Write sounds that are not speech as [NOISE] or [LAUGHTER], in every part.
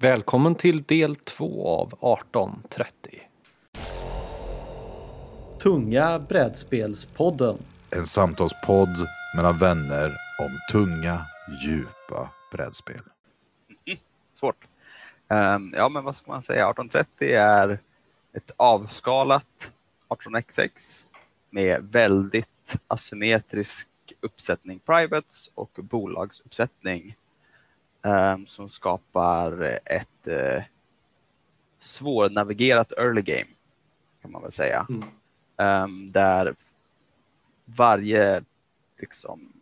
Välkommen till del två av 1830. Tunga brädspelspodden. En samtalspodd mellan vänner om tunga, djupa brädspel. Svårt. Ehm, ja, men vad ska man säga? 1830 är ett avskalat 18xx med väldigt asymmetrisk uppsättning privates och bolagsuppsättning ehm, som skapar ett uh, svårnavigerat early game kan man väl säga. Mm. Ehm, där varje liksom,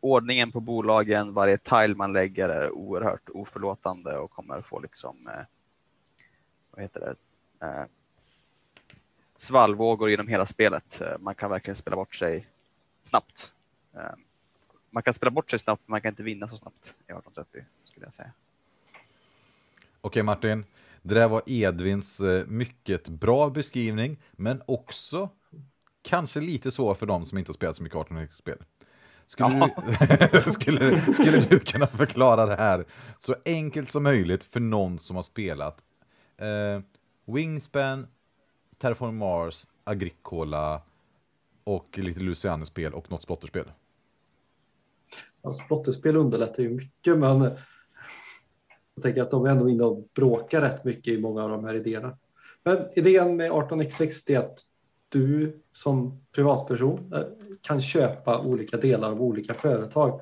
ordningen på bolagen, varje tile man lägger är oerhört oförlåtande och kommer få liksom, eh, vad heter det, eh, svallvågor genom hela spelet. Eh, man kan verkligen spela bort sig snabbt. Eh, man kan spela bort sig snabbt, men man kan inte vinna så snabbt i 1830 skulle jag säga. Okej Martin, det där var Edvins eh, mycket bra beskrivning, men också kanske lite svår för dem som inte har spelat så mycket 1800-spel. Skulle, du, [LAUGHS] skulle, skulle du kunna förklara det här så enkelt som möjligt för någon som har spelat eh, Wingspan, Terraform Mars, Agricola och lite Luciano-spel och något splotterspel? Alltså, Hans splotterspel underlättar ju mycket, men jag tänker att de är ändå inne och bråkar rätt mycket i många av de här idéerna. Men idén med 18x60 är att du som privatperson eh, kan köpa olika delar av olika företag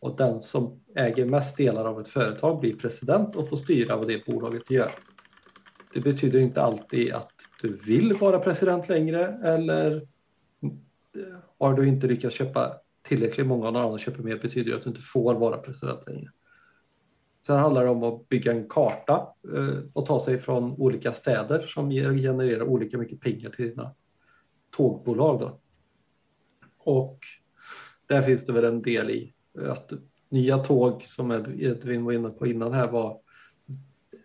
och den som äger mest delar av ett företag blir president och får styra vad det bolaget gör. Det betyder inte alltid att du vill vara president längre eller eh, har du inte lyckats köpa tillräckligt många och någon annan köper mer betyder att du inte får vara president längre. Sen handlar det om att bygga en karta eh, och ta sig från olika städer som genererar olika mycket pengar till dina tågbolag. Då. Och där finns det väl en del i att nya tåg som Edvin var inne på innan här var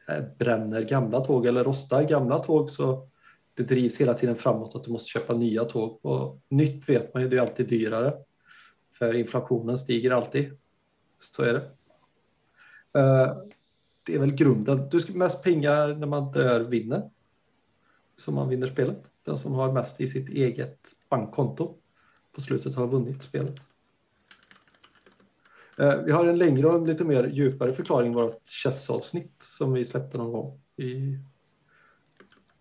eh, bränner gamla tåg eller rostar gamla tåg så det drivs hela tiden framåt att du måste köpa nya tåg. Och nytt vet man ju, det är alltid dyrare. För inflationen stiger alltid. Så är det. Eh, det är väl grunden. Du ska mest pengar när man dör vinner. Så man vinner spelet. Den som har mest i sitt eget bankkonto på slutet har vunnit spelet. Eh, vi har en längre och en lite mer djupare förklaring i vårt chess-avsnitt som vi släppte någon gång i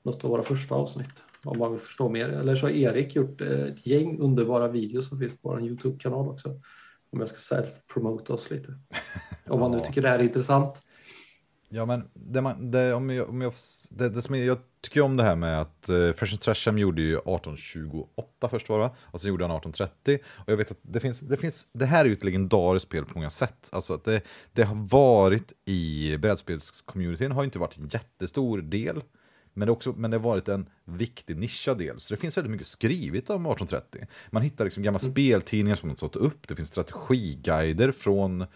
något av våra första avsnitt. Om man vill förstå mer. Eller så har Erik gjort ett gäng underbara videos som finns på vår Youtube-kanal också. Om jag ska self-promota oss lite. Om man nu tycker det här är intressant. Ja, men det, man, det, om jag, om jag, det, det som jag, jag tycker om det här med att uh, Fresh and Trasham gjorde ju 1828 först var det, och sen gjorde han 1830. Och jag vet att det finns, det finns, det här är ju ett legendariskt spel på många sätt. Alltså att det, det har varit i brädspelscommunityn, har inte varit en jättestor del. Men det, också, men det har varit en viktig nischad del. Så det finns väldigt mycket skrivet om 1830. Man hittar liksom gamla mm. speltidningar som har tagit upp. Det finns strategiguider från...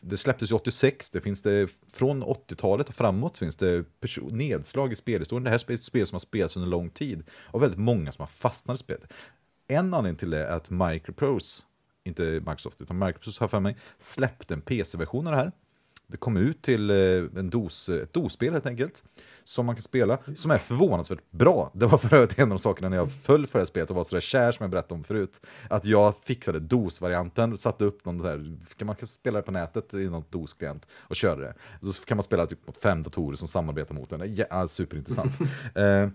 Det släpptes ju 86. Det finns det från 80-talet och framåt finns det nedslag i spelhistorien. Det här är ett spel som har spelats under lång tid. Och väldigt många som har fastnat i spelet. En anledning till det är att Microprose, inte Microsoft utan Microprose har för mig, släppte en PC-version av det här. Det kom ut till eh, en dos, ett DOS-spel helt enkelt, som man kan spela, som är förvånansvärt bra. Det var för övrigt en av de sakerna när jag föll för det här spelet och var sådär kär som jag berättade om förut. Att jag fixade DOS-varianten, satte upp någon där, man kan spela det på nätet i någon DOS-klient och köra det. Då kan man spela typ mot fem datorer som samarbetar mot den. Ja, superintressant. [LAUGHS] eh,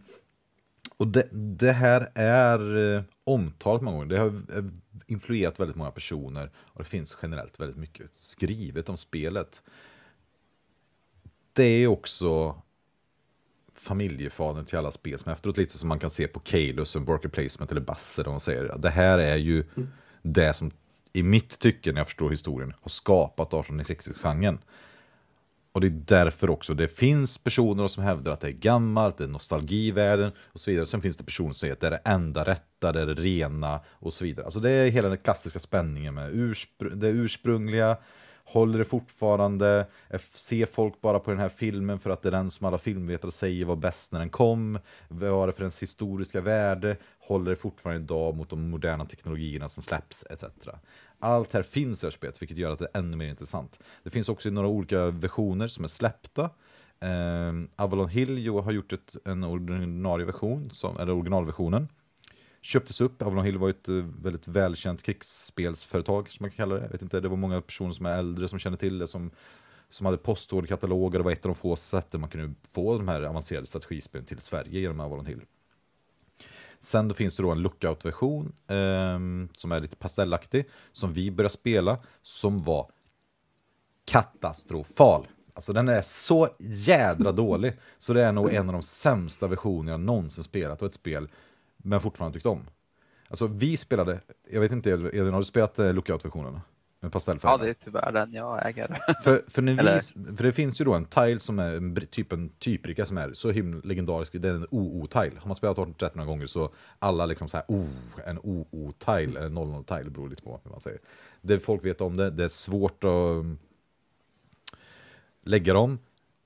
och det, det, här är eh, omtalat många gånger. Det har eh, influerat väldigt många personer och det finns generellt väldigt mycket skrivet om spelet. Det är också familjefadern till alla spel som efteråt, lite som man kan se på Kalus och Worker Placement eller Basser, de säger det här är ju mm. det som i mitt tycke, när jag förstår historien, har skapat 1860-genren. Och det är därför också det finns personer som hävdar att det är gammalt, det är nostalgi i världen och så vidare. Sen finns det personer som säger att det är det enda rätta, det är det rena och så vidare. Alltså det är hela den klassiska spänningen med urspr det ursprungliga Håller det fortfarande? Ser folk bara på den här filmen för att det är den som alla filmvetare säger var bäst när den kom? Vad har det för ens historiska värde? Håller det fortfarande idag mot de moderna teknologierna som släpps etc. Allt här finns i det här spelet, vilket gör att det är ännu mer intressant. Det finns också några olika versioner som är släppta. Um, Avalon Hill jo, har gjort ett, en ordinarie version, som, eller originalversionen. Köptes upp, Avalon Hill var ett eh, väldigt välkänt krigsspelsföretag som man kan kalla det. Jag vet inte, det var många personer som är äldre som kände till det, som, som hade postorderkataloger. Det var ett av de få sätten man kunde få de här avancerade strategispelen till Sverige genom Avalon Hill. Sen då finns det då en lookout-version eh, som är lite pastellaktig, som vi började spela, som var katastrofal. Alltså den är så jädra dålig, så det är nog en av de sämsta versioner jag någonsin spelat av ett spel, men fortfarande tyckt om. Alltså vi spelade, jag vet inte Edvin, har du spelat eh, lookout-versionen? Med pastellfärg? Ja, det är tyvärr den jag äger. [LAUGHS] För, för, när vi, för det finns ju då en tile som är en, typ en typrika som är så himla legendarisk, det är en OO-tile. Har man spelat 1830 några gånger så alla liksom så här, oh, en OO-tile, eller 00-tile, beror lite på hur man säger. Det folk vet om det, det är svårt att um, lägga dem.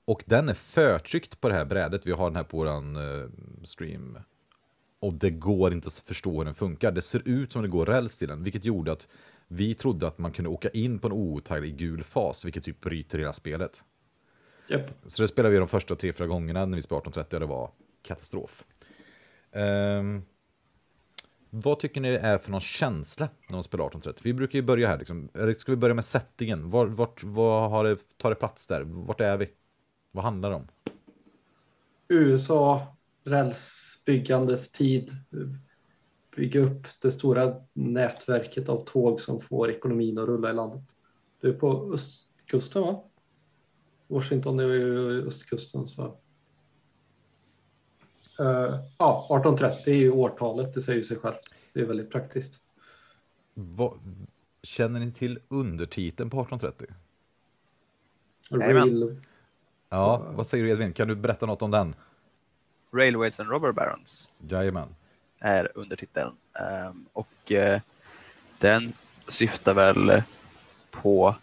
Och den är förtryckt på det här brädet, vi har den här på våran eh, stream. Och det går inte att förstå hur den funkar. Det ser ut som det går räls till den, vilket gjorde att vi trodde att man kunde åka in på en OO-tile i gul fas, vilket typ bryter hela spelet. Japp. Så det spelade vi de första tre, fyra gångerna när vi spelade 1830 och det var katastrof. Ehm, vad tycker ni är för någon känsla när man spelar 1830? Vi brukar ju börja här, liksom. Ska vi börja med settingen? Var, vart, vad har det, tar det plats där? Vart är vi? Vad handlar det om? USA, rälsbyggandes tid, bygga upp det stora nätverket av tåg som får ekonomin att rulla i landet. Du är på östkusten va? Washington är ju östkusten så. Eh, ja, 1830 är ju årtalet, det säger ju sig självt. Det är väldigt praktiskt. Vad, känner ni till undertiteln på 1830? Jajamän. Real, Ja, vad säger du Edvin? Kan du berätta något om den? Railways and Robber Barons Jajamän. är undertiteln. Ehm, och eh, den syftar väl på,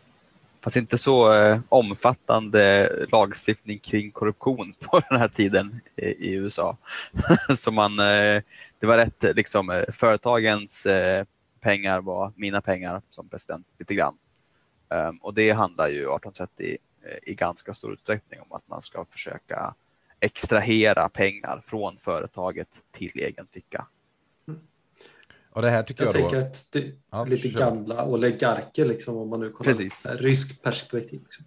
fast inte så eh, omfattande lagstiftning kring korruption [LAUGHS] på den här tiden i, USA. [LAUGHS] så man, eh, det var rätt, eh, liksom eh, företagens eh, pengar var mina pengar som president lite grann. Ehm, och det handlar ju 1830 eh, i ganska stor utsträckning om att man ska försöka extrahera pengar från företaget till egen ficka. Och det här tycker jag jag, då... tänker att det är Ja, lite kör. gamla oligarker liksom om man nu kollar Precis. på rysk perspektiv. Liksom.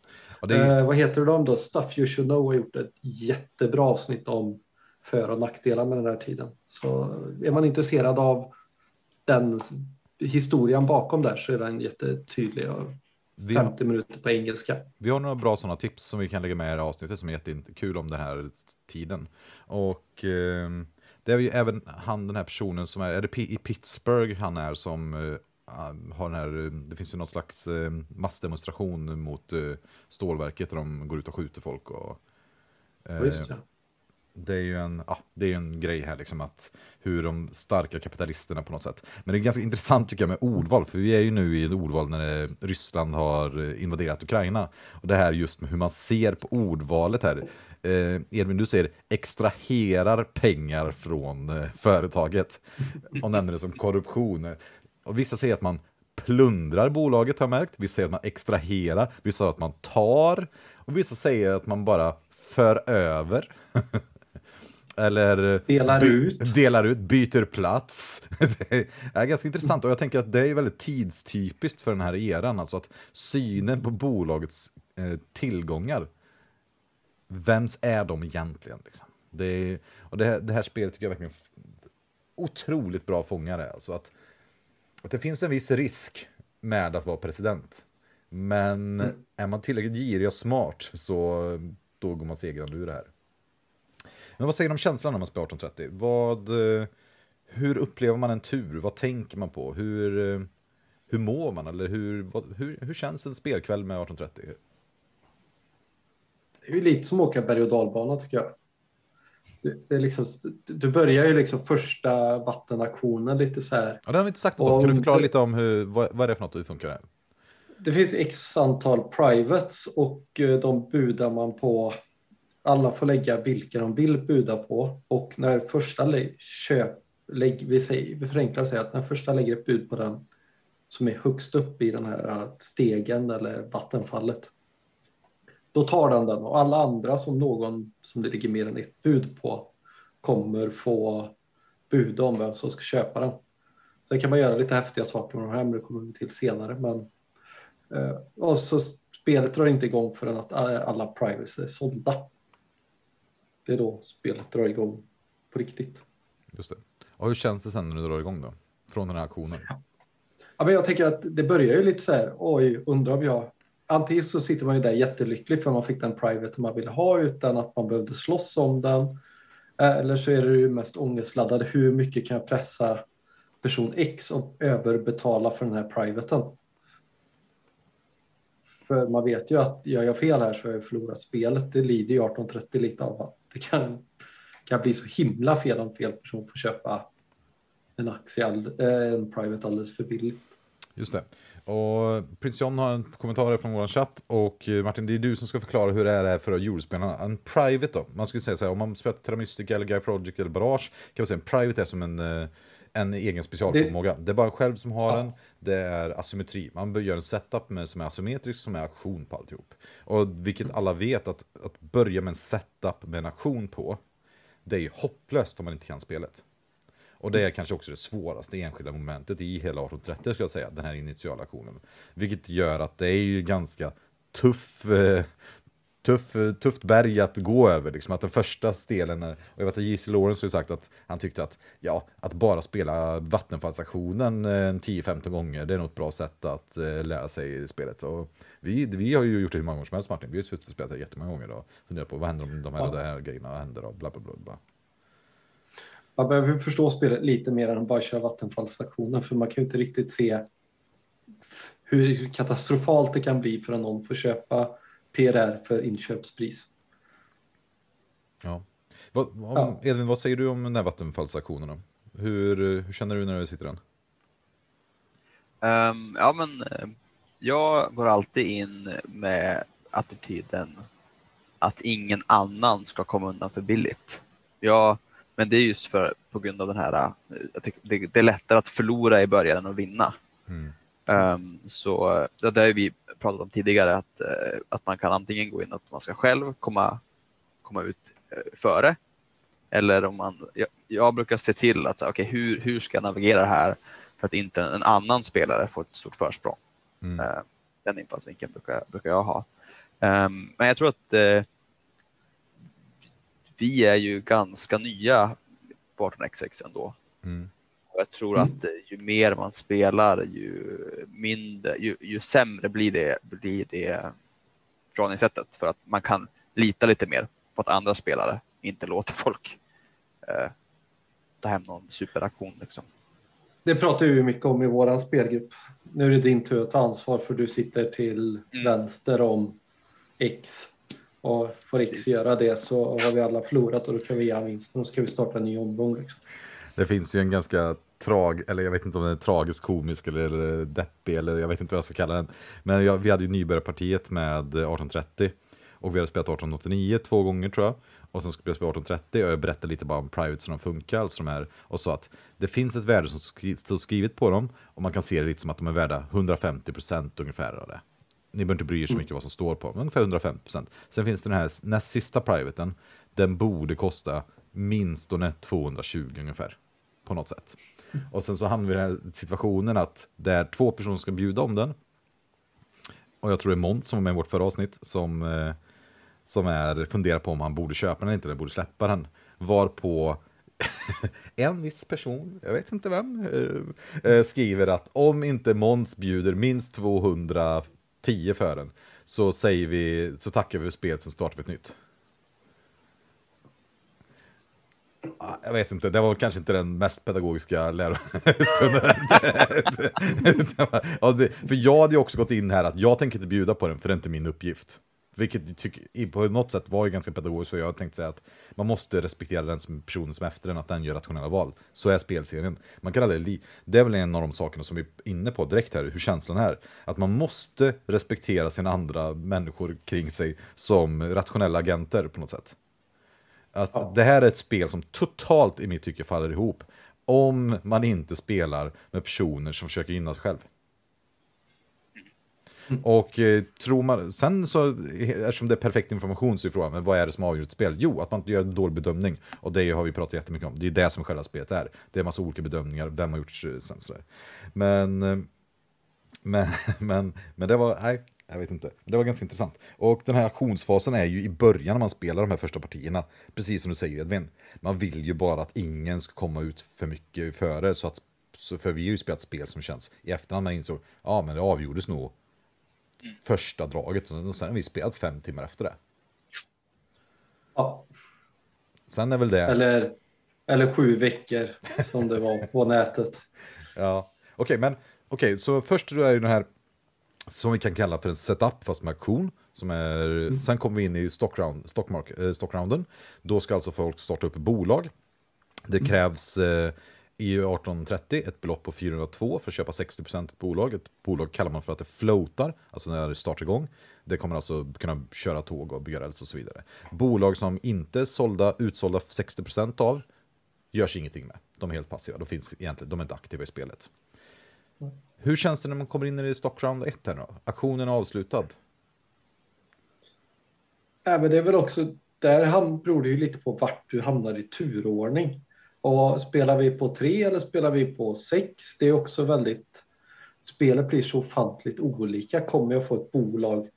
Det Eh, vad heter de då? Stuff You Should Know har gjort ett jättebra avsnitt om för och nackdelar med den här tiden. Så är man intresserad av den historien bakom där så är den jättetydlig. och Vi- 50 minuter på engelska. Vi har några bra sådana tips som vi kan lägga med i det här avsnittet som är jättekul om den här tiden. Och eh, det är ju även han, den här personen som är, är det P- i Pittsburgh han är som eh, har den här, eh, det finns ju någon slags eh, massdemonstration mot eh, stålverket där de går ut och skjuter folk och eh, Ja, Just det det är ju en, ja, det är en grej här liksom att hur de starka kapitalisterna på något sätt. Men det är ganska intressant tycker jag med ordval, för vi är ju nu i ett ordval när eh, Ryssland har eh, invaderat Ukraina. Och det här just med hur man ser på ordvalet här. Eh, Edvin, du säger extraherar pengar från eh, företaget och nämner det som korruption. Och vissa säger att man plundrar bolaget har jag märkt, vissa säger att man extraherar, vissa säger att man tar och vissa säger att man bara för över. [LAUGHS] Eller Delar ut. [LAUGHS] delar ut, byter plats. [LAUGHS] Det är ganska intressant och jag tänker att det är väldigt tidstypiskt för den här eran. Alltså att synen på bolagets eh, tillgångar. Vems är de egentligen? Liksom? Det, är, och det, här, det här spelet tycker jag verkligen otroligt bra fångare. Alltså att, att det finns en viss risk med att vara president. Men är man tillräckligt girig och smart så då går man segrande ur det här. Men vad säger du om känslan när man spelar 1830? Vad, eh, hur upplever man en tur? Vad tänker man på? Hur, eh, hur mår man? Eller hur, vad, hur, hur känns en spelkväll med 1830? Det är ju lite som att åka berg och dalbana tycker jag. Det, är liksom, du börjar ju liksom första vattenaktionen lite så här. Ja, det har vi inte sagt något om. Kan du förklara lite om hur, vad, vad är det för något och hur funkar det? det finns x antal privates och eh, de budar man på. Alla får lägga vilka de vill buda på och när första lä- köp, lägg, vi, säger, vi förenklar och säger att när första lägger ett bud på den som är högst upp i den här äh, stegen eller vattenfallet. Då tar den den och alla andra som någon som det ligger mer än ett bud på kommer få buda om vem som ska köpa den. Sen kan man göra lite häftiga saker med de här, men det kommer vi till senare. Men, äh, och så spelet drar inte igång förrän att äh, alla privacy är sålda. Det är då spelet drar igång på riktigt. Just det. Och hur känns det sen när du drar igång då? Från den här aktionen? Ja, men jag tänker att det börjar ju lite så här, oj, undrar om jag... Antingen så sitter man ju där jättelycklig för man fick den private man ville ha utan att man behövde slåss om den. Eh, Eller så är det ju mest ångestladdade, hur mycket kan jag pressa person X och överbetala för den här privaten? För man vet ju att gör jag fel här så har jag förlorat spelet. Det lider ju 1830 lite av att det kan, kan bli så himla fel om fel person får köpa en aktie, all- eh, en private alldeles för billigt. Just det. Och Prins John har en kommentar från vår chatt och eh, Martin, det är du som ska förklara hur det är för Eurospelarna. En private då, man skulle säga så här, om man spelar Terramystica eller Guy Project eller Barrage kan man säga en private är som en, eh, en egen specialförmåga. Det... är bara själv som har Ja. den, det är asymmetri. Man göra en setup med, som är asymmetrisk som är aktion på alltihop. Och vilket alla vet att, att börja med en setup med en aktion på, det är ju hopplöst om man inte kan spelet. Och det är kanske också det svåraste enskilda momentet i hela 1830 ska jag säga, den här initiala aktionen. Vilket gör att det är ju ganska tuff, eh, tuff, eh, tufft berg att gå över. Liksom. Att den första stelen, är, och jag vet att J.C. Lawrence har sagt att han tyckte att ja, att bara spela vattenfallsaktionen eh, 10-15 gånger, det är nog ett bra sätt att eh, lära sig spelet. Och vi, vi har ju gjort det hur många gånger som helst Martin, vi har suttit och spelat det jättemånga gånger och funderat på vad händer om de här, Ja. och de här grejerna händer och bla bla bla. bla. Man behöver förstå spelet lite mer än att bara köra vattenfallsaktionen för man kan ju inte riktigt se hur katastrofalt det kan bli för att någon får köpa PRR för inköpspris. Ja. Vad, om, Ja. Edvin, vad säger du om den här vattenfallsaktionen? då? Hur, hur känner du när du sitter den? Ehm, ja, men eh, jag går alltid in med attityden att ingen annan ska komma undan för billigt. Ja, men det är just för, på grund av den här, eh, jag tycker det, det är lättare att förlora i början än att vinna. Mm. Ehm, så det där har vi pratat om tidigare att, eh, att man kan antingen gå in att man ska själv komma, komma ut eh, före eller om man, jag, jag brukar se till att okay, hur, hur ska jag navigera här för att inte en annan spelare får ett stort försprång. Mm. Eh, Den infallsvinkeln brukar, brukar jag ha. Ehm, Men jag tror att eh, vi är ju ganska nya på 18xx ändå. Mm. Och jag tror att eh, ju mer man spelar, ju mindre, ju, ju sämre blir det, blir det förhållningssättet. För att man kan lita lite mer på att andra spelare inte låter folk eh, ta hem någon superaktion. Liksom. Det pratar vi ju mycket om i våran spelgrupp. Nu är det din tur att ta ansvar för du sitter till Mm. vänster om X. Och får X Precis. göra det så har vi alla förlorat och då kan vi göra vinsten och så kan vi starta en ny omgång. Liksom. Det finns ju en ganska trag, eller jag vet inte om den är tragisk, komisk eller, deppig eller jag vet inte vad jag ska kalla den. Men jag, vi hade ju nybörjarpartiet med eh, 1830 och vi hade spelat 1889 två gånger tror jag. Och sen skulle vi spela 1830 och jag berättade lite bara om private som de funkar, alltså de här, och sa att det finns ett värde som står skrivet på dem och man kan se det lite som att de är värda 150% ungefär av det. Ni behöver inte bry er så mycket vad som står på, men ungefär 150%. Sen finns det den här näst sista privaten, den borde kosta minst 220 ungefär på något sätt. Och sen så hamnar vi i den här situationen att det är två personer som ska bjuda om den. Och jag tror det är Måns som var med i vårt förra avsnitt som, eh, som är, funderar på om han borde köpa den eller inte, eller borde släppa den. Varpå [LAUGHS] en viss person, jag vet inte vem, eh, eh skriver att om inte Måns bjuder minst 210 för den så säger vi, så tackar vi för spelet som startar vi ett nytt. Ja, jag vet inte, det var kanske inte den mest pedagogiska lärostunden. [LAUGHS] [LAUGHS] för jag hade ju också gått in här att jag tänker inte bjuda på den för det är inte min uppgift. Vilket på något sätt var ju ganska pedagogiskt, för jag har tänkt säga att man måste respektera den som personen som är efter den, att den gör rationella val. Så är spelserien. Man kan aldrig, det är väl en av de sakerna som vi är inne på direkt här, hur känslan är. Att man måste respektera sina andra människor kring sig som rationella agenter på något sätt. Alltså, Ja. Det här är ett spel som totalt i mitt tycke faller ihop. Om man inte spelar med personer som försöker gynna sig själv. Och eh, tror man, sen så, eftersom det är perfekt information så är frågan, men vad är det som avgör ett spel? Jo, att man inte gör en dålig bedömning. Och det har vi pratat jättemycket om. Det är det som själva spelet är. Det är massa olika bedömningar, vem har gjort eh, sen sådär. Men, eh, men, [LAUGHS] men, men det var, nej, jag vet inte. Det var ganska intressant. Och den här auktionsfasen är ju i början när man spelar de här första partierna. Precis som du säger Edvin. Man vill ju bara att ingen ska komma ut för mycket före. Så att, för vi har ju spelat spel som känns i efterhand man insåg, ja men det avgjordes nog första draget. Och sen har vi spelat fem timmar efter det. Ja. Sen är väl det... Eller, eller sju veckor som det var på nätet. [LAUGHS] Ja, okej, men okej, så först då är ju den här som vi kan kalla för en setup fast med auktion. Som är, Sen kommer vi in i stockround, stockmark, eh, stockrounden. Då ska alltså folk starta upp bolag. Det krävs eh, i 1830 ett belopp på 402 för att köpa 60% ett bolag. Ett bolag kallar man för att det floatar, alltså när det startar igång. Det kommer alltså kunna köra tåg och bygga räls och så vidare. Bolag som inte är sålda, utsålda 60% av görs ingenting med. De är helt passiva, de, finns egentligen, de är inte aktiva i spelet. Hur känns det när man kommer in i Stockround 1 här nu? Aktionen är avslutad. Ja, men det är väl också, där beror det ju lite på vart du hamnar i turordning. Och spelar vi på tre eller spelar vi på sex? Det är också väldigt, spelet blir så ofantligt olika. Kommer jag få ett bolag?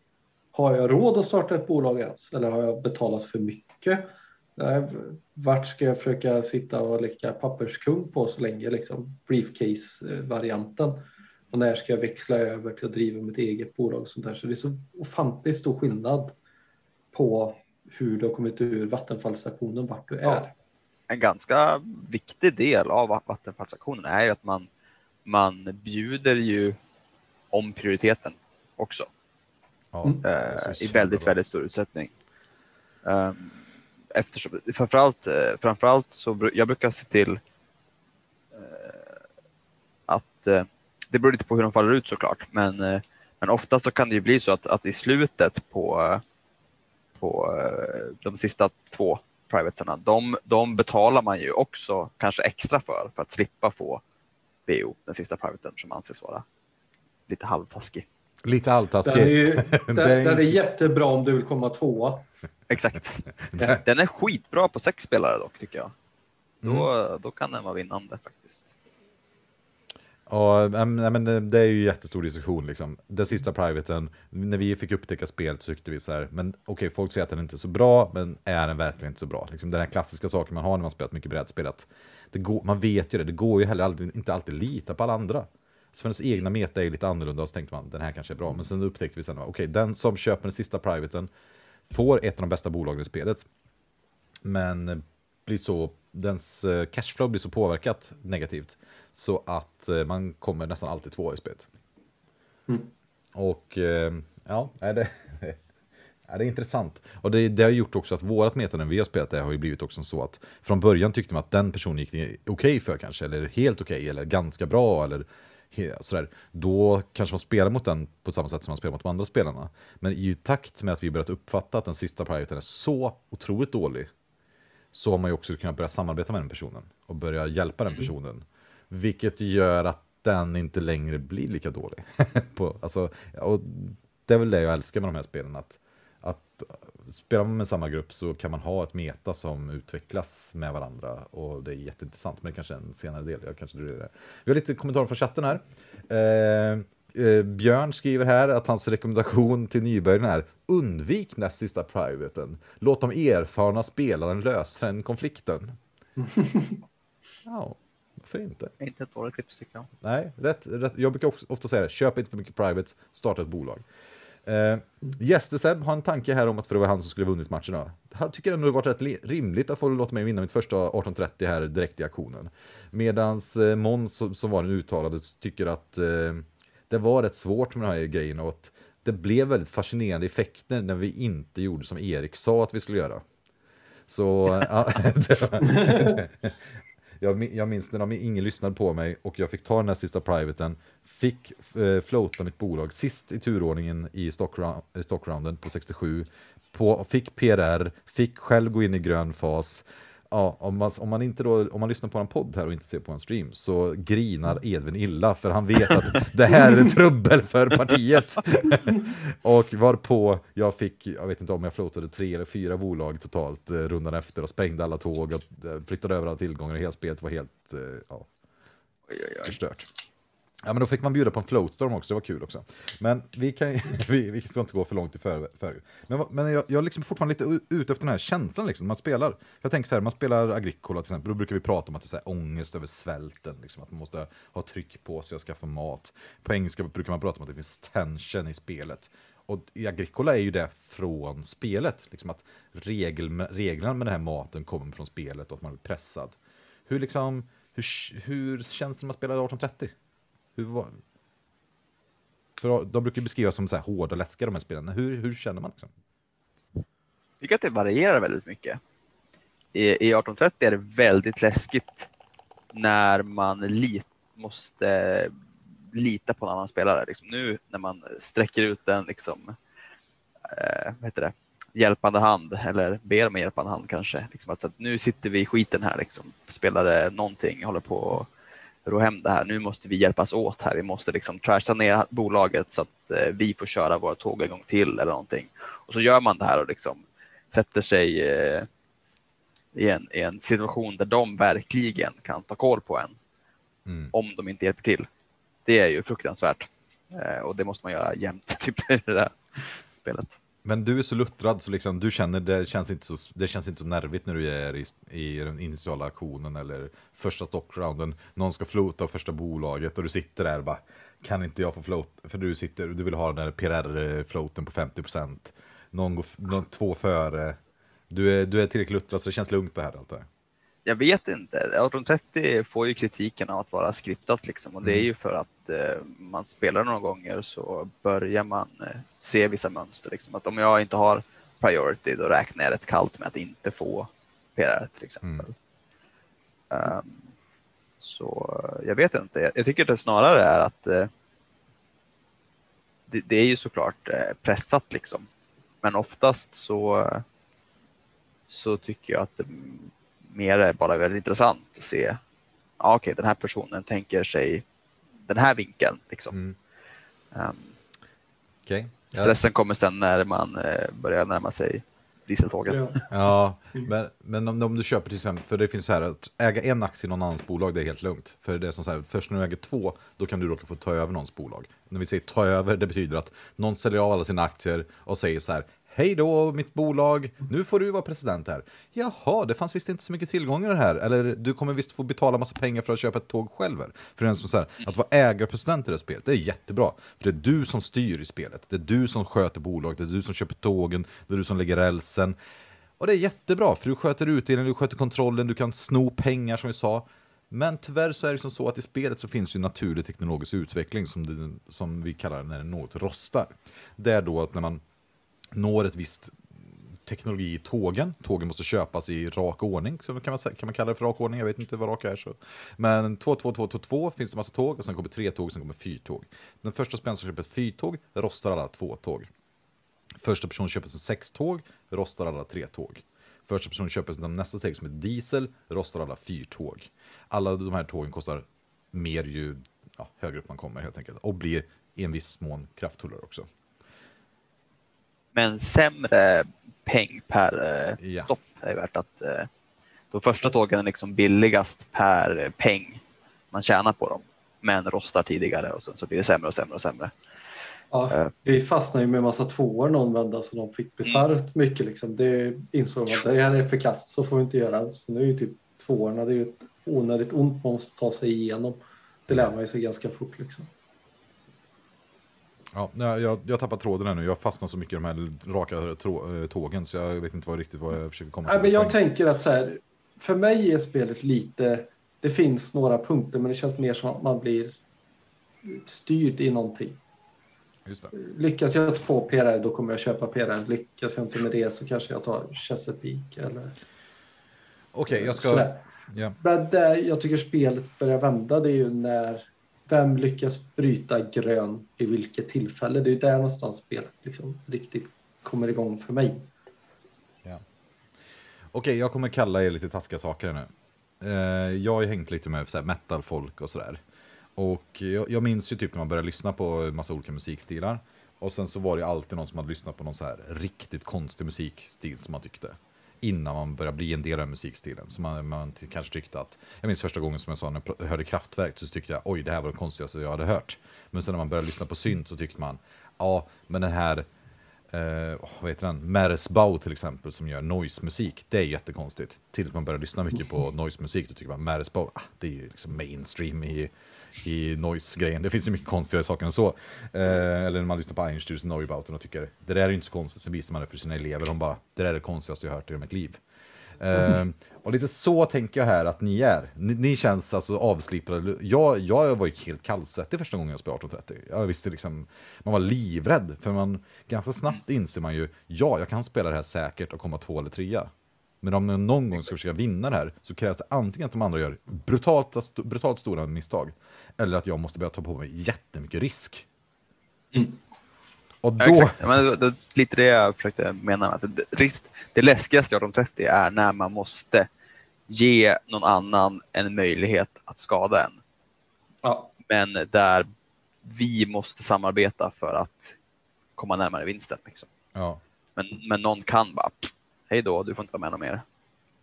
Har jag råd att starta ett bolag ens? Eller har jag betalat för mycket? Nej, vart ska jag försöka sitta och leka papperskung på så länge, liksom briefcase-varianten? Och när ska jag växla över till att driva mitt eget bolag? Och sånt där. Så det är så ofantligt stor skillnad på hur du har kommit ur vattenfallsstationen, vart du är. Ja. En ganska viktig del av vattenfallsaktionen är ju att man, man bjuder ju om prioriteten också. Ja, eh, i väldigt, väldigt stor utsträckning. Um, eftersom, framförallt, eh, framförallt så jag brukar se till eh, att eh, det beror lite på hur de faller ut såklart, men, men ofta så kan det ju bli så att, att i slutet på, på de sista två privaterna, de, de betalar man ju också kanske extra för, för att slippa få BO, den sista privaten som anses vara lite halvtaskig. Lite Den är, ju, [LAUGHS] den, Det är den är jättebra om du vill komma tvåa. Exakt. [LAUGHS] Den, är skitbra på sex spelare dock tycker jag. Då, Mm. då kan den vara vinnande faktiskt. Ja, men det- är ju jättestor diskussion liksom. Den sista privaten, när vi fick upptäcka spelet så tyckte vi så här, men okej, folk säger att den inte är så bra, men är den verkligen inte så bra? Liksom, den här klassiska saken man har när man spelat mycket brädspel, att det går, man vet ju det, det går ju heller aldrig, inte alltid lita på alla andra. Så för ens egna meta är lite annorlunda och så tänkte man, den här kanske är bra, men sen upptäckte vi sen, okej, den som köper den sista privaten får ett av de bästa bolagen i spelet, men blir så, dens eh, cashflow blir så påverkat negativt så att eh, man kommer nästan alltid två i spelet. Mm. Och eh, ja, är det, [LAUGHS] är det är intressant. Och det, det har gjort också att vårat meta när vi har spelat det har ju blivit också så att från början tyckte man att den personen gick okej för kanske, eller helt okej, eller ganska bra, eller sådär. Då kanske man spelar mot den på samma sätt som man spelar mot de andra spelarna. Men i takt med att vi börjat uppfatta att den sista privaten är så otroligt dålig så har man ju också kunnat börja samarbeta med den personen och börja hjälpa den personen. Vilket gör att den inte längre blir lika dålig. [LAUGHS] På, alltså, och det är väl det jag älskar med de här spelen, att, att spelar man med samma grupp så kan man ha ett meta som utvecklas med varandra och det är jätteintressant, men det kanske är en senare del. Jag kanske drar det. Vi har lite kommentarer från chatten här. Eh, eh, Björn skriver här att hans rekommendation till nybörjarna är undvik näst sista privaten. Låt de erfarna spelaren lösa den konflikten. [LAUGHS] ja, varför inte? Inte ett dåligt tips tycker jag. Nej, rätt, rätt. jag brukar också, ofta säga det, köp inte för mycket privates, starta ett bolag. Eh, Gästeseb har en tanke här om att för det var han som skulle vunnit matchen. Då. Jag tycker ändå det varit rätt li- rimligt att få låta mig vinna mitt första 1830 här direkt i aktionen. Medans eh, Måns som, som var den uttalade tycker att eh, det var rätt svårt med de här grejerna och att det blev väldigt fascinerande effekter när vi inte gjorde som Erik sa att vi skulle göra. Så ja, [LAUGHS] det var, [LAUGHS] jag, jag minns när ingen lyssnade på mig och jag fick ta den här sista privaten, fick eh, floata mitt bolag sist i turordningen i stockrounden på 67, på, fick PRR, fick själv gå in i grön fas, ja, om, man, om, man inte då, om man lyssnar på en podd här och inte ser på en stream så grinar Edvin illa för han vet att det här är trubbel för partiet. [LAUGHS] och varpå jag fick, jag vet inte om jag floatade tre eller fyra bolag totalt eh, rundan efter och sprängde alla tåg och eh, flyttade över alla tillgångar och hela spelet var helt eh, ja, förstört. Ja, men då fick man bjuda på en floatstorm också, det var kul också. Men vi, kan, [LAUGHS] vi, vi ska inte gå för långt i förväg. Men, men jag, jag är liksom fortfarande lite ute efter den här känslan, liksom, man spelar. Jag tänker så här, man spelar Agricola till exempel, då brukar vi prata om att det är så här, ångest över svälten, liksom, att man måste ha tryck på sig och skaffa mat. På engelska brukar man prata om att det finns tension i spelet. Och i Agricola är ju det från spelet, liksom att regel, reglerna med den här maten kommer från spelet och att man är pressad. Hur, liksom, hur, hur känns det när man spelar 1830? Hur var... För de brukar beskrivas som så här hårda, läskiga de här spelen. Hur, hur känner man? Liksom? Jag tycker att det varierar väldigt mycket. I, I 1830 är det väldigt läskigt när man lit, måste lita på en annan spelare. Liksom nu när man sträcker ut en liksom, eh, vad heter det? hjälpande hand eller ber om en hjälpande hand kanske. Liksom att, att nu sitter vi i skiten här, liksom, spelare någonting, håller på ro hem det här. Nu måste vi hjälpas åt här. Vi måste liksom trasha ner bolaget så att eh, vi får köra våra tåg en gång till eller någonting. Och så gör man det här och liksom sätter sig eh, i, en, i en situation där de verkligen kan ta koll på en. Mm. Om de inte hjälper till. Det är ju fruktansvärt. Eh, och det måste man göra jämt [LAUGHS] typ, i det där spelet. Men du är så luttrad så liksom, du känner det känns inte så, det känns inte så nervigt när du är i, i den initiala aktionen eller första stockrounden. Någon ska flota första bolaget och du sitter där och bara kan inte jag få float? För du sitter, du vill ha den där PRR-floaten på 50%. Någon går någon, två före. Du är, du är tillräckligt luttrad så det känns lugnt det här. Allt det här. Jag vet inte. 1830 får ju kritiken av att vara skriptat liksom och det är mm. ju för att eh, man spelar några gånger så börjar man eh, se vissa mönster. Liksom. Att om jag inte har priority då räknar jag rätt kallt med att inte få PRR till exempel. Mm. Um, så jag vet inte. Jag, jag, tycker det snarare är att eh, det, det, är ju såklart eh, pressat liksom. Men oftast så så tycker jag att det mer är bara väldigt intressant att se. Ja, okej, okay, den här personen tänker sig den här vinkeln. Liksom. Mm. Um, okay. Stressen kommer sen när man eh, börjar närma sig dieseltåget. Ja, [LAUGHS] ja men, men om, om, du köper till exempel, för det finns så här att äga en aktie i någon annans bolag, det är helt lugnt. För det är som så här, först när du äger två, då kan du råka få ta över någons bolag. När vi säger ta över, det betyder att någon säljer av alla sina aktier och säger så här, Hej då, mitt bolag. Nu får du vara president här. Jaha, det fanns visst inte så mycket tillgångar här. Eller du kommer visst få betala massa pengar för att köpa ett tåg själv. Här. För den som säger att vara ägarpresident i det spelet, det är jättebra. För det är du som styr i spelet. Det är du som sköter bolaget, det är du som köper tågen, det är du som lägger rälsen. Och det är jättebra, för du sköter utdelningen, du sköter kontrollen, du kan sno pengar som vi sa. Men tyvärr så är det som så att i spelet så finns ju naturlig teknologisk utveckling som, det, som vi kallar när något rostar. Det är då att när man når ett visst teknologi i tågen. Tågen måste köpas i rak ordning, så kan man, kan man kalla det för rak ordning, jag vet inte vad rak är. Så. Men 2, 2, 2, 2, 2 finns det massa tåg, och sen kommer tre tåg, och sen kommer fyrtåg. Den första spelaren som köper ett fyrtåg rostar alla två tåg. Första personen köper som sex tåg, rostar alla tre tåg. Första personen köper nästa steg som är diesel, rostar alla fyrtåg. Alla de här tågen kostar mer ju ja, högre upp man kommer helt enkelt. Och blir i en viss mån kraftfullare också men sämre peng per eh, ja. stopp är värt att eh, de första tågen är liksom billigast per peng man tjänar på dem, men rostar tidigare och sen så blir det sämre och sämre och sämre. Ja, uh, vi fastnade ju med en massa tvåor någon vända så de fick bisarrt mm. mycket. Liksom. Det insåg man att det här är förkast, så får vi inte göra. Så nu är ju typ tvåorna, det är ju ett onödigt ont man måste ta sig igenom. Det lär man ju sig ganska fort. Liksom. Ja, jag, jag tappar tråden här nu. Jag fastnar så mycket i de här raka eh, tågen så jag vet inte vad, riktigt vad jag försöker komma till. men jag tänker att så här, för mig är spelet lite, det finns några punkter men det känns mer som att man blir styrd i någonting. Just det. Lyckas jag få PRR då kommer jag köpa PRR. Lyckas jag inte med det så kanske jag tar Chesapeake eller Okej, jag ska... sådär. Ja. Men där jag tycker spelet börjar vända det är ju när vem lyckas bryta grön vid vilket tillfälle. Det är där någonstans spelet liksom riktigt kommer igång för mig. Ja. Okej, jag kommer kalla er lite taskiga saker nu. Eh, jag har ju hängt lite med så här metal-folk och sådär. Och jag, jag minns ju typ när man började lyssna på en massa olika musikstilar. Och sen så var det alltid någon som hade lyssnat på någon så här riktigt konstig musikstil som man tyckte. Innan man började bli en del av musikstilen. Så man, man kanske tyckte att, jag minns första gången som jag sa när jag hörde Kraftwerk så tyckte jag oj det här var det konstigaste jag hade hört. Men sen när man började lyssna på synt så tyckte man, ja men den här eh, vad heter den? Meresbau till exempel som gör noise-musik. Det är jättekonstigt. Till att man börjar lyssna mycket på [LAUGHS] noise-musik, då tycker man Meresbau, ah, det är ju liksom mainstream i, i noise-grejen. Det finns ju mycket konstigare saker än så. Eh, eller när man lyssnar på och Neubauten och tycker det där är ju inte så konstigt, så visar man det för sina elever. De bara, det där är det konstigaste jag hört i hela mitt liv. Eh, och lite så tänker jag här att ni är. Ni, ni känns alltså avslipade. Jag, jag var ju helt kallsvettig första gången jag spelade 1830. Jag visste liksom, man var livrädd. För man, ganska snabbt inser man ju, ja, jag kan spela det här säkert och komma två eller trea. Men om jag någon gång ska försöka vinna det här så krävs det antingen att de andra gör brutalt, brutalt stora misstag. Eller att jag måste börja ta på mig jättemycket risk. Mm. Och Ja, då... exakt. Ja, men det, det, lite det jag försökte mena. Att det, det läskigaste i 1830 är när man måste ge någon annan en möjlighet att skada en. Ja, Men där vi måste samarbeta för att komma närmare vinsten. Liksom. Ja, Men, men någon kan bara, "Pff, hej då, du får inte vara med någon mer.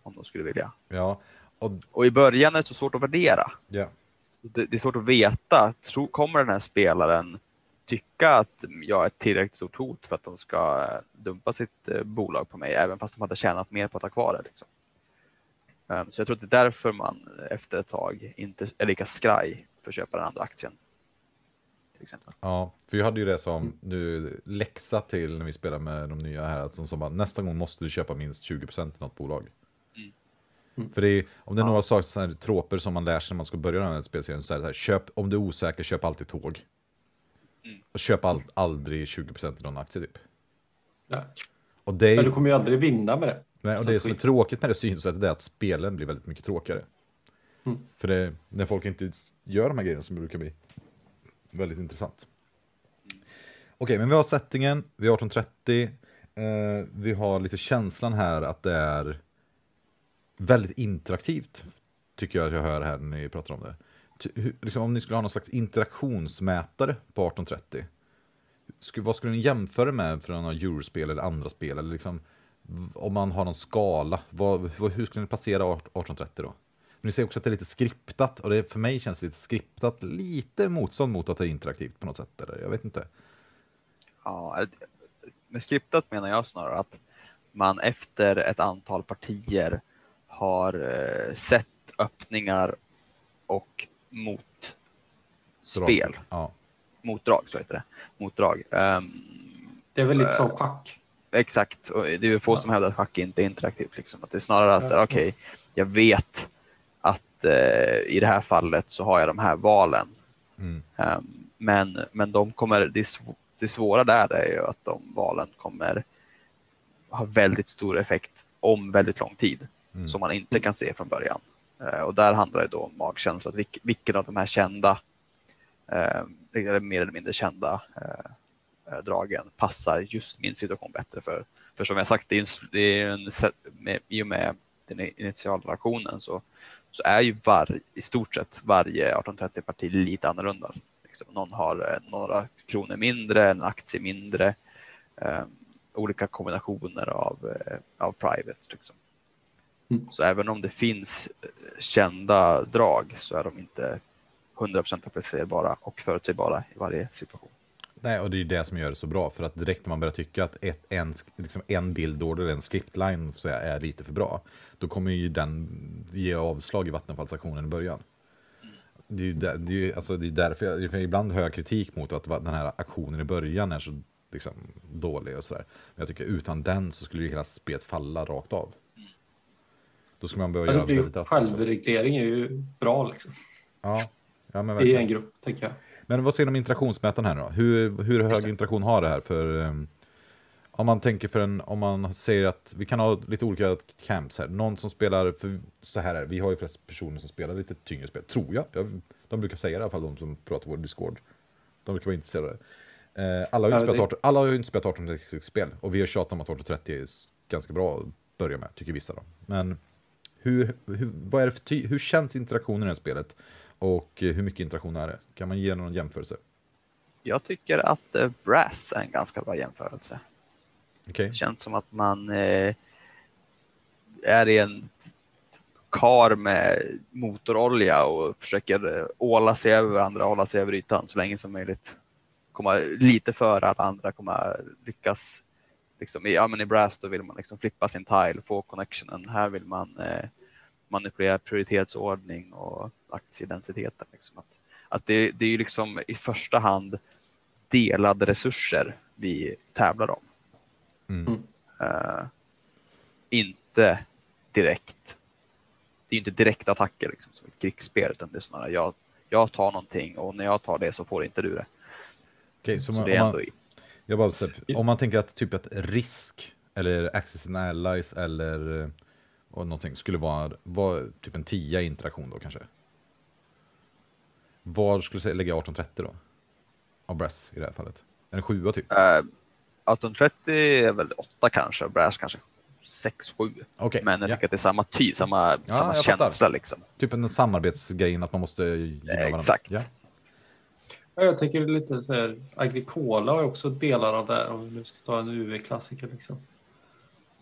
Om de skulle vilja. ja, och Och i början är det så svårt att värdera. ja. Det, det är svårt att veta. Tro, kommer den här spelaren tycka att jag är ett tillräckligt stort hot för att de ska dumpa sitt eh, bolag på mig, även fast de hade tjänat mer på att ha kvar det. Liksom. Um, så jag tror att det är därför man efter ett tag inte är lika skraj för att köpa den andra aktien. Till exempel. Ja, för jag hade ju det som nu läxa till när vi spelar med de nya här, att de sa bara nästa gång måste du köpa minst 20% i något bolag. För det är, om det är några saker, så här, troper som man lär sig när man ska börja den här spelserien, så är det så här, köp, om du är osäker, köp alltid tåg. Och köp all, aldrig 20% i någon aktie typ. ja. Och det, Men du är, kommer ju aldrig vinna med det. nej, och det som är tråkigt med det synsättet är att spelen blir väldigt mycket tråkigare. Mm. För det, när folk inte gör de här grejerna som brukar bli väldigt intressant. Okej, men vi har settingen, vi har 1830, eh, vi har lite känslan här att det är väldigt interaktivt, tycker jag att jag hör här när ni pratar om det. Typ, liksom, om ni skulle ha någon slags interaktionsmätare på 1830, sku, vad skulle ni jämföra med för några Eurospel eller andra spel? Eller liksom, om man har någon skala, vad, vad, hur skulle ni placera 1830 då? Men ni ser också att det är lite skriptat och det för mig känns det lite skriptat, lite motstånd mot att det är interaktivt på något sätt. Eller? Jag vet inte. Ja, med skriptat menar jag snarare att man efter ett antal partier har eh, sett öppningar och motspel. Ja, Motdrag, så heter det. Motdrag. Ehm, Det är väl lite som schack. exakt, och det är ju få som hävdar att schack inte är interaktivt. Liksom. Att det är snarare att, här, okej, jag vet att eh, i det här fallet så har jag de här valen. mm, Ehm, men, men de kommer, det, sv- det svåra där är ju att de valen kommer ha väldigt stor effekt om väldigt lång tid Mm. som man inte kan se från början. Eh, och där handlar det då om magkänsla, att vilk, vilken av de här kända, eh, eller mer eller mindre kända eh, eh dragen passar just min situation bättre. För, för som jag sagt, det är en, det är en, med, i och med den i- så, så är ju var, i stort sett varje 1830-parti lite annorlunda. Liksom, någon har eh, några kronor mindre, en aktie mindre, eh, olika kombinationer av, eh, av private. Liksom. Mm. Så även om det finns eh, kända drag så är de inte 100% applicerbara och förutsägbara i varje situation. Nej, och det är ju det som gör det så bra. För att direkt när man börjar tycka att ett, en, liksom en bildorder, en scriptline så är lite för bra, då kommer ju den ge avslag i vattenfallsaktionen i början. Det är ju, där, det är ju alltså, det är därför jag, för ibland hör jag kritik mot att den här aktionen i början är så liksom, dålig och sådär. Men jag tycker utan den så skulle ju hela spelet falla rakt av. Då skulle man behöva Ja, det göra väldigt saker. självreglering är ju bra liksom. Ja, ja men I verkligen. en grupp, tänker jag. Men vad säger du om interaktionsmätaren här då? Hur, hur hög interaktion har det här? För um, om man tänker för en, om man säger att vi kan ha lite olika camps här. Någon som spelar, för så här är vi har ju flest personer som spelar lite tyngre spel, tror jag. jag de brukar säga det i alla fall, de som pratar på vår Discord. De brukar vara intresserade. Eh, alla, har ju Ja, det- 18, alla har ju inte spelat 1836-spel, och vi har tjatat om att 1830 är ganska bra att börja med, tycker vissa då. Men hur, hur, vad är det för hur känns interaktionen i det här spelet? Och eh, hur mycket interaktion är det? Kan man ge någon jämförelse? Jag tycker att eh, Brass är en ganska bra jämförelse. Okej? Det känns som att man eh, är i en kar med motorolja och försöker eh, åla sig över varandra, hålla sig över ytan så länge som möjligt. Komma lite före alla andra, komma lyckas. Liksom, i, ja, men I Brass då vill man liksom flippa sin tile, få connectionen. Här vill man eh, manipulera prioritetsordning och aktiedensiteten. Liksom. Att, att det, det är ju liksom i första hand delade resurser vi tävlar om. Mm. Eh, inte direkt. Det är inte direktattacker liksom, som ett krigsspel utan det är snarare jag, jag tar någonting och när jag tar det så får inte du det. Okej, så, Så man, det är ändå man, i. jag bara, om man tänker att typ att risk, eller access and allies, eller eh, och någonting skulle vara, vara typ en 10 i interaktion då kanske? Var skulle du säga, lägga 1830 då? Av Brass i det här fallet? En sjua typ? Uh, 1830 är väl 8 kanske och Brass kanske 6-7. Okej, Men jag ja. tycker att det är samma typ, samma, Ja, samma jag fattar. känsla liksom. Typ en samarbetsgrejen att man måste gilla varandra. exakt. Ja. Jag tänker lite så här, Agricola har också delar av det här, om vi nu ska ta en UV-klassiker. Liksom.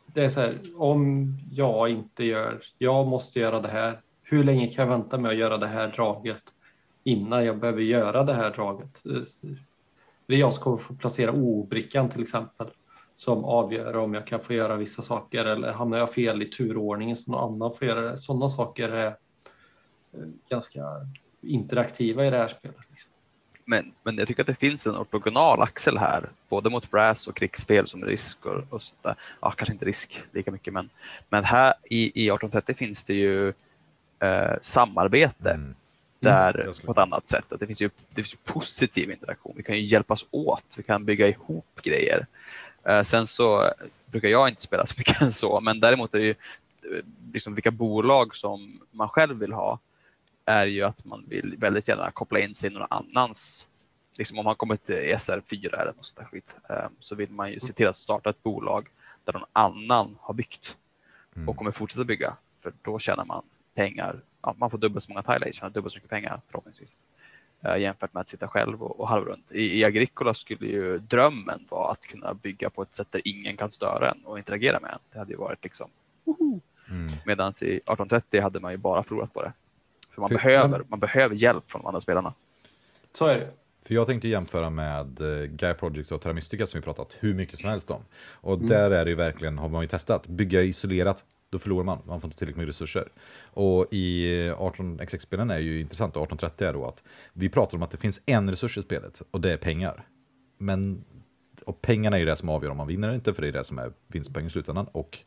Det är så här, om jag inte gör, jag måste göra det här. Hur länge kan jag vänta med att göra det här draget innan jag behöver göra det här draget? Det är jag som kommer få placera O-brickan till exempel som avgör om jag kan få göra vissa saker eller hamnar jag fel i turordningen så någon annan får göra det. Sådana saker är eh, ganska interaktiva i det här spelet. Liksom. Men, men jag tycker att det finns en ortogonal axel här, både mot Brass och krigsspel som risk och, och sånt där. Ja, kanske inte risk lika mycket, men, men här i, i 1830 finns det ju eh, samarbete Mm. där skulle- på ett annat sätt. Att det, finns ju, det finns ju positiv interaktion. Vi kan ju hjälpas åt, vi kan bygga ihop grejer. Eh, sen så brukar jag inte spela så mycket [LAUGHS] än så, men däremot är det ju eh, liksom vilka bolag som man själv vill ha är ju att man vill väldigt gärna koppla in sig i någon annans, liksom om man kommer till SR4 eller något sånt där skit, eh, så vill man ju se till att starta ett bolag där någon annan har byggt Mm. och kommer fortsätta bygga. För då tjänar man pengar. Ja, man får dubbelt så många tile tjänar dubbelt så mycket pengar förhoppningsvis. Eh, jämfört med att sitta själv och, och halva runt. I, I Agricola skulle ju drömmen vara att kunna bygga på ett sätt där ingen kan störa en och interagera med en. Det hade ju varit liksom. Mm. Medan i 1830 hade man ju bara förlorat på det. För man, För- behöver, man behöver hjälp från de andra spelarna. Så är det. För jag tänkte jämföra med eh, Guy Project och Terra Mystica som vi pratat hur mycket som helst om. Och där är det ju verkligen, har man ju testat, bygga isolerat, då förlorar man, man får inte tillräckligt med resurser. Och i 18xx-spelen är ju intressant, och 1830 är då att vi pratar om att det finns en resurs i spelet, och det är pengar. Men, och pengarna är ju det som avgör om man vinner eller inte, för det är det som är vinstpoäng i slutändan, och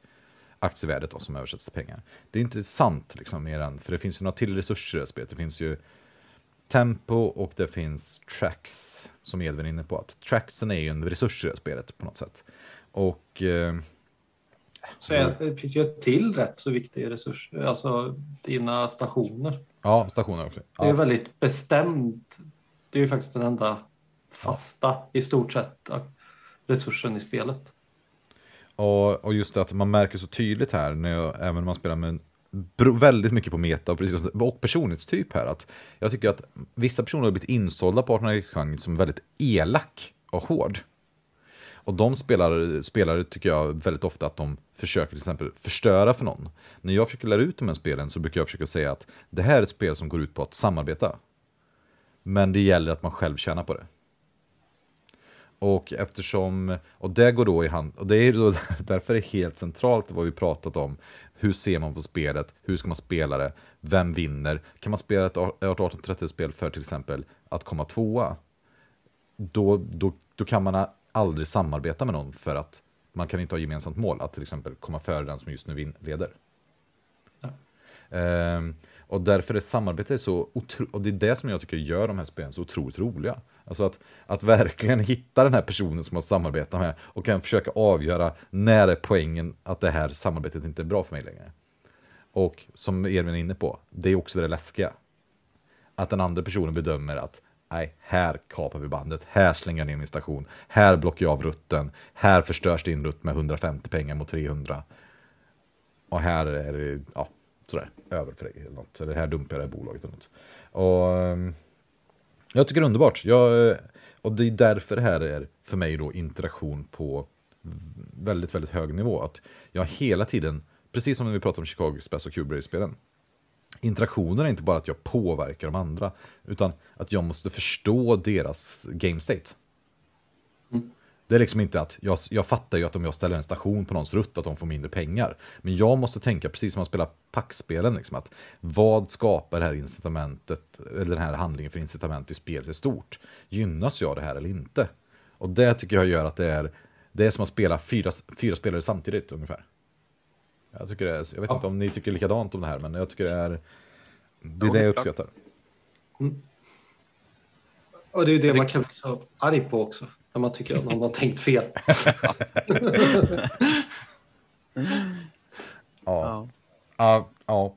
aktievärdet då, som översätts till pengar. Det är inte sant, liksom, mer än, för det finns ju några till resurser i det här spelet. Det finns ju tempo och det finns tracks, som Edvin är inne på. Att tracksen är ju en resurs i det här spelet på något sätt. Och eh, Så är, det finns ju ett till rätt så viktig resurs, alltså dina stationer. ja, stationer också. Det är Ja, väldigt bestämt. Det är ju faktiskt den enda fasta, i stort sett, resursen i spelet och, och just det att man märker så tydligt här, när jag, även om man spelar med väldigt mycket på meta och, precis, och personlighetstyp här. Att jag tycker att vissa personer har blivit insålda på 1800 som väldigt elak och hård. Och de spelar, spelare tycker jag väldigt ofta att de försöker till exempel förstöra för någon. När jag försöker lära ut de här spelen så brukar jag försöka säga att det här är ett spel som går ut på att samarbeta. Men det gäller att man själv tjänar på det. Och eftersom, och det går då i hand, och det är då [LAUGHS] därför är det helt centralt vad vi pratat om. Hur ser man på spelet? Hur ska man spela det? Vem vinner? Kan man spela ett 1830-spel för till exempel att komma tvåa? Då, då, då kan man aldrig samarbeta med någon för att man kan inte ha gemensamt mål, att till exempel komma före den som just nu vin, leder. Ja. Ehm, och därför är samarbetet så otroligt, och det är det som jag tycker gör de här spelen så otroligt roliga. Alltså att, att verkligen hitta den här personen som man samarbetar med och kan försöka avgöra när är poängen att det här samarbetet inte är bra för mig längre. Och som Edvin är inne på, det är också det läskiga. Att den andra personen bedömer att nej, här kapar vi bandet, här slänger jag ner min station, här blockar jag av rutten, här förstörs din rutt med 150 pengar mot 300. Och här är det, ja, sådär, över för dig eller något. Eller här dumpar jag det här bolaget eller något. Och ehm, jag tycker det är underbart. Jag, eh, och det är därför det här är för mig då interaktion på väldigt, väldigt hög nivå. Att jag hela tiden, precis som när vi pratade om Chicago Express och Cuberry-spelen, interaktionen är inte bara att jag påverkar de andra, utan att jag måste förstå deras game state. Det är liksom inte att, jag, jag fattar ju att om jag ställer en station på någons rutt att de får mindre pengar. Men jag måste tänka, precis som man spelar packspelen, liksom, att vad skapar det här incitamentet, eller den här handlingen för incitament i spelet i stort? Gynnas jag det här eller inte? Och det tycker jag gör att det är, det är som att spela fyra, fyra spelare samtidigt ungefär. Jag, tycker det är, jag vet Ja. inte om ni tycker likadant om det här, men jag tycker det är, det är det jag uppskattar. Och det är ju det man kan bli så arg på också. När man tycker att någon har tänkt fel. [LAUGHS] Ja, Ja. ja,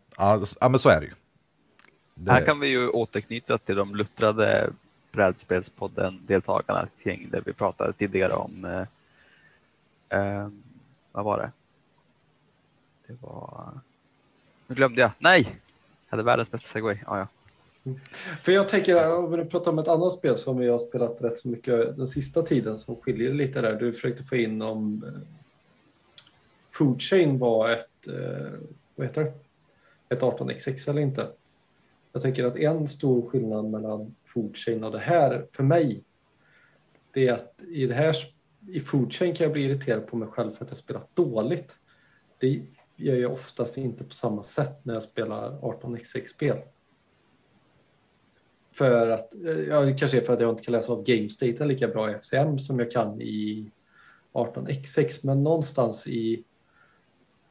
ja, men så är det ju. Det, Här kan vi ju återknyta till de luttrade brädspelspodden-deltagarna kring det vi pratade tidigare om. Eh, eh, vad var det? Det var... Nu glömde jag. Nej! Jag hade världens bästa segway. Ja, ja. För jag tänker, om vi pratar om ett annat spel som vi har spelat rätt så mycket den sista tiden som skiljer lite där. Du försökte få in om eh, Food Chain var ett, eh, vad heter det? Ett 18xx eller inte. Jag tänker att en stor skillnad mellan Food Chain och det här för mig det är att i det här i Food Chain kan jag bli irriterad på mig själv för att jag spelat dåligt. Det gör jag oftast inte på samma sätt när jag spelar 18xx-spel. För att, eh, ja, det kanske är för att jag inte kan läsa av GameState lika bra i FCM som jag kan i 18xx, men någonstans i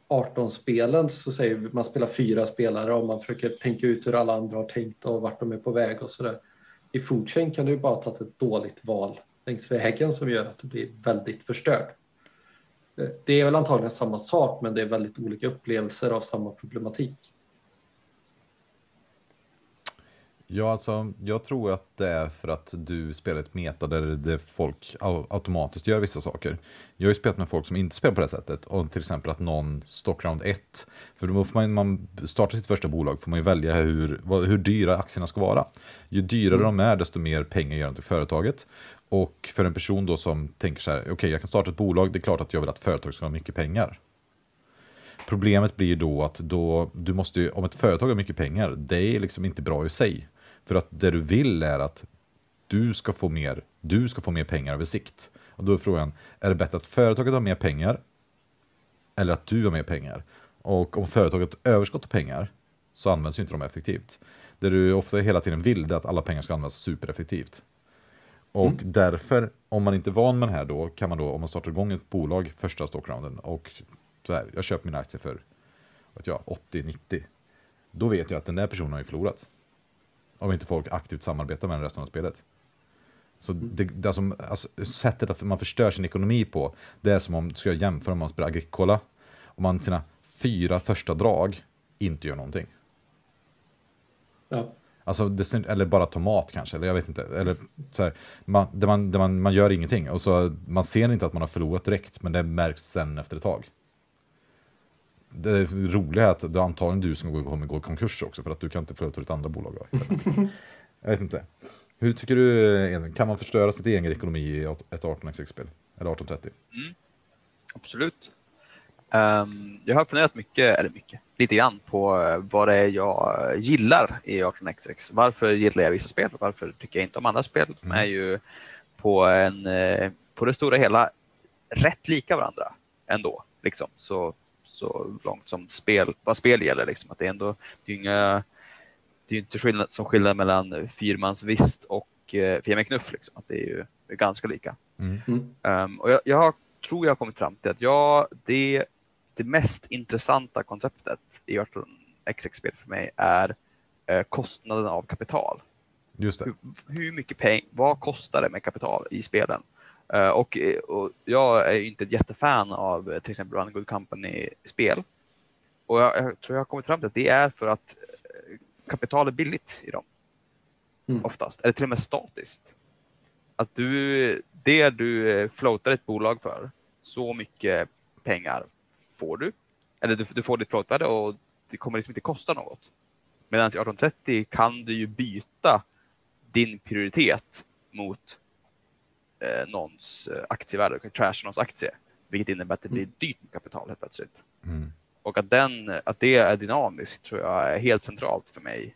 18-spelen så säger vi man spelar fyra spelare och man försöker tänka ut hur alla andra har tänkt och vart de är på väg och sådär. I Foodchain kan du ju bara ta ett dåligt val längs vägen som gör att du blir väldigt förstörd. Eh, det är väl antagligen samma sak, men det är väldigt olika upplevelser av samma problematik. Ja, alltså, jag tror att det är för att du spelar ett meta där det folk au- automatiskt gör vissa saker. Jag har ju spelat med folk som inte spelar på det sättet. Och till exempel att någon stock round 1. För då får man, man startar sitt första bolag får man ju välja hur, hur dyra aktierna ska vara. Ju dyrare de är, desto mer pengar gör de till företaget. Och för en person då som tänker så här, okej jag kan starta ett bolag, det är klart att jag vill att företaget ska ha mycket pengar. Problemet blir då att då, du måste om ett företag har mycket pengar, det är liksom inte bra i sig. För att det du vill är att du ska få mer, du ska få mer pengar över sikt. Och då är frågan, är det bättre att företaget har mer pengar eller att du har mer pengar? Och om företaget har överskott av pengar så används ju inte de effektivt. Det du ofta hela tiden vill är att alla pengar ska användas supereffektivt. Och därför, om man inte är van med det här då, kan man då, om man startar igång ett bolag första stockrounden och så här, jag köper mina aktier för vet jag, 80-90. Då vet jag att den där personen har ju förlorat. Om inte folk aktivt samarbetar med den resten av spelet. Så det, det som, alltså, sättet att man förstör sin ekonomi på, det är som om, ska jag jämföra om man spelar Agricola, om man sina fyra första drag inte gör någonting. Ja. Alltså, eller bara tomat kanske, eller jag vet inte. Eller så här, man, där man, där man, man gör ingenting. Och så, man ser inte att man har förlorat direkt, men det märks sen efter ett tag. Det roliga är att det är antagligen du som kommer gå i konkurs också, för att du kan inte få ut ditt andra bolag. [LAUGHS] jag vet inte. Hur tycker du, kan man förstöra sitt egen ekonomi i ett 18xx-spel? Eller 1830? Absolut. Ehm, jag har funderat mycket, eller mycket, lite grann på eh, vad det är jag gillar i 18xx. Varför gillar jag vissa spel varför tycker jag inte om andra spel? De är ju på, en, eh, på det stora hela rätt lika varandra ändå. Liksom. Så, så långt som spel, vad spel gäller. Liksom. Att det, är ändå, det är inga, det är inte skillnad, som skillnad mellan fyrmansvist och eh, Fia med knuff. Liksom. Att det är ju det är ganska lika. Mm. Um, och jag, jag har, tror jag har kommit fram till att ja, det, det mest intressanta konceptet i 18 XX-spel för mig är eh, kostnaden av kapital. Just det. Hur, hur mycket pengar, vad kostar det med kapital i spelen? Eh, och, och jag är inte ett jättefan av eh, till exempel Run Good Company-spel. Och jag, jag tror jag har kommit fram till att det är för att eh, kapital är billigt i dem. Mm. Oftast, eller till och med statiskt. Att du, det du floatar ett bolag för, så mycket pengar får du. Eller du, du får ditt floatvärde och det kommer liksom inte kosta något. Medan i 1830 kan du ju byta din prioritet mot eh, någons eh, aktievärde, du kan trasha någons aktie. Vilket innebär att det blir dyrt med kapital helt plötsligt. Mm. Och att, den, att det är dynamiskt tror jag är helt centralt för mig.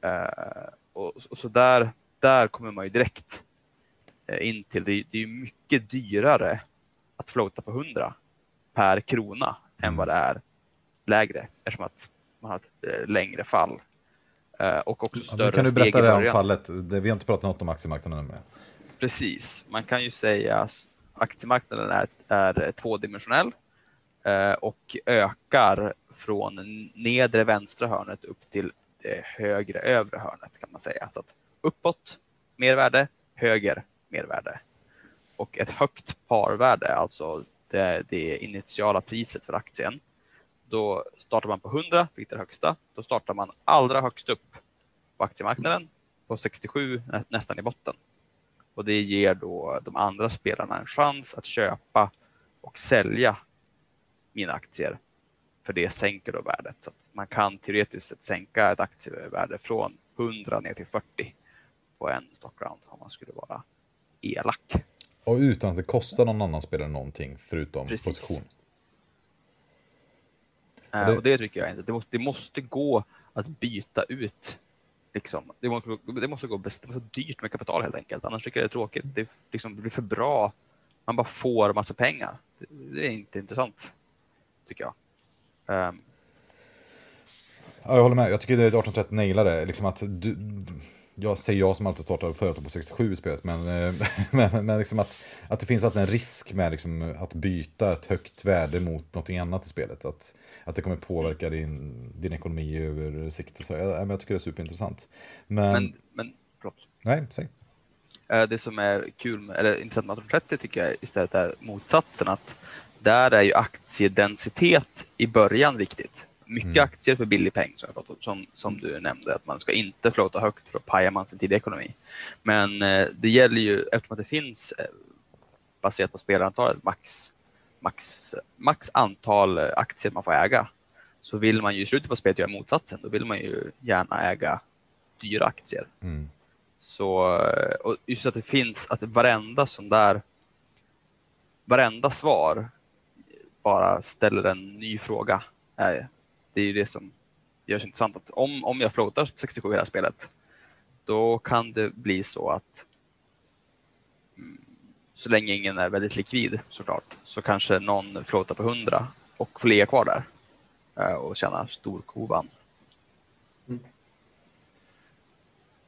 Eh, och, och så där, där kommer man ju direkt eh, in till, det, det är ju mycket dyrare att floata på 100 per krona än vad det är lägre eftersom att man har ett eh, längre fall. Och också Ja, större men kan du berätta det om fallet? Vi har inte pratat något om aktiemarknaden med. Precis, man kan ju säga att aktiemarknaden är, är tvådimensionell eh, och ökar från nedre vänstra hörnet upp till det högre övre hörnet kan man säga. Så att uppåt mervärde, höger mervärde. Och ett högt parvärde, alltså det, det initiala priset för aktien. Då startar man på 100, vilket är det högsta. Då startar man allra högst upp på aktiemarknaden på 67, nästan i botten. Och det ger då de andra spelarna en chans att köpa och sälja mina aktier. För det sänker då värdet. Så man kan teoretiskt sett sänka ett aktievärde från 100 ner till 40 på en stockround om man skulle vara elak. Och utan att det kostar någon annan spelare någonting förutom Precis. position. Eh, det- Och det tycker jag inte. Det måste, det måste gå att byta ut. Liksom. Det, måste, det måste gå bäst, det måste dyrt med kapital helt enkelt. Annars tycker jag det är tråkigt. Det, liksom, det blir för bra. Man bara får massa pengar. Det, det är inte intressant. Tycker jag. Um. Ja, jag håller med. Jag tycker det är 1830 nailar det. Liksom att du, jag säger jag som alltid startar företag på 67 i spelet, men, eh, [LAUGHS] men, men liksom att, att det finns alltid en risk med liksom att byta ett högt värde mot någonting annat i spelet. Att, att det kommer påverka din, din ekonomi över sikt. Och så. Jag, jag tycker det är superintressant. Men, men, men förlåt. nej, säg. Eh, Det som är kul med, eller intressant med 1830 tycker jag istället är motsatsen. Att där är ju aktiedensitet i början viktigt. Mycket Mm. aktier för billig peng som, som, som du nämnde. Att man ska inte floata högt för att pajar man sin tidiga ekonomi. Men eh, det gäller ju eftersom att det finns eh, baserat på spelarantalet max, max, max antal eh, aktier man får äga. Så vill man ju i slutet på spelet göra motsatsen. Då vill man ju gärna äga dyra aktier. Mm. Så, eh, och just att det finns, att varenda sån där, varenda svar bara ställer en ny fråga. Eh, Det är ju det som gör det intressant. Att om, om jag floatar 67 i det här spelet, då kan det bli så att mm, så länge ingen är väldigt likvid såklart, så kanske någon floatar på 100 och får ligga kvar där eh, och tjäna storkovan.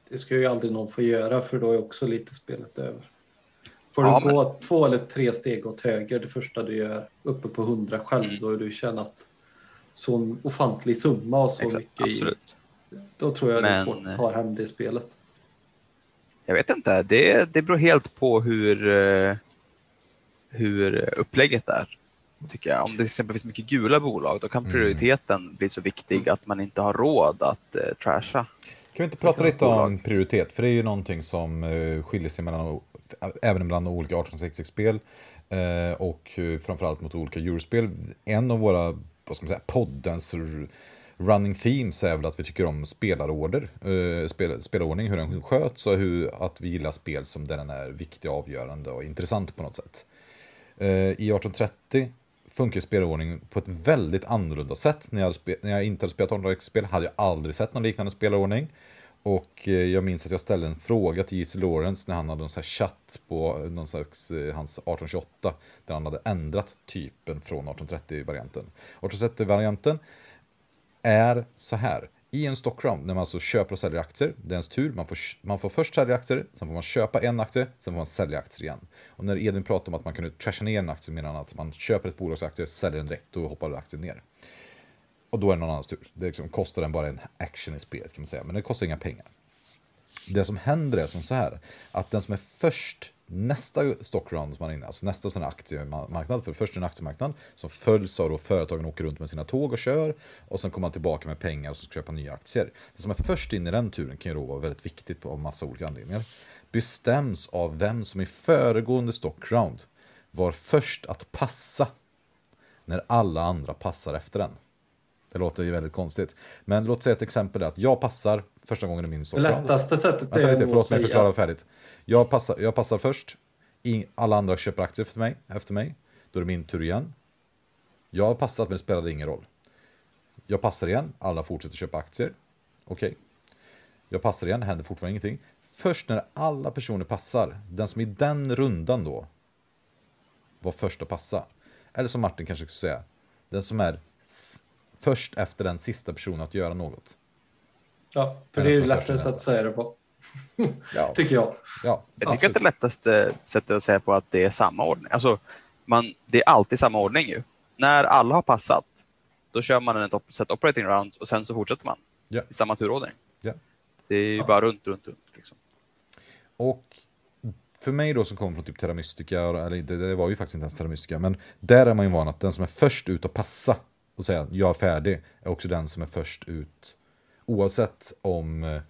Det ska ju aldrig någon få göra för då är också lite spelet över. Får Ja, du gå två eller tre steg åt höger det första du gör uppe på 100 själv Mm. då har du tjänat sån ofantlig summa och så Exakt, mycket absolut. i. Då tror jag det är Men- svårt att ta hem det spelet. Jag vet inte. Det, det beror helt på hur, eh, hur upplägget är. Tycker jag. Om det till exempel finns mycket gula bolag, då kan Mm. prioriteten bli så viktig att man inte har råd att eh, trasha. Kan vi inte prata lite om prioritet? För det är ju någonting som eh, skiljer sig mellan, även bland olika 1866-spel eh, och eh, framförallt mot olika eurospel. En av våra, vad ska man säga, poddens running themes är väl att vi tycker om spelarorder, eh, spel, spelordning, hur den sköts och hur, att vi gillar spel som där den är viktig, avgörande och intressant på något sätt. Eh, I 1830 funkar spelordning på ett väldigt annorlunda sätt. När jag, hade spe- när jag inte hade spelat 1830-spel hade jag aldrig sett någon liknande spelordning. Och eh, jag minns att jag ställde en fråga till J.C. Lawrence när han hade en sån här chatt på någon slags, eh, hans 1828 där han hade ändrat typen från 1830-varianten. 1830-varianten är så här. I en stockround, när man alltså köper och säljer aktier, det är ens tur, man får, man får först sälja aktier, sen får man köpa en aktie, sen får man sälja aktier igen. Och när Edvin pratar om att man kunde trasha ner en aktie menar han att man köper ett bolags aktier, säljer den direkt, då hoppar aktien ner. Och då är det någon annans tur. Det liksom kostar den bara en action i spelet kan man säga, men det kostar inga pengar. Det som händer är som så här, att den som är först nästa stockround som man är inne, alltså nästa sån här aktiemarknad, för först en aktiemarknad som följs av då företagen åker runt med sina tåg och kör och sen kommer man tillbaka med pengar och ska köpa nya aktier. Det som är först in i den turen kan ju då vara väldigt viktigt av massa olika anledningar. Bestäms av vem som i föregående stockround var först att passa när alla andra passar efter den. Det låter ju väldigt konstigt. Men låt säga ett exempel att jag passar första gången i min stockround. lättaste sättet är lite, förlåt mig förklara färdigt. Jag passar, jag passar först, alla andra köper aktier efter mig, efter mig. Då är det min tur igen. Jag har passat men det spelade ingen roll. Jag passar igen, alla fortsätter köpa aktier. Okej. Jag passar igen, det händer fortfarande ingenting. Först när alla personer passar, den som i den rundan då var först att passa. Eller som Martin kanske skulle säga, den som är först efter den sista personen att göra något. Ja, för det är ju nästa. att säga det på, Ja, [LAUGHS] tycker jag. ja. Jag tycker att det lättaste sättet att säga på att det är samma ordning. Alltså, man, det är alltid samma ordning ju. När alla har passat, då kör man en op- set operating round och sen så fortsätter man Ja. i samma turordning. Ja. Det är ju bara runt, runt, runt. Liksom. Och för mig då som kommer från typ Terra Mystica, eller det, det var ju faktiskt inte ens Terra Mystica, men där är man ju van att den som är först ut att passa och säga jag är färdig är också den som är först ut. Oavsett om, eh,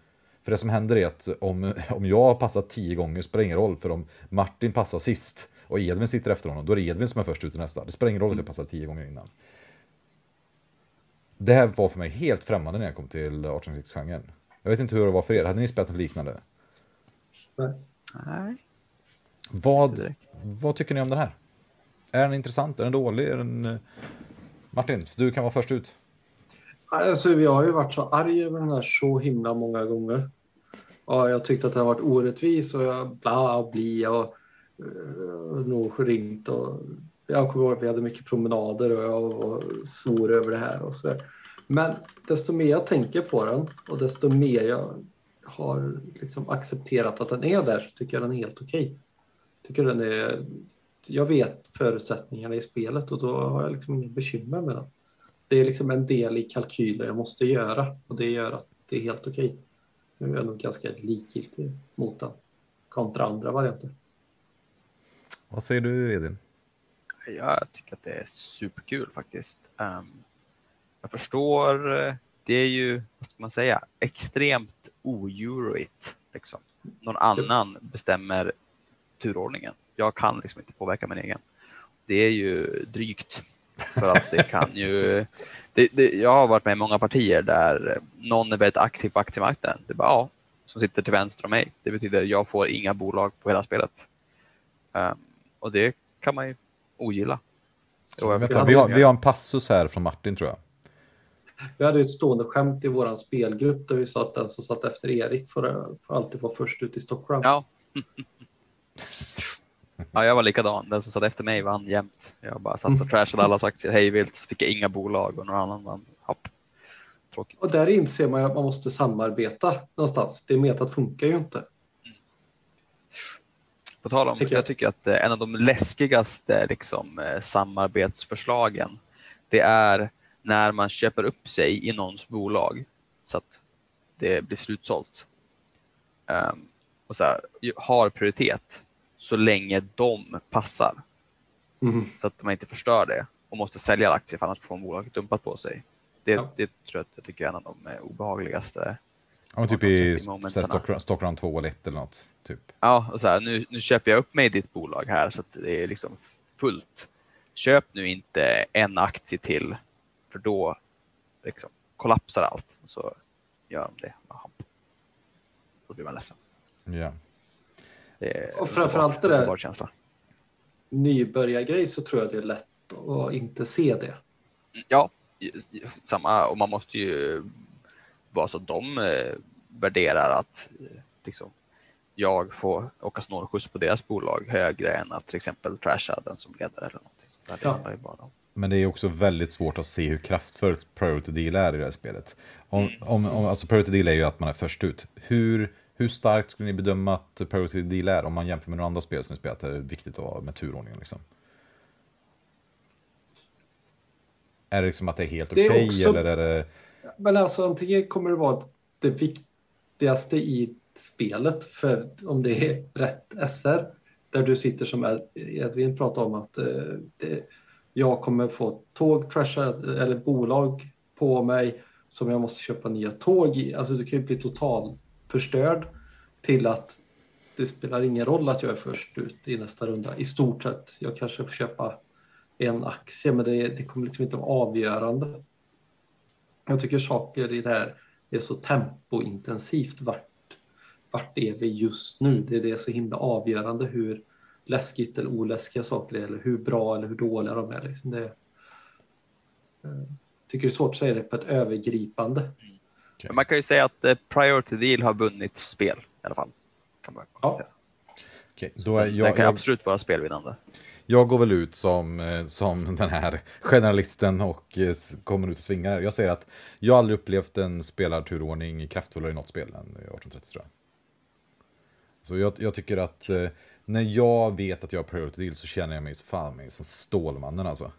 för det som händer är att om, [LAUGHS] om jag har passat tio gånger spelar ingen roll, för om Martin passar sist och Edvin sitter efter honom, då är det Edvin som är först ut i nästa. Det spelar ingen roll att jag passade tio gånger innan. Det här var för mig helt främmande när jag kom till 1806-genren. Jag vet inte hur det var för er, hade ni spelat något liknande? Nej. Vad, vad tycker ni om den här? Är den intressant? Är den dålig? Är den... Martin, du kan vara först ut. Alltså, jag har ju varit så arg över den här så himla många gånger. Ja, jag tyckte att det har varit orättvis och jag bla och bli och uh, nog ringt och jag kommer ihåg att vi hade mycket promenader och jag och svor över det här och så där. Men desto mer jag tänker på den och desto mer jag har liksom accepterat att den är där tycker jag den är helt okej. Tycker den är, jag vet förutsättningarna i spelet och då har jag liksom inga bekymmer med den det är liksom en del i kalkylen jag måste göra och det gör att det är helt okej. Nu är jag nog ganska likgiltig mot den kontra andra varianter. Vad säger du Edvin? Jag tycker att det är superkul faktiskt. Ehm, jag förstår, eh, det är ju, vad ska man säga, extremt o-euroigt. Liksom. Någon annan bestämmer turordningen. Jag kan liksom inte påverka min egen. Det är ju drygt. För att det kan ju... Det, det, jag har varit med i många partier där någon är väldigt aktiv på aktiemarknaden. Det är bara, ja, som sitter till vänster om mig. Det betyder att jag får inga bolag på hela spelet. Ehm, och det kan man ju ogilla. Vänta, vi, har, vi har en passus här från Martin tror jag. Vi hade ett stående skämt i vår spelgrupp där vi sa att den som satt efter Erik får, får alltid vara först ut i Stockholm. Ja. [LAUGHS] ja, jag var likadan. Den som satt efter mig vann jämt. Jag bara satt och trashade allas aktier hej vilt, så fick jag inga bolag och någon annan vann. Hopp. Tråkigt. Och där inser man att man måste samarbeta någonstans. Det metat funkar ju inte. På tal om, Tycker jag. jag tycker att eh, en av de läskigaste liksom, eh, samarbetsförslagen, det är när man köper upp sig i någons bolag så att det blir slutsålt. Ehm, och så här, har prioritet så länge de passar Mm. så att man inte förstör det och måste sälja aktier för annars får bolaget dumpat på sig. Det, Ja. det tror jag att jag tycker är en av de eh, obehagligaste. Ja, men typ i Stockround 2 eller 1 eller något. Typ. Ja, och så här, nu, nu köper jag upp mig i ditt bolag här så att det är liksom fullt. Köp nu inte en aktie till för då liksom kollapsar allt. Och så gör de det. Då blir man ledsen. Ja. Det Och framförallt det där- känsla. Nybörjargrej så tror jag det är lätt att inte se det. Ja, samma. Och man måste ju vara så att de eh, värderar att eh, liksom, jag får åka snålskjuts på deras bolag högre än att till exempel trasha den som leder eller någonting. Så där, det Ja. ju bara. Men det är också väldigt svårt att se hur kraftfullt Priority Deal är i det här spelet. Om, om, om, alltså Priority Deal är ju att man är först ut. Hur, hur starkt skulle ni bedöma att Priority Deal är om man jämför med några andra spel som ni spelat? Är det viktigt att ha med turordningen liksom? Är det liksom att det är helt är okej också- eller är det... Men alltså antingen kommer det vara det viktigaste i spelet för om det är rätt SR där du sitter som Ed- Edvin pratade om att eh, det, jag kommer få tåg crashad eller bolag på mig som jag måste köpa nya tåg i. Alltså du kan ju bli total förstörd till att det spelar ingen roll att jag är först ut i nästa runda. I stort sett. Jag kanske får köpa en aktie men det, det kommer liksom inte vara avgörande. Jag tycker saker i det här är så tempointensivt. Vart, vart är vi just nu? Det är det så himla avgörande hur läskigt eller oläskiga saker är eller hur bra eller hur dåliga de är. Liksom det, jag tycker det är svårt att säga det på ett övergripande. Men man kan ju säga att eh, Priority Deal har vunnit spel i alla fall. Kan man konstatera. Okej, då är jag, kan jag, absolut vara spelvinnande. jag går väl ut som, eh, som den här generalisten och eh, kommer ut och svingar. Jag säger att jag aldrig upplevt en spelarturordning kraftfullare i något spel än 1830 tror jag. Så jag, jag tycker att eh, när jag vet att jag har priority deal så känner jag mig fan mig som Stålmannen alltså.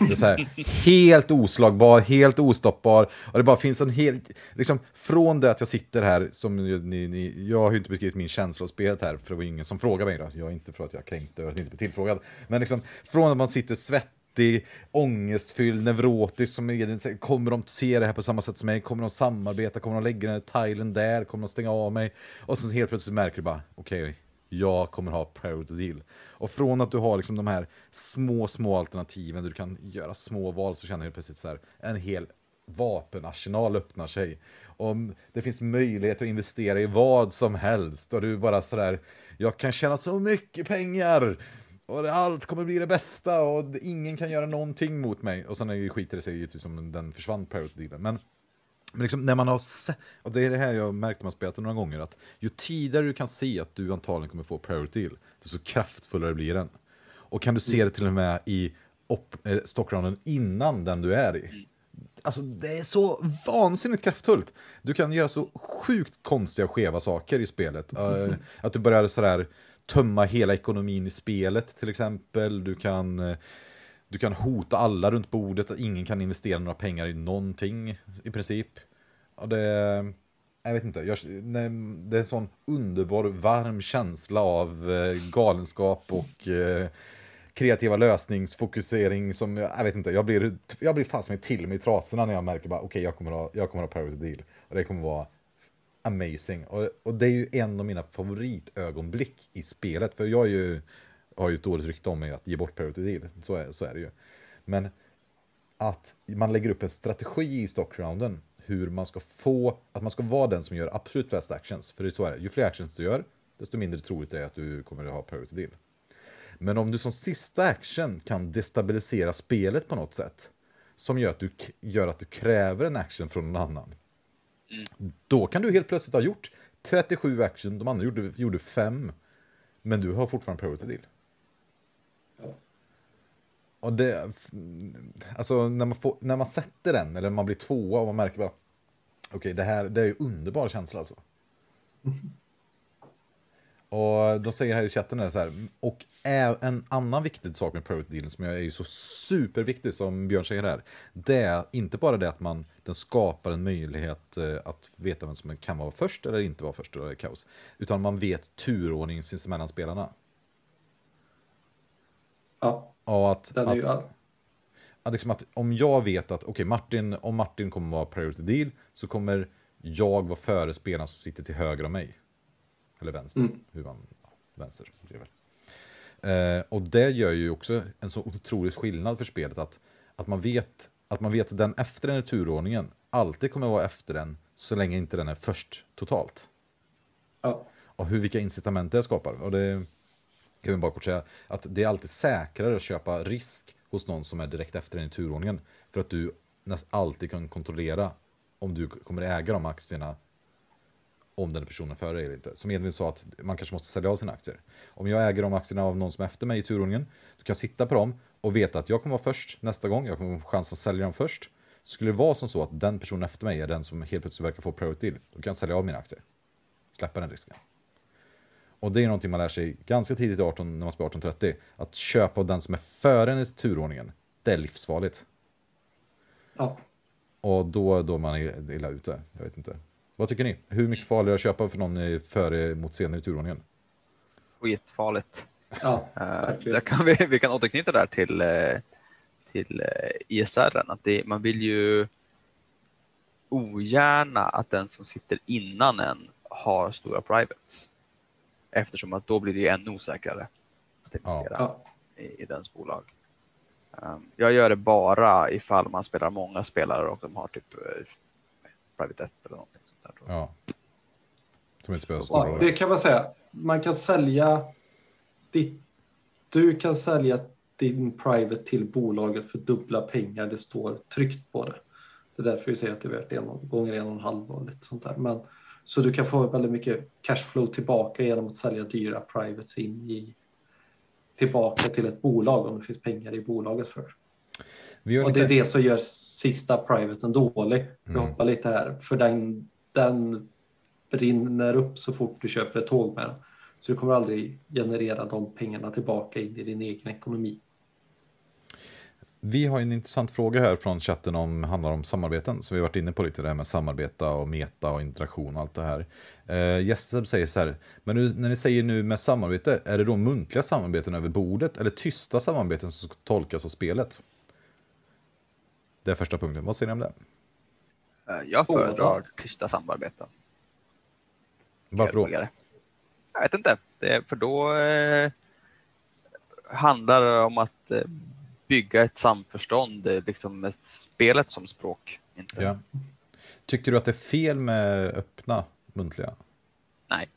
Det är så här, helt oslagbar, helt ostoppbar. Och det bara finns en hel... Liksom, från det att jag sitter här, som ni, ni, jag har ju inte beskrivit min känsla av spelet här, för det var ingen som frågade mig. Då. Jag är inte för att jag kränkte över att inte bli tillfrågad. Men liksom, från att man sitter svettig, ångestfylld, neurotisk, som Edvin säger, kommer de se det här på samma sätt som mig? Kommer de samarbeta? Kommer de lägga den här tilen där? Kommer de stänga av mig? Och sen helt plötsligt märker du bara, okej, jag kommer ha priority deal. Och från att du har liksom de här små, små alternativen där du kan göra små val så känner jag plötsligt så här, en hel vapenarsenal öppnar sig. Om det finns möjlighet att investera i vad som helst och du bara sådär, jag kan tjäna så mycket pengar och allt kommer bli det bästa och ingen kan göra någonting mot mig. Och sen är det ju skiter det sig givetvis om den försvann Pirate dealen. Men men liksom när man har sett, och det är det här jag har märkt när man spelat det några gånger, att ju tidigare du kan se att du antagligen kommer få priority deal, desto kraftfullare blir den. Och kan du se det till och med i op- eh, innan den du är i. Alltså det är så vansinnigt kraftfullt. Du kan göra så sjukt konstiga skeva saker i spelet. [LAUGHS] Eh, att du börjar sådär tömma hela ekonomin i spelet till exempel. Du kan, eh, du kan hota alla runt bordet, att ingen kan investera några pengar i någonting i princip. Ja, det, jag vet inte, jag, nej, det är en sån underbar, varm känsla av eh, galenskap och eh, kreativa lösningsfokusering som, jag, jag vet inte, jag blir, jag blir fast med till mig i trasorna när jag märker bara, okej, jag kommer ha, jag kommer ha priority deal. Och det kommer vara amazing. Och, och det är ju en av mina favoritögonblick i spelet, för jag är ju, har ju ett dåligt rykte om mig att ge bort priority deal, så är, så är det ju. Men att man lägger upp en strategi i stockrounden hur man ska få, att man ska vara den som gör absolut flest actions. För det är så är ju fler actions du gör, desto mindre troligt är det att du kommer att ha priority deal. Men om du som sista action kan destabilisera spelet på något sätt, som gör att du, gör att du kräver en action från någon annan, då kan du helt plötsligt ha gjort 37 action, de andra gjorde, gjorde 5, men du har fortfarande priority deal. Och det, alltså när man, får, när man sätter den, eller man blir tvåa och man märker bara, okej, det här det är ju underbar känsla alltså. [LAUGHS] Och de säger här i chatten är så här, och en annan viktig sak med Private dealen som är ju så superviktig som Björn säger här, det är inte bara det att man, den skapar en möjlighet eh, att veta vem som kan vara först eller inte vara först eller kaos, utan man vet turordning sinsemellan spelarna. Ja, och att, är ju... att, att, liksom att om jag vet att okej, Martin, om Martin kommer vara priority deal så kommer jag vara före spelaren som sitter till höger om mig. Eller vänster, Mm. hur man, ja, vänster blir väl. Eh, och det gör ju också en så otrolig skillnad för spelet att, att, man vet, att man vet att den efter den i turordningen alltid kommer vara efter den så länge inte den är först totalt. Ja. Och hur, vilka incitament det skapar. Och det, jag vill bara kort säga att det är alltid säkrare att köpa risk hos någon som är direkt efter den i turordningen. För att du nästan alltid kan kontrollera om du kommer äga de aktierna om den personen före dig eller inte. Som Edvin sa, att man kanske måste sälja av sina aktier. Om jag äger de aktierna av någon som är efter mig i turordningen, då kan jag sitta på dem och veta att jag kommer vara först nästa gång, jag kommer få chansen att sälja dem först. Skulle det vara som så att den personen efter mig är den som helt plötsligt verkar få priority, då kan jag sälja av mina aktier. Släppa den risken. Och det är någonting man lär sig ganska tidigt i 18, när man spelar 1830. Att köpa den som är före en i turordningen, det är livsfarligt. Ja. Och då, då man är illa ute. Jag vet inte. Vad tycker ni? Hur mycket farligare att köpa för någon i- före mot senare i turordningen? Skitfarligt. Ja, där kan vi, [LAUGHS] vi kan återknyta där till, eh, till eh, ISR. Att det, man vill ju ogärna att den som sitter innan en har stora privates. Eftersom att då blir det ju ännu osäkrare att investera ja. i, i dens bolag. Um, jag gör det bara ifall man spelar många spelare och de har typ eh, private 1 eller någonting sånt där. Ja. Som inte spelar så stor Ja, roll. det kan man säga. Man kan sälja ditt, du kan sälja din private till bolaget för dubbla pengar. Det står tryckt på det. Det är därför vi säger att det är värt en gånger en och en halv och lite sånt där. Men, så du kan få väldigt mycket cashflow tillbaka genom att sälja dyra privates in i tillbaka till ett bolag om det finns pengar i bolaget för. Vi Och det är lite... det som gör sista privaten dålig. Vi Mm. hoppar lite här, för den, den brinner upp så fort du köper ett tåg med den. Så du kommer aldrig generera de pengarna tillbaka in i din egen ekonomi. Vi har en intressant fråga här från chatten om handlar om samarbeten. Så vi har varit inne på lite det här med samarbeta och meta och interaktion och allt det här. Uh, Jesper säger så här, men nu, när ni säger nu med samarbete, är det då muntliga samarbeten över bordet eller tysta samarbeten som ska tolkas av spelet? Det är första punkten. Vad säger ni om det? Eh, Jag föredrar tysta samarbeten. Varför då? Jag vet inte. Det är, för då eh, handlar det om att eh, bygga ett samförstånd, eh, liksom med spelet som språk. Inte. Ja. Tycker du att det är fel med öppna muntliga? Nej.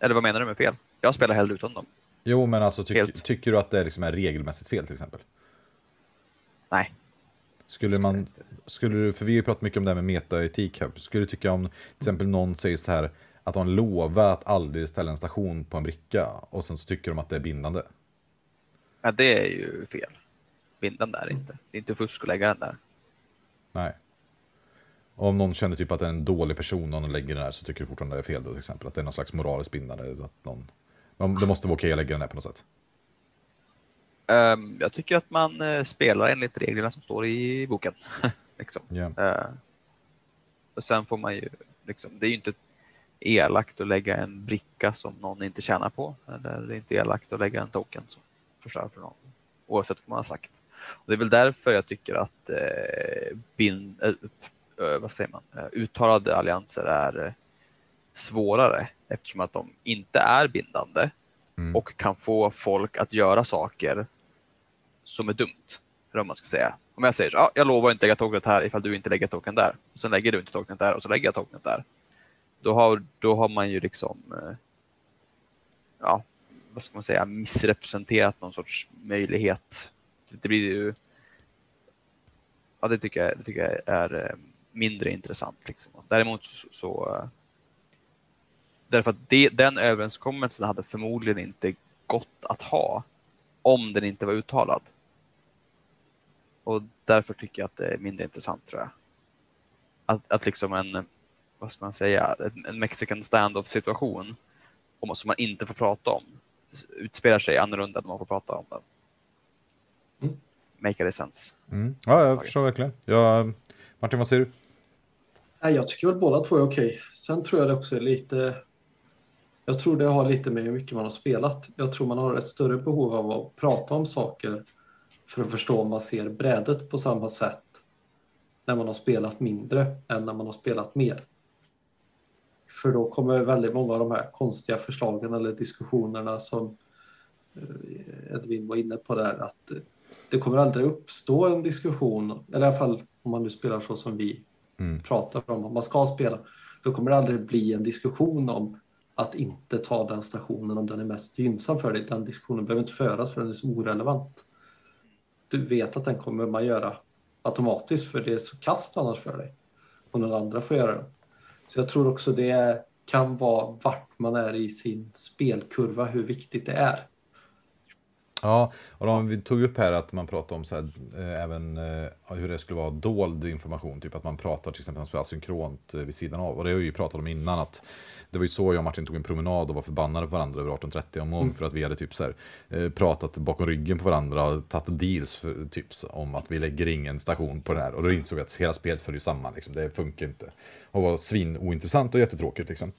Eller vad menar du med fel? Jag spelar hellre utan dem. Jo, men alltså tyck, Helt. tycker du att det liksom är regelmässigt fel till exempel? Nej. Skulle man, skulle du, för vi har ju pratat mycket om det här med metaetik här. Skulle du tycka om till exempel någon säger så här att de lovar att aldrig ställa en station på en bricka och sen så tycker de att det är bindande? Ja, det är ju fel. Bindande är det inte. Det är inte fusk att lägga den där. Nej. Om någon känner typ att det är en dålig person och någon lägger den där så tycker du fortfarande det är fel då till exempel? Att det är någon slags moraliskt bindande? Att någon, men det måste vara okej att lägga den där på något sätt? Ehm, jag tycker att man eh, spelar enligt reglerna som står i boken. [LAUGHS] liksom. Ja. Eh, och sen får man ju, liksom, det är ju inte elakt att lägga en bricka som någon inte tjänar på. Eller det är inte elakt att lägga en token som förstör för någon. Oavsett vad man har sagt. Och det är väl därför jag tycker att eh, bin, eh, eh, vad säger man, eh, uttalade allianser är eh, svårare eftersom att de inte är bindande Mm. och kan få folk att göra saker som är dumt. Eller vad man ska säga. Om jag säger så, ah, jag lovar inte lägga tokenet här ifall du inte lägger token där. Och sen lägger du inte tokenet där och så lägger jag tokenet där. Då har, då har man ju liksom, ja, vad ska man säga, missrepresenterat någon sorts möjlighet. Det blir ju, ja det tycker jag, det tycker jag är eh, mindre intressant. Liksom. Däremot så, så eh, Därför att det, den överenskommelsen hade förmodligen inte gått att ha om den inte var uttalad. Och därför tycker jag att det är mindre intressant tror jag. Att, att liksom en, vad ska man säga, en, en mexican standoff situation om, som man inte får prata om utspelar sig annorlunda än man får prata om den. Mm. Make any sense. Mm. Ja, jag förstår verkligen. Ja, Martin, vad säger du? Nej, jag tycker väl båda två är okej. Sen tror jag det också är lite... Jag tror det har lite med hur mycket man har spelat. Jag tror man har ett större behov av att prata om saker för att förstå om man ser brädet på samma sätt när man har spelat mindre än när man har spelat mer. För då kommer väldigt många av de här konstiga förslagen eller diskussionerna som eh, Edvin var inne på där att eh, det kommer aldrig uppstå en diskussion, eller i alla fall om man nu spelar så som vi Mm. pratar om, om man ska spela, då kommer det aldrig bli en diskussion om att inte ta den stationen om den är mest gynnsam för dig. Den diskussionen behöver inte föras för den är så orelevant. Du vet att den kommer man göra automatiskt för det är så kast annars för dig. Om den andra får göra det. Så jag tror också det kan vara vart man är i sin spelkurva, hur viktigt det är. Ja, och de, vi tog upp här att man pratar om så här, eh, även eh, hur det skulle vara dold information. Typ att man pratar till exempel om asynkront eh, vid sidan av. Och det har vi ju pratat om innan. att Det var ju så jag och Martin tog en promenad och var förbannade på varandra över 18.30 om morgonen. För att vi hade typ så här, eh, pratat bakom ryggen på varandra och tagit deals för, typ, om att vi lägger ingen station på den här. Och då insåg vi att hela spelet följer samman. Liksom. Det funkar inte. Och var svin ointressant och jättetråkigt. Liksom.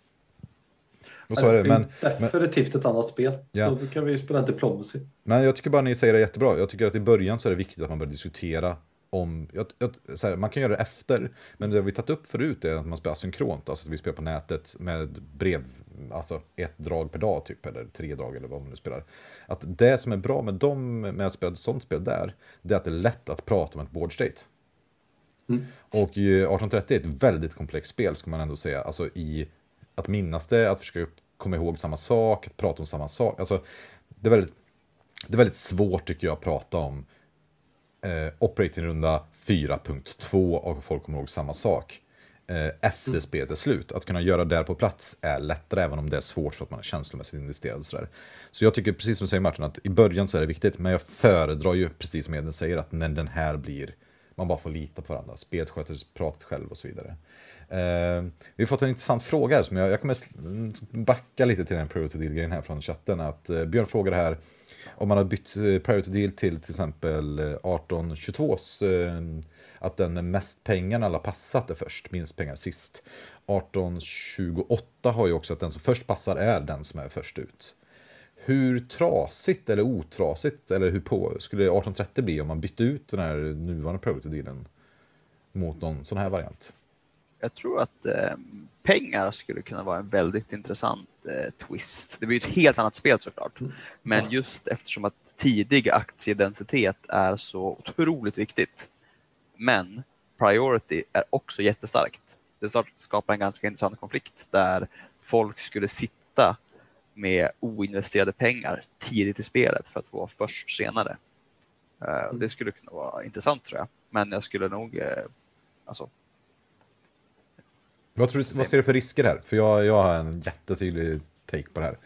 Och så är det, men, men, Definitivt ett annat spel. Ja. Då kan vi ju spela Diplomacy. men jag tycker bara ni säger det jättebra. Jag tycker att i början så är det viktigt att man börjar diskutera om, jag, jag, här, man kan göra det efter, men det vi tagit upp förut är att man spelar synkront, alltså att vi spelar på nätet med brev, alltså ett drag per dag typ, eller tre drag eller vad man nu spelar. Att det som är bra med dem, med att spela ett sånt spel där, det är att det är lätt att prata om ett board state. Mm. Och ju 1830 är ett väldigt komplext spel, ska man ändå säga, alltså i att minnas det, att försöka komma ihåg samma sak, att prata om samma sak. Alltså, det, är väldigt, det är väldigt svårt tycker jag att prata om eh, operatingrunda 4.2 och folk kommer ihåg samma sak. Eh, efter spelet är slut. Att kunna göra det där på plats är lättare, även om det är svårt för att man är känslomässigt investerad. Och sådär. Så jag tycker, precis som du säger Martin, att i början så är det viktigt, men jag föredrar ju, precis som Edvin säger, att när den här blir, man bara får lita på varandra. Spelet sköter pratet själv och så vidare. Eh, vi har fått en intressant fråga här, som jag, jag kommer backa lite till den priority deal-grejen här från chatten. Att, eh, Björn frågar här, om man har bytt eh, priority deal till till exempel eh, 1822s, eh, att den med mest pengar när alla passat är först, minst pengar sist. 1828 har ju också att den som först passar är den som är först ut. Hur trasigt eller otrasigt, eller hur på, skulle 1830 bli om man bytte ut den här nuvarande priority dealen mot någon sån här variant? Jag tror att eh, pengar skulle kunna vara en väldigt intressant eh, twist. Det blir ett helt annat spel såklart. Men Ja. just eftersom att tidig aktiedensitet är så otroligt viktigt. Men priority är också jättestarkt. Det skapar en ganska intressant konflikt där folk skulle sitta med oinvesterade pengar tidigt i spelet för att vara först senare. Eh, Det skulle kunna vara intressant tror jag. Men jag skulle nog, eh, alltså Vad, tror du, vad ser du för risker här? För jag, jag har en jättetydlig take på det här.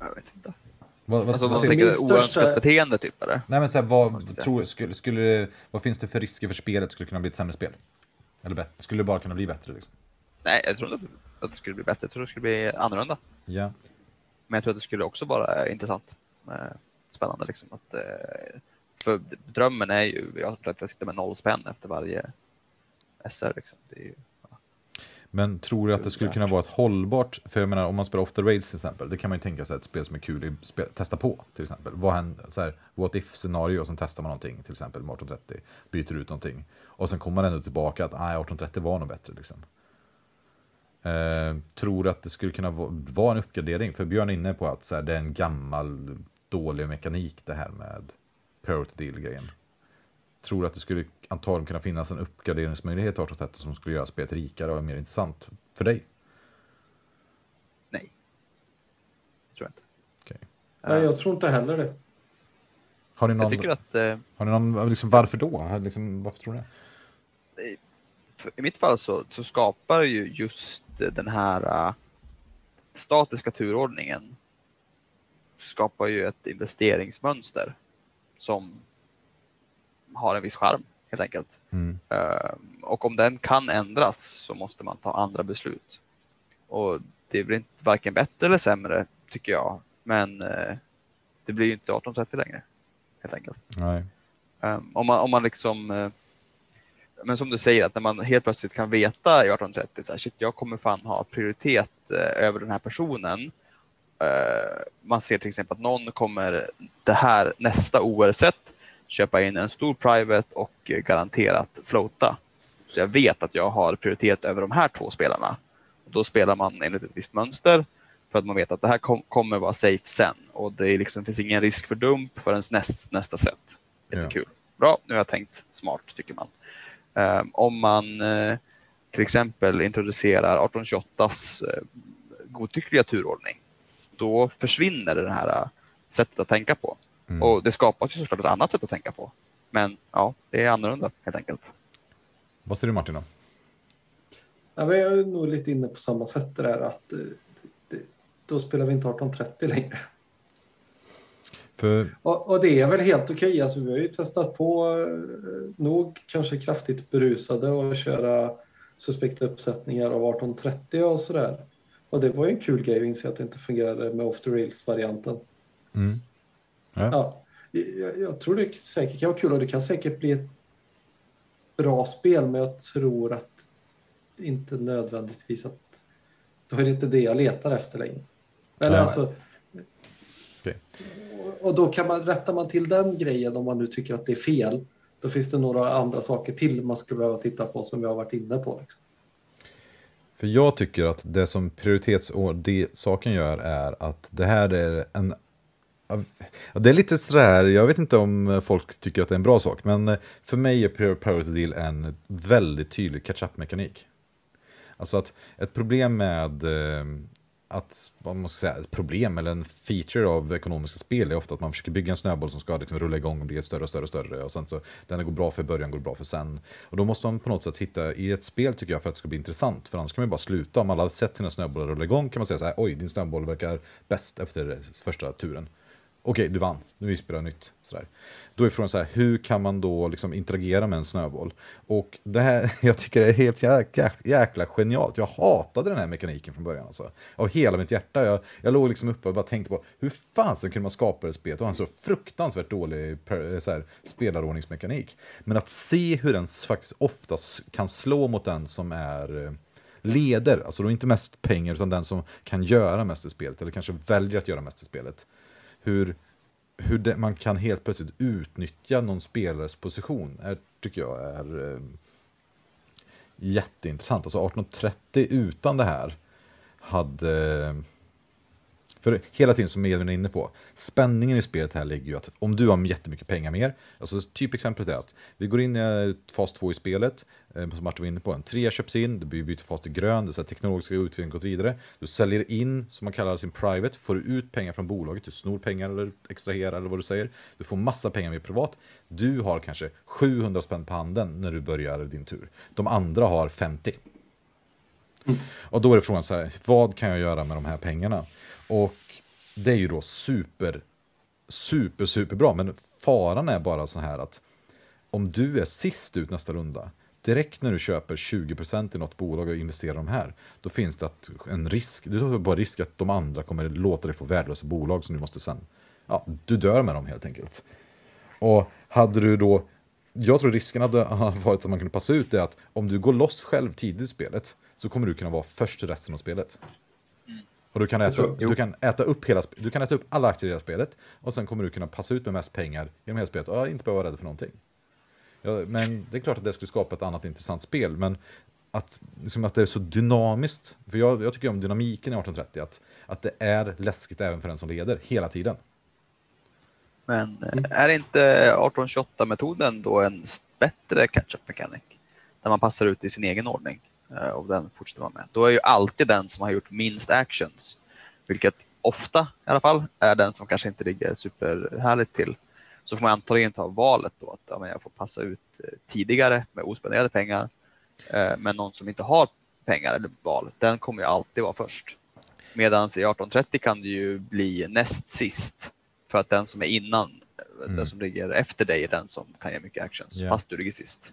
jag vet inte. Vad, vad, Alltså vad tänker största- oönskat beteende typ eller? nej men så här, vad, tror, skulle, skulle, det- vad finns det för risker för spelet? Skulle det kunna bli ett sämre spel? Eller bättre? Skulle det bara kunna bli bättre? Liksom? Nej, jag tror inte att, det skulle bli bättre. Jag tror det skulle bli annorlunda. Ja. Men jag tror att det skulle också vara intressant. Eh, Spännande liksom. Att, eh, för drömmen är ju, jag tror att jag sitter med noll spänn efter varje SR liksom. Ju, Men tror du att det skulle kunna vara ett hållbart, för jag menar om man spelar off the rails till exempel, det kan man ju tänka sig ett spel som är kul att testa på till exempel. Vad händer, så här, what if scenario och sen testar man någonting, till exempel med 1830, byter ut någonting. Och sen kommer man ändå tillbaka att nej, 1830 var nog bättre liksom. Eh, tror du att det skulle kunna va- vara en uppgradering? För Björn är inne på att så här, det är en gammal dålig mekanik det här med priority deal-grejen. Tror du att det skulle antagligen kunna finnas en uppgraderingsmöjlighet till 1830 som skulle göra spelet rikare och mer intressant för dig? nej. Tror jag inte. Okej. Nej, jag tror inte heller det. Har ni Jag någon, tycker att eh, har ni någon liksom, varför då? Liksom, varför tror ni det? i mitt fall så, så skapar ju just den här eh, statiska turordningen skapar ju ett investeringsmönster som har en viss charm helt enkelt. Mm. Eh, Och om den kan ändras så måste man ta andra beslut. Och det blir inte varken bättre eller sämre tycker jag. Men eh, det blir ju inte 1830 längre. Helt enkelt. Nej. Um, om, man, om man liksom, eh, men som du säger, att när man helt plötsligt kan veta i 1830, så här, shit, jag kommer fan ha prioritet eh, över den här personen. Eh, man ser till exempel att någon kommer det här nästa OR-set köpa in en stor private och garanterat floata. Så jag vet att jag har prioritet över de här två spelarna. Och då spelar man enligt ett visst mönster för att man vet att det här kom, kommer vara safe sen och det liksom, finns ingen risk för dump förrän näst, nästa set. Jättekul. Bra, nu har jag tänkt smart tycker man. Ehm, om man eh, till exempel introducerar 1828s eh, godtyckliga turordning, då försvinner det här eh, sättet att tänka på. Mm. Och det skapas ju såklart ett annat sätt att tänka på. Men ja, det är annorlunda helt enkelt. Vad säger du Martin då? Ja, men jag är nog lite inne på samma sätt där att eh, det, då spelar vi inte 1830 längre. För, Och, och det är väl helt okej. Alltså, vi har ju testat på eh, nog kanske kraftigt berusade och köra suspekta uppsättningar av 1830 och sådär. Och det var ju en kul grej att inse att det inte fungerade med off the rails-varianten. mm. Ja. Ja, jag, jag tror det säkert kan vara kul och det kan säkert bli ett bra spel men jag tror att inte nödvändigtvis att då är det inte det jag letar efter längre. Eller Nej. alltså, Okej. och- då kan man, rättar man till den grejen om man nu tycker att det är fel. Då finns det några andra saker till man skulle behöva titta på som jag har varit inne på. Liksom. För jag tycker att det som prioritetssaken gör är att det här är en ja, Det är lite sådär, jag vet inte om eh, folk tycker att det är en bra sak, men eh, för mig är Priority Deal en väldigt tydlig catch-up-mekanik. Alltså att ett problem med eh, att, vad man ska säga, ett problem eller en feature av ekonomiska spel är ofta att man försöker bygga en snöboll som ska liksom rulla igång och bli större och större och större. Och sen så, den går bra för början, går bra för sen. Och då måste man på något sätt hitta i ett spel tycker jag för att det ska bli intressant. För annars kan man ju bara sluta. Om alla har sett sina snöbollar rulla igång kan man säga så här, oj, din snöboll verkar bäst efter första turen. Okej, du vann. Nu vi spela nytt. Sådär. Då är frågan så här, hur kan man då liksom interagera med en snöboll? Och det här, [LAUGHS] jag tycker det är helt jäkla, jäkla genialt. Jag hatade den här mekaniken från början. Alltså. Av hela mitt hjärta. Jag, jag låg liksom uppe och bara tänkte på hur fan kunde man skapa det spelet och ha en så fruktansvärt dålig per- eh, så här, spelarordningsmekanik. Men att se hur den faktiskt oftast kan slå mot den som är eh, leder, alltså då inte mest pengar utan den som kan göra mest i spelet eller kanske väljer att göra mest i spelet. Hur, hur det, man kan helt plötsligt utnyttja någon spelares position är, tycker jag är eh, jätteintressant. Alltså 1830 utan det här hade... För hela tiden som Edvin är inne på, spänningen i spelet här ligger ju att om du har jättemycket pengar mer, alltså typexemplet är att vi går in i fas 2 i spelet, Eh, som Martin var inne på, en trea köps in, det byter fas till grön, det är så här teknologiska utvecklingen gått vidare, du säljer in, som man kallar sin private, får du ut pengar från bolaget, du snor pengar eller extraherar eller vad du säger, du får massa pengar med privat, du har kanske 700 spänn på handen när du börjar din tur, de andra har 50. Och då är det frågan så här, vad kan jag göra med de här pengarna? Och det är ju då super, super, super bra. Men faran är bara så här att om du är sist ut nästa runda, direkt när du köper 20% i något bolag och investerar de här, då finns det att en risk, du tar bara risk att de andra kommer låta dig få värdelösa bolag som du måste sen, ja, du dör med dem helt enkelt. Och hade du då, jag tror risken hade [LAUGHS] varit att man kunde passa ut det att om du går loss själv tidigt i spelet så kommer du kunna vara först i resten av spelet. Och du kan, äta, tror- upp- du, kan äta upp hela, du kan äta upp alla aktier i hela spelet och sen kommer du kunna passa ut med mest pengar genom hela spelet och inte behöva vara rädd för någonting. Ja, men det är klart att det skulle skapa ett annat intressant spel, men att, liksom att det är så dynamiskt, för jag, jag tycker om dynamiken i 1830, att, att det är läskigt även för den som leder, hela tiden. Men eh, är inte 1828-metoden då en bättre catch-up mechanic? Där man passar ut i sin egen ordning eh, och den fortsätter vara med. Då är ju alltid den som har gjort minst actions, vilket ofta i alla fall är den som kanske inte ligger superhärligt till. Så får man antagligen ta valet då att ja, men jag får passa ut eh, tidigare med ospenderade pengar. Eh, men någon som inte har pengar eller val, den kommer ju alltid vara först. Medan i 1830 kan det ju bli näst sist för att den som är innan, eh, Mm. den som ligger efter dig är den som kan göra mycket actions, Ja. fast du ligger sist.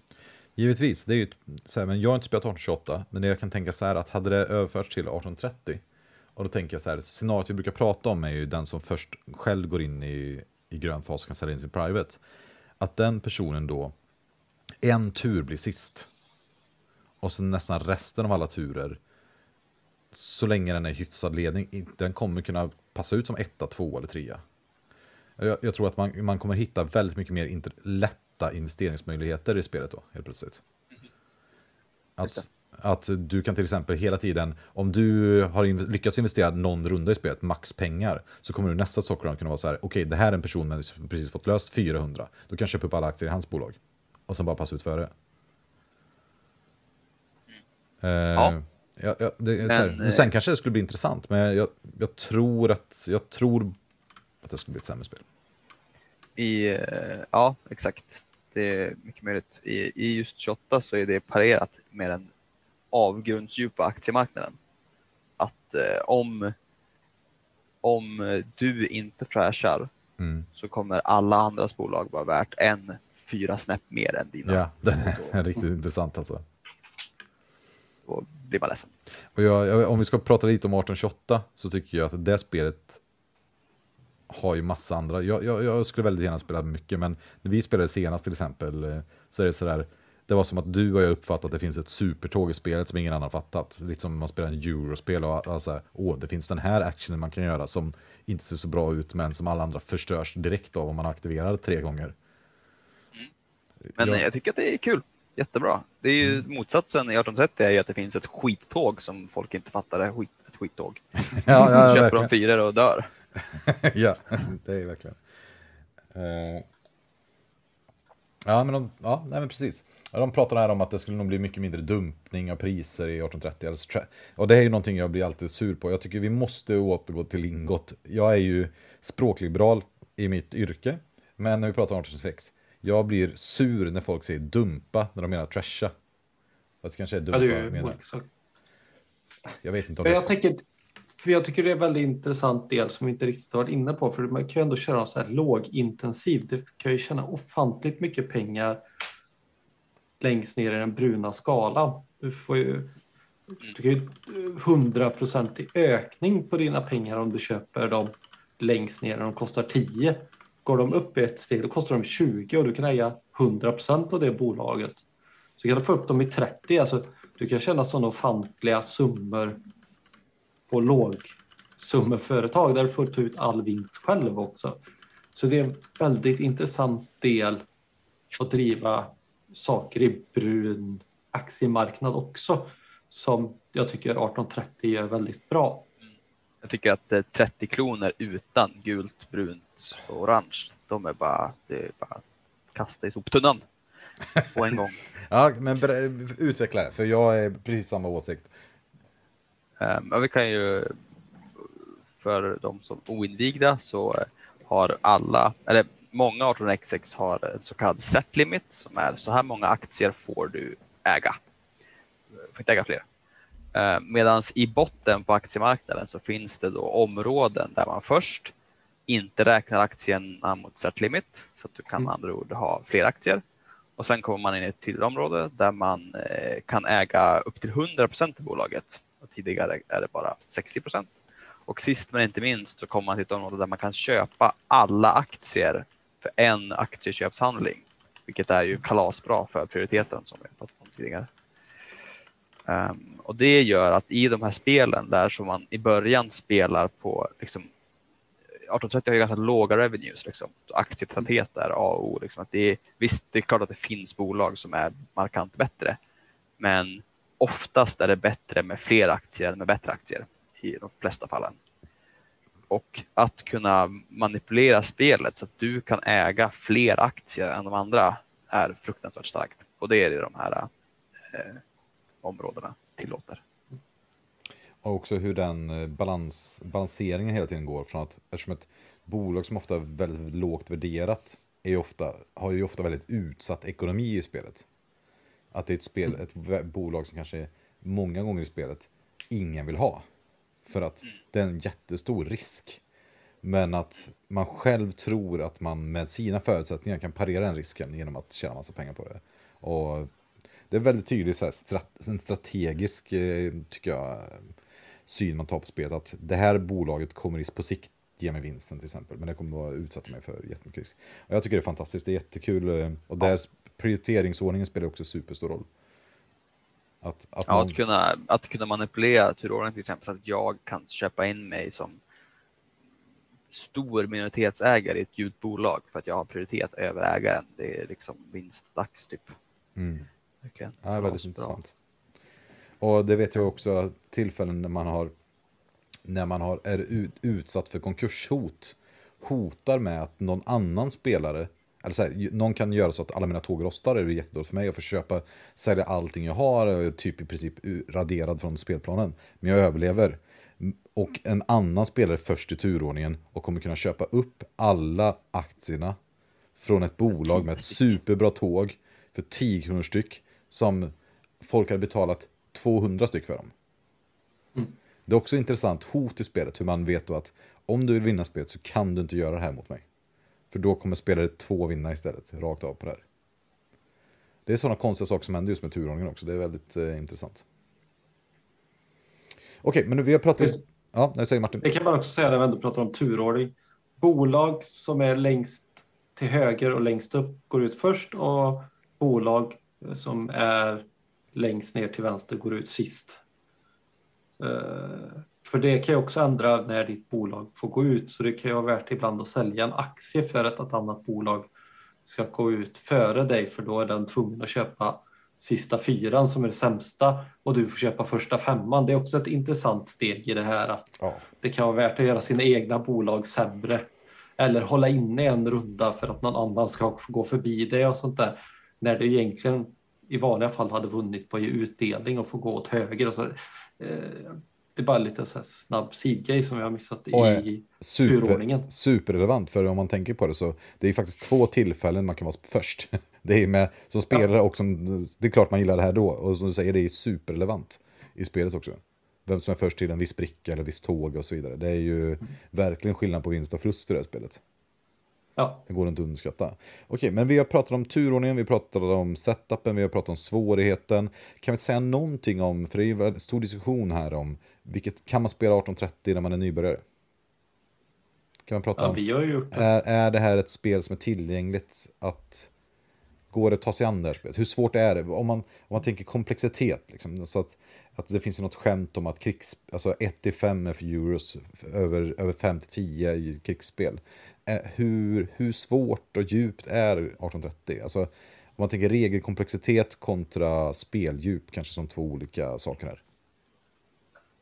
Givetvis, det är ju så här, men jag har inte spelat 1828, men jag kan tänka så här att hade det överförts till 1830, och då tänker jag så här, scenariot vi brukar prata om är ju den som först själv går in i, i grön fas kan sälja in sin private. Att den personen då, en tur blir sist. Och sen nästan resten av alla turer, så länge den är hyfsad ledning, den kommer kunna passa ut som etta, två eller trea. Jag, jag tror att man, man kommer hitta väldigt mycket mer inter, lätta investeringsmöjligheter i spelet då, helt plötsligt. Att, att du kan till exempel hela tiden, om du har inv- lyckats investera någon runda i spelet, max pengar, så kommer du nästa stockround kunna vara så här, okej, det här är en person med som precis fått löst 400, då kan jag köpa upp alla aktier i hans bolag. Och sen bara passa ut före. Eh, Ja. ja, ja, det, Men, här, men eh, sen kanske det skulle bli intressant, men jag, jag tror att jag tror att det skulle bli ett sämre spel. I, eh, ja, exakt. Det är mycket möjligt. I, I just 28 så är det parerat med den avgrundsdjupa aktiemarknaden. Att eh, om, om du inte trashar Mm. så kommer alla andras bolag vara värt en fyra snäpp mer än dina. Ja, den är [LAUGHS] riktigt intressant alltså. Då blir man ledsen. Och jag, jag, om vi ska prata lite om 1828 så tycker jag att det spelet har ju massa andra. Jag, jag, jag skulle väldigt gärna spela mycket, men när vi spelade senast till exempel eh, så är det sådär. Det var som att du och jag uppfattat att det finns ett supertåg i spelet som ingen annan fattat. Lite som man spelar en eurospel och alltså, åh, det finns den här actionen man kan göra som inte ser så bra ut, men som alla andra förstörs direkt av om man aktiverar tre gånger. Men Ja. jag tycker att det är kul. Jättebra. Det är ju motsatsen i 1830 är ju att det finns ett skittåg som folk inte fattar är skit, ett skittåg. [LAUGHS] Ja, ja, Köper de fyror och dör. [LAUGHS] ja, det är verkligen. Eh, ja, men de, ja, nej, men precis. Ja, de pratar här om att det skulle nog bli mycket mindre dumpning av priser i 1830. Alltså, och det är ju någonting jag blir alltid sur på. Jag tycker vi måste återgå till lingot. Jag är ju språkliberal i mitt yrke, men när vi pratar om 1826, jag blir sur när folk säger dumpa när de menar trasha. Fast det kanske är Ja, dumpa det jag är menar. Jag vet inte om Men det jag tänker, för jag tycker det är en väldigt intressant del som vi inte riktigt har varit inne på. För man kan ju ändå köra så här lågintensivt. Det kan ju tjäna ofantligt mycket pengar längst ner i den bruna skalan. Du får ju du kan ju 100% ökning på dina pengar om du köper dem längst ner. De kostar 10. Går de upp ett steg då kostar de 20 och du kan äga 100% av det bolaget. Så kan du få upp dem i 30. Alltså, du kan tjäna sådana ofantliga summor på lågsummeföretag där du får ta ut all vinst själv också. Så det är en väldigt intressant del att driva saker i brun aktiemarknad också som jag tycker 1830 är väldigt bra. Jag tycker att eh, 30 kronor utan gult, brunt och orange, de är bara, det är bara att kasta i soptunnan [LAUGHS] på en gång. Ja, men utveckla det, för jag är precis samma åsikt. Um, vi kan ju, för de som oinvigda så eh, har alla, eller många 18xx har en så kallad set limit som är så här många aktier får du äga. Du får inte äga fler. Uh, Medan i botten på aktiemarknaden så finns det då områden där man först inte räknar aktierna mot set limit så att du kan med andra ord ha fler aktier. Och sen kommer man in i ett till område där man eh, kan äga upp till 100 procent i bolaget. Och tidigare är det bara 60 procent. Och sist men inte minst så kommer man till ett område där man kan köpa alla aktier för en aktieköpshandling. Vilket är ju kalasbra för prioriteten som vi har pratat om tidigare. Um, och det gör att i de här spelen där som man i början spelar på liksom 1830 har ju ganska låga revenues. Liksom. Aktietäthet är A och O. Liksom. Att det är, visst, det är klart att det finns bolag som är markant bättre. Men oftast är det bättre med fler aktier än med bättre aktier i de flesta fallen. Och att kunna manipulera spelet så att du kan äga fler aktier än de andra är fruktansvärt starkt. Och det är det de här eh, områdena tillåter. Och också hur den eh, balans, balanseringen hela tiden går från att eftersom ett bolag som ofta är väldigt lågt värderat är ofta, har ju ofta väldigt utsatt ekonomi i spelet. Att det är ett, spel, ett vä- bolag som kanske många gånger i spelet ingen vill ha. För att det är en jättestor risk. Men att man själv tror att man med sina förutsättningar kan parera den risken genom att tjäna massa pengar på det. Och det är väldigt tydligt så här, strat, en strategisk, eh, tycker jag, syn man tar på spelet. Att det här bolaget kommer på sikt ge mig vinsten till exempel. Men det kommer vara utsatt mig för jättemycket risk. Och jag tycker det är fantastiskt, det är jättekul. eh, Och där prioriteringsordningen spelar också superstor roll. Att, att Ja, man, att, kunna, att kunna manipulera turordningen till exempel så att jag kan köpa in mig som stor minoritetsägare i ett gult bolag för att jag har prioritet över ägaren. Det är liksom vinstdags typ. mm. Verkligen. Ja, väldigt Bra. intressant. Och det vet jag också tillfällen när man har när man har, är ut, utsatt för konkurshot hotar med att någon annan spelare eller så här, någon kan göra så att alla mina tåg rostar, det är jättedåligt för mig. Jag får köpa, sälja allting jag har, jag är typ i princip raderad från spelplanen. Men jag överlever. Och en annan spelare först i turordningen och kommer kunna köpa upp alla aktierna från ett bolag med ett [LAUGHS] superbra tåg för 10 kronor styck som folk hade betalat 200 styck för dem. Det är också intressant hot i spelet, hur man vet då att om du vill vinna spelet så kan du inte göra det här mot mig. För då kommer spelare två vinna istället, rakt av på det här. Det är sådana konstiga saker som händer just med turordningen också, det är väldigt eh, intressant. Okej, men vi har pratat... Just- Ja, nej, säger Martin. Det kan man också säga när vi ändå pratar om turordning. Bolag som är längst till höger och längst upp går ut först och bolag som är längst ner till vänster går ut sist. För det kan ju också ändra när ditt bolag får gå ut, så det kan ju vara värt ibland att sälja en aktie för att ett annat bolag ska gå ut före dig, för då är den tvungen att köpa sista fyran som är det sämsta och du får köpa första femman. Det är också ett intressant steg i det här att Ja. det kan vara värt att göra sina egna bolag sämre. Eller hålla inne en runda för att någon annan ska gå förbi det och sånt där. När du egentligen i vanliga fall hade vunnit på utdelning och få gå åt höger. Och så, eh, det är bara lite så snabb sidgrej som jag har missat i Super, turordningen. superrelevant, för om man tänker på det så det är faktiskt två tillfällen man kan vara först. [LAUGHS] Det är med som spelare och som, det är klart man gillar det här då, och som du säger, det är superrelevant i spelet också. Vem som är först till en viss bricka eller viss tåg och så vidare. Det är ju verkligen skillnad på vinst och förlust i det här spelet. Ja, Det går inte att underskatta. Okej, men vi har pratat om turordningen, vi pratat om setupen, vi har pratat om svårigheten. Kan vi säga någonting om, för det är ju en stor diskussion här om, vilket, kan man spela 1830 när man är nybörjare? Kan man prata ja om, vi har ju gjort det. är, är det här ett spel som är tillgängligt att, går det att ta sig an det här spelet? Hur svårt är det? Om man, om man tänker komplexitet, liksom, så att, att det finns ju något skämt om att krigs, alltså 1-5 är för euros, över, över 5-10 i krigsspel. Eh, hur, hur svårt och djupt är 1830? Alltså, om man tänker regelkomplexitet kontra speldjup, kanske som två olika saker här.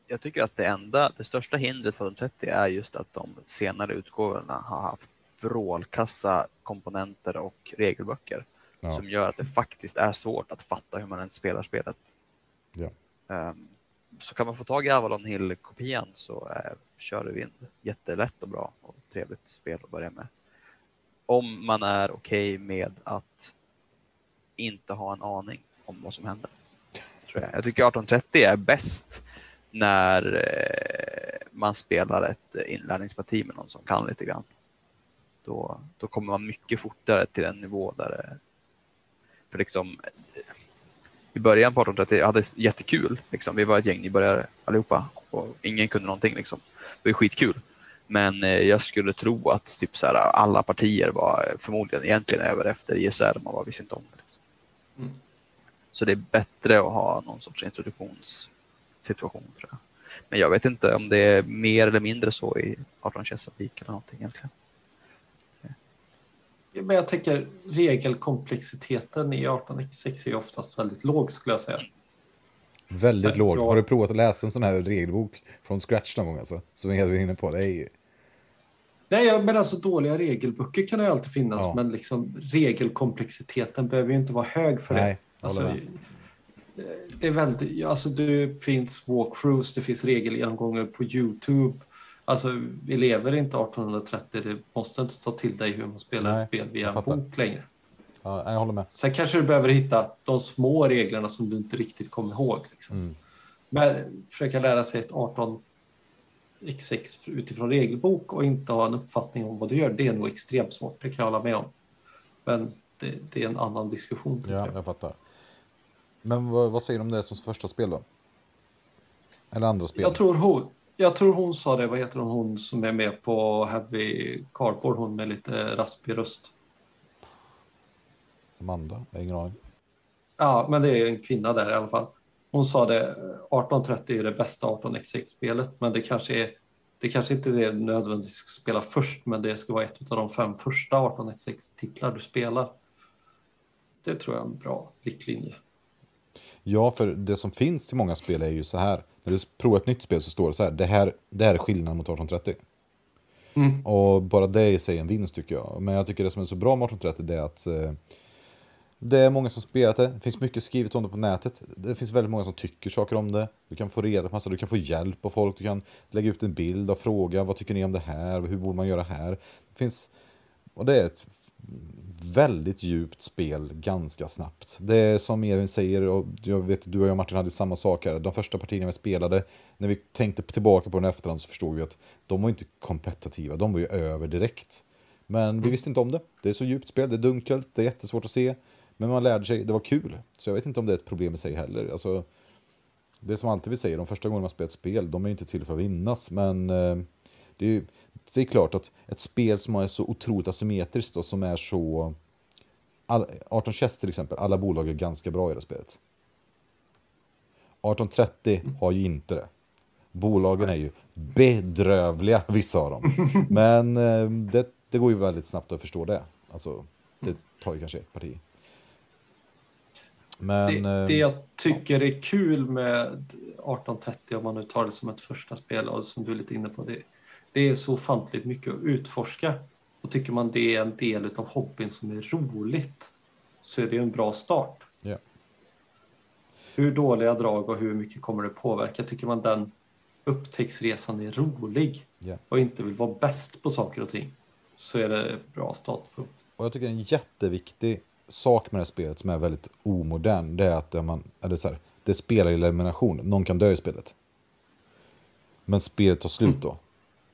Jag tycker att det enda, det största hindret för 1830 är just att de senare utgåvorna har haft vrålkassa komponenter och regelböcker Ja. som gör att det faktiskt är svårt att fatta hur man ens spelar spelet. Ja. Ehm, så kan man få tag i Avalon Hill-kopian så är kör i vind jättelätt och bra och trevligt spel att börja med. Om man är okej med att inte ha en aning om vad som händer. Tror jag. jag tycker 1830 är bäst när eh, man spelar ett inlärningsparti med någon som kan lite grann. Då, då kommer man mycket fortare till en nivå där det... För liksom, eh, I början på 1830 jag hade jättekul. Liksom. Vi var ett gäng nybörjare allihopa och ingen kunde någonting. Liksom. Det var skitkul. Men eh, jag skulle tro att typ så här, alla partier var förmodligen egentligen över efter ISR. Man var visst inte om det. Liksom. Mm. Så det är bättre att ha någon sorts introduktionssituation tror jag. Men jag vet inte om det är mer eller mindre så i 18 Chesapeake eller någonting egentligen. Men jag tänker regelkomplexiteten i 18x6 är ju oftast väldigt låg skulle jag säga. Väldigt Så, låg. ja. Har du provat att läsa en sån här regelbok från scratch någon gång? Alltså? Som är vi inne på. Det är ju... Nej, ja, men alltså dåliga regelböcker kan det ju alltid finnas, Ja. men liksom regelkomplexiteten behöver ju inte vara hög för Nej, det. Alltså, det är väldigt, alltså det finns walkthroughs, det finns regelgenomgångar på Youtube. Alltså vi lever inte 1830, det måste inte ta till dig hur man spelar Nej, ett spel via en bok längre. Ja, jag håller med. Sen kanske du behöver hitta de små reglerna som du inte riktigt kommer ihåg. Liksom. Mm. Men försöka lära sig ett 18 X6 utifrån regelbok och inte ha en uppfattning om vad du gör, det är nog extremt svårt, det kan jag hålla med om. Men det, det är en annan diskussion. Ja, jag. jag fattar. Men vad, vad säger du om det som första spel då? Eller andra spel? Jag, tror hon, jag tror hon sa det, vad heter hon, hon som är med på Heavy Cardboard, hon med lite raspig röst. Amanda? Jag har ingen aning. Ja, men det är en kvinna där i alla fall. Hon sa det, 1830 är det bästa 18x6-spelet, men det kanske är det kanske inte är nödvändigtvis ska spela först, men det ska vara ett av de fem första 18x6-titlar du spelar. Det tror jag är en bra riktlinje. Ja, för det som finns till många spel är ju så här. När du provar ett nytt spel så står det så här. Det här, det här är skillnaden mot 1830. Mm. Och bara det är i sig en vinst tycker jag. Men jag tycker det som är så bra med 1830 det är att eh, det är många som spelat det. Det finns mycket skrivet om det på nätet. Det finns väldigt många som tycker saker om det. Du kan få reda på massa, du kan få hjälp av folk. Du kan lägga ut en bild och fråga vad tycker ni om det här? Hur borde man göra här? Det finns, och det är ett väldigt djupt spel ganska snabbt. Det är som Evin säger, och jag vet du och jag Martin hade samma sak här. De första partierna vi spelade, när vi tänkte tillbaka på den efterhand så förstod vi att de var inte kompetitiva, de var ju över direkt. Men vi visste inte om det. Det är så djupt spel, det är dunkelt, det är jättesvårt att se. Men man lärde sig, det var kul. Så jag vet inte om det är ett problem i sig heller. Alltså, det är som alltid vi säger, de första gångerna man spelar ett spel, de är inte till för att vinnas. Men eh, det, är ju, det är klart att ett spel som är så otroligt asymmetriskt och som är så... All, 18 Chess till exempel, alla bolag är ganska bra i det spelet. 1830 har ju inte det. Bolagen är ju bedrövliga, vissa av dem. [LAUGHS] Men eh, det, det går ju väldigt snabbt att förstå det. Alltså, det tar ju kanske ett parti. Men, det, eh, det jag tycker är kul med 1830, om man nu tar det som ett första spel och som du är lite inne på, det, det är så ofantligt mycket att utforska. Och tycker man det är en del av hobbyn som är roligt så är det en bra start. Ja. Hur dåliga drag och hur mycket kommer det påverka? Tycker man den upptäcktsresan är rolig Ja. och inte vill vara bäst på saker och ting så är det bra startpunkt. Och jag tycker en jätteviktig sak med det här spelet som är väldigt omodern, det är att man, eller så här, det spelar i elimination. Någon kan dö i spelet. Men spelet tar slut då.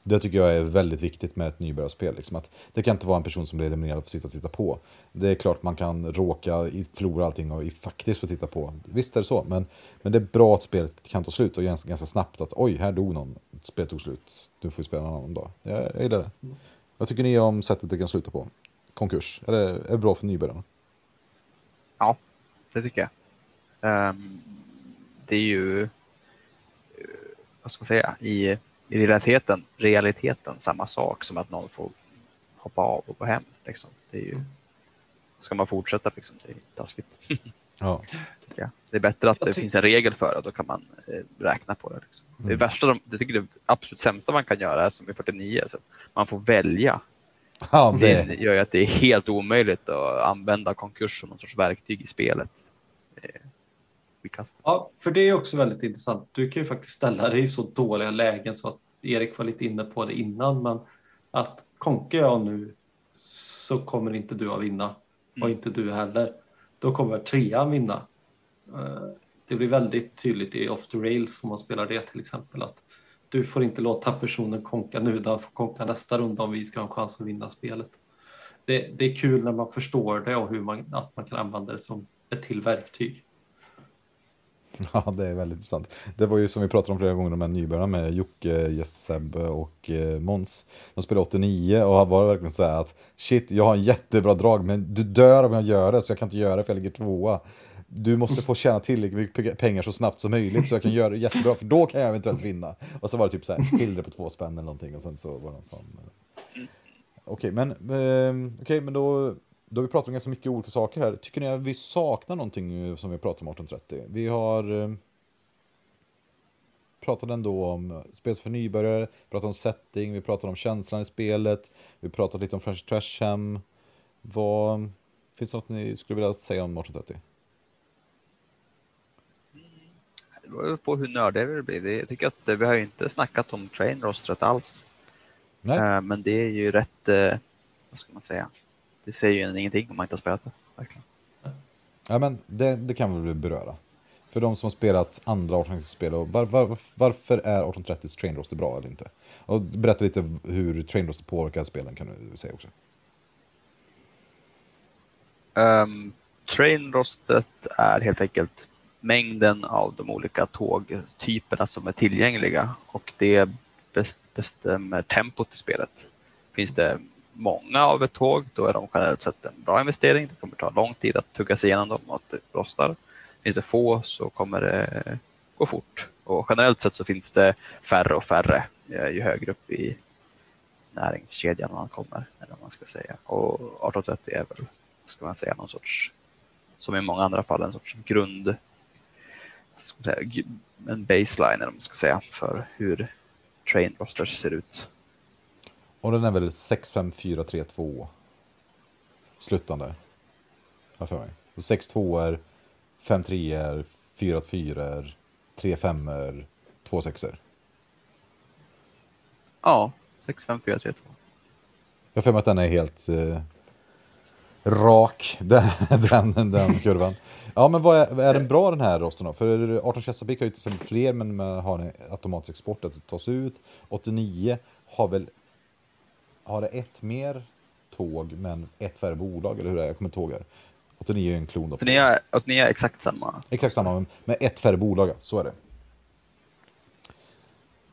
Det tycker jag är väldigt viktigt med ett nybörjarspel. Liksom att det kan inte vara en person som blir eliminerad och får sitta och titta på. Det är klart man kan råka förlora allting och i- faktiskt få titta på. Visst är det så, men, men det är bra att spelet kan ta slut och ganska, ganska snabbt att oj, här dog någon. Spelet tog slut. Du får spela någon annan dag. Jag, jag gillar det. Vad tycker ni om sättet det kan sluta på? Konkurs. Är det, är det bra för nybörjarna? Ja, det tycker jag. Ehm, det är ju, eh, vad ska man säga, i, i realiteten, realiteten samma sak som att någon får hoppa av och gå hem. Liksom. Det är ju, ska man fortsätta, liksom, det är taskigt. [LAUGHS] Ja. jag. Det är bättre att Jag det finns en regel för det, då kan man eh, räkna på det. Liksom. Det Mm. värsta, de- det tycker det absolut sämsta man kan göra är som i 49, så att man får välja. Ja, Det det, gör ju att det är helt omöjligt att använda konkurs som någon sorts verktyg i spelet. Det förkastligt. Ja, för det är också väldigt intressant. Du kan ju faktiskt ställa dig i så dåliga lägen så att Erik var lite inne på det innan, men att konkar jag nu så kommer inte du att vinna och Mm. inte du heller. Då kommer trean vinna. Eh, Det blir väldigt tydligt i Off the Rails om man spelar det till exempel att du får inte låta personen konka nu, utan får konka nästa runda om vi ska ha en chans att vinna spelet. Det, det är kul när man förstår det och hur man, att man kan använda det som ett till verktyg. [LAUGHS] ja, det är väldigt intressant. Det var ju som vi pratade om flera gånger, de här nybörjarna med Jocke, Gäst Sebbe och Mons. Måns. De spelade 89 och var verkligen så här att shit, jag har en jättebra drag, men du dör om jag gör det, så jag kan inte göra det för jag ligger tvåa. Du måste få tjäna tillräckligt mycket pengar så snabbt som möjligt så jag kan göra det jättebra, för då kan jag eventuellt vinna. Och så var det typ så här, skiljer på två spänn eller någonting och sen så var det en sån. Okej, okay, men, eh, okej, men ehm, då, då har vi pratat om ganska mycket olika saker här. Tycker ni att vi saknar någonting som vi pratar om 1830? Vi har eh, pratat ändå om spel för nybörjare, pratat om setting, vi pratade om känslan i spelet, vi pratade lite om French Trasham. Vad, finns det något ni skulle vilja säga om 1830? Det beror på hur nördiga vi blir. Jag tycker att eh, vi har inte snackat om train rostret alls. Nej? Eh, Men det är ju rätt, vad ska man säga, det säger ju en ingenting om man inte har spelat det. Verkligen. Ja, men det, det kan vi beröra. För de som har spelat andra 1830-spel, och var, var, varför är 1830 Train Roster bra eller inte? Och berätta lite hur Train Roster påverkar spelen kan du säga också. Um, Trainrostet är helt enkelt mängden av de olika tågtyperna som är tillgängliga och det bes- bestämmer tempot i spelet. Finns det många av ett tåg, då är de generellt sett en bra investering. Det kommer ta lång tid att tugga sig igenom dem och att det rostar. Finns det få så kommer det gå fort. Och generellt sett så finns det färre och färre eh, ju högre upp i näringskedjan man kommer. Eller man ska säga. Och 1830 är väl vad ska man säga, någon sorts, som i många andra fall, en sorts grund, ska säga, en baseline eller man ska säga, för hur train rosters ser ut. Och den är väl 6-5-4-3-2 slutande. Har för mig. 6 2 5 3 4 4 3 5 2 6 Ja, 6, 5, 4, 3, 2. Jag har för mig att den är helt eh, rak, [LAUGHS] den, den, den kurvan. Ja, men vad är, är den bra den här rosten då? För 18 Chesapeake har ju till exempel fler, men man har en automatisk export att tas ut. 89 har väl, har det ett mer tåg men ett färre bolag, eller hur är det? Jag kommer inte ihåg det. 89 är en klon då. Så ni är, exakt samma. Exakt samma, men med ett färre bolag, så är det.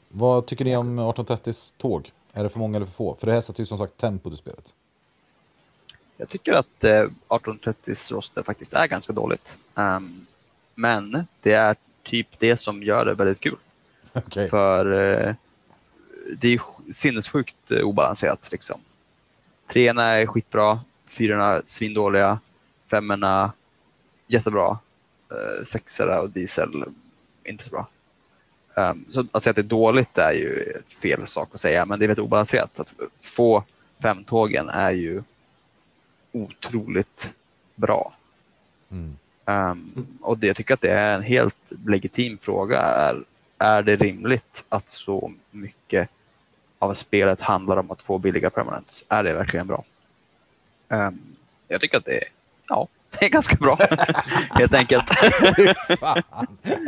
Vad tycker ni om 1830s tåg? Är det för många eller för få? För det här sätter ju som sagt tempo i spelet. Jag tycker att eh, 1830s roster faktiskt är ganska dåligt. Ehm, men det är typ det som gör det väldigt kul. [LAUGHS] Okej. För eh, det är sj- sinnessjukt eh, obalanserat. Liksom. Treorna är skitbra, fyrorna svindåliga, femmorna jättebra, eh, sexorna och diesel inte så bra. Um, så att säga att det är dåligt är ju fel sak att säga, men det är väldigt obalanserat. Att få femtågen är ju otroligt bra. Mm. Um, och det, jag tycker att det är en helt legitim fråga. Är, är det rimligt att så mycket av spelet handlar om att få billiga permanents? Är det verkligen bra? Um, jag tycker att det är, ja, [LAUGHS] det är ganska bra. [LAUGHS] helt enkelt.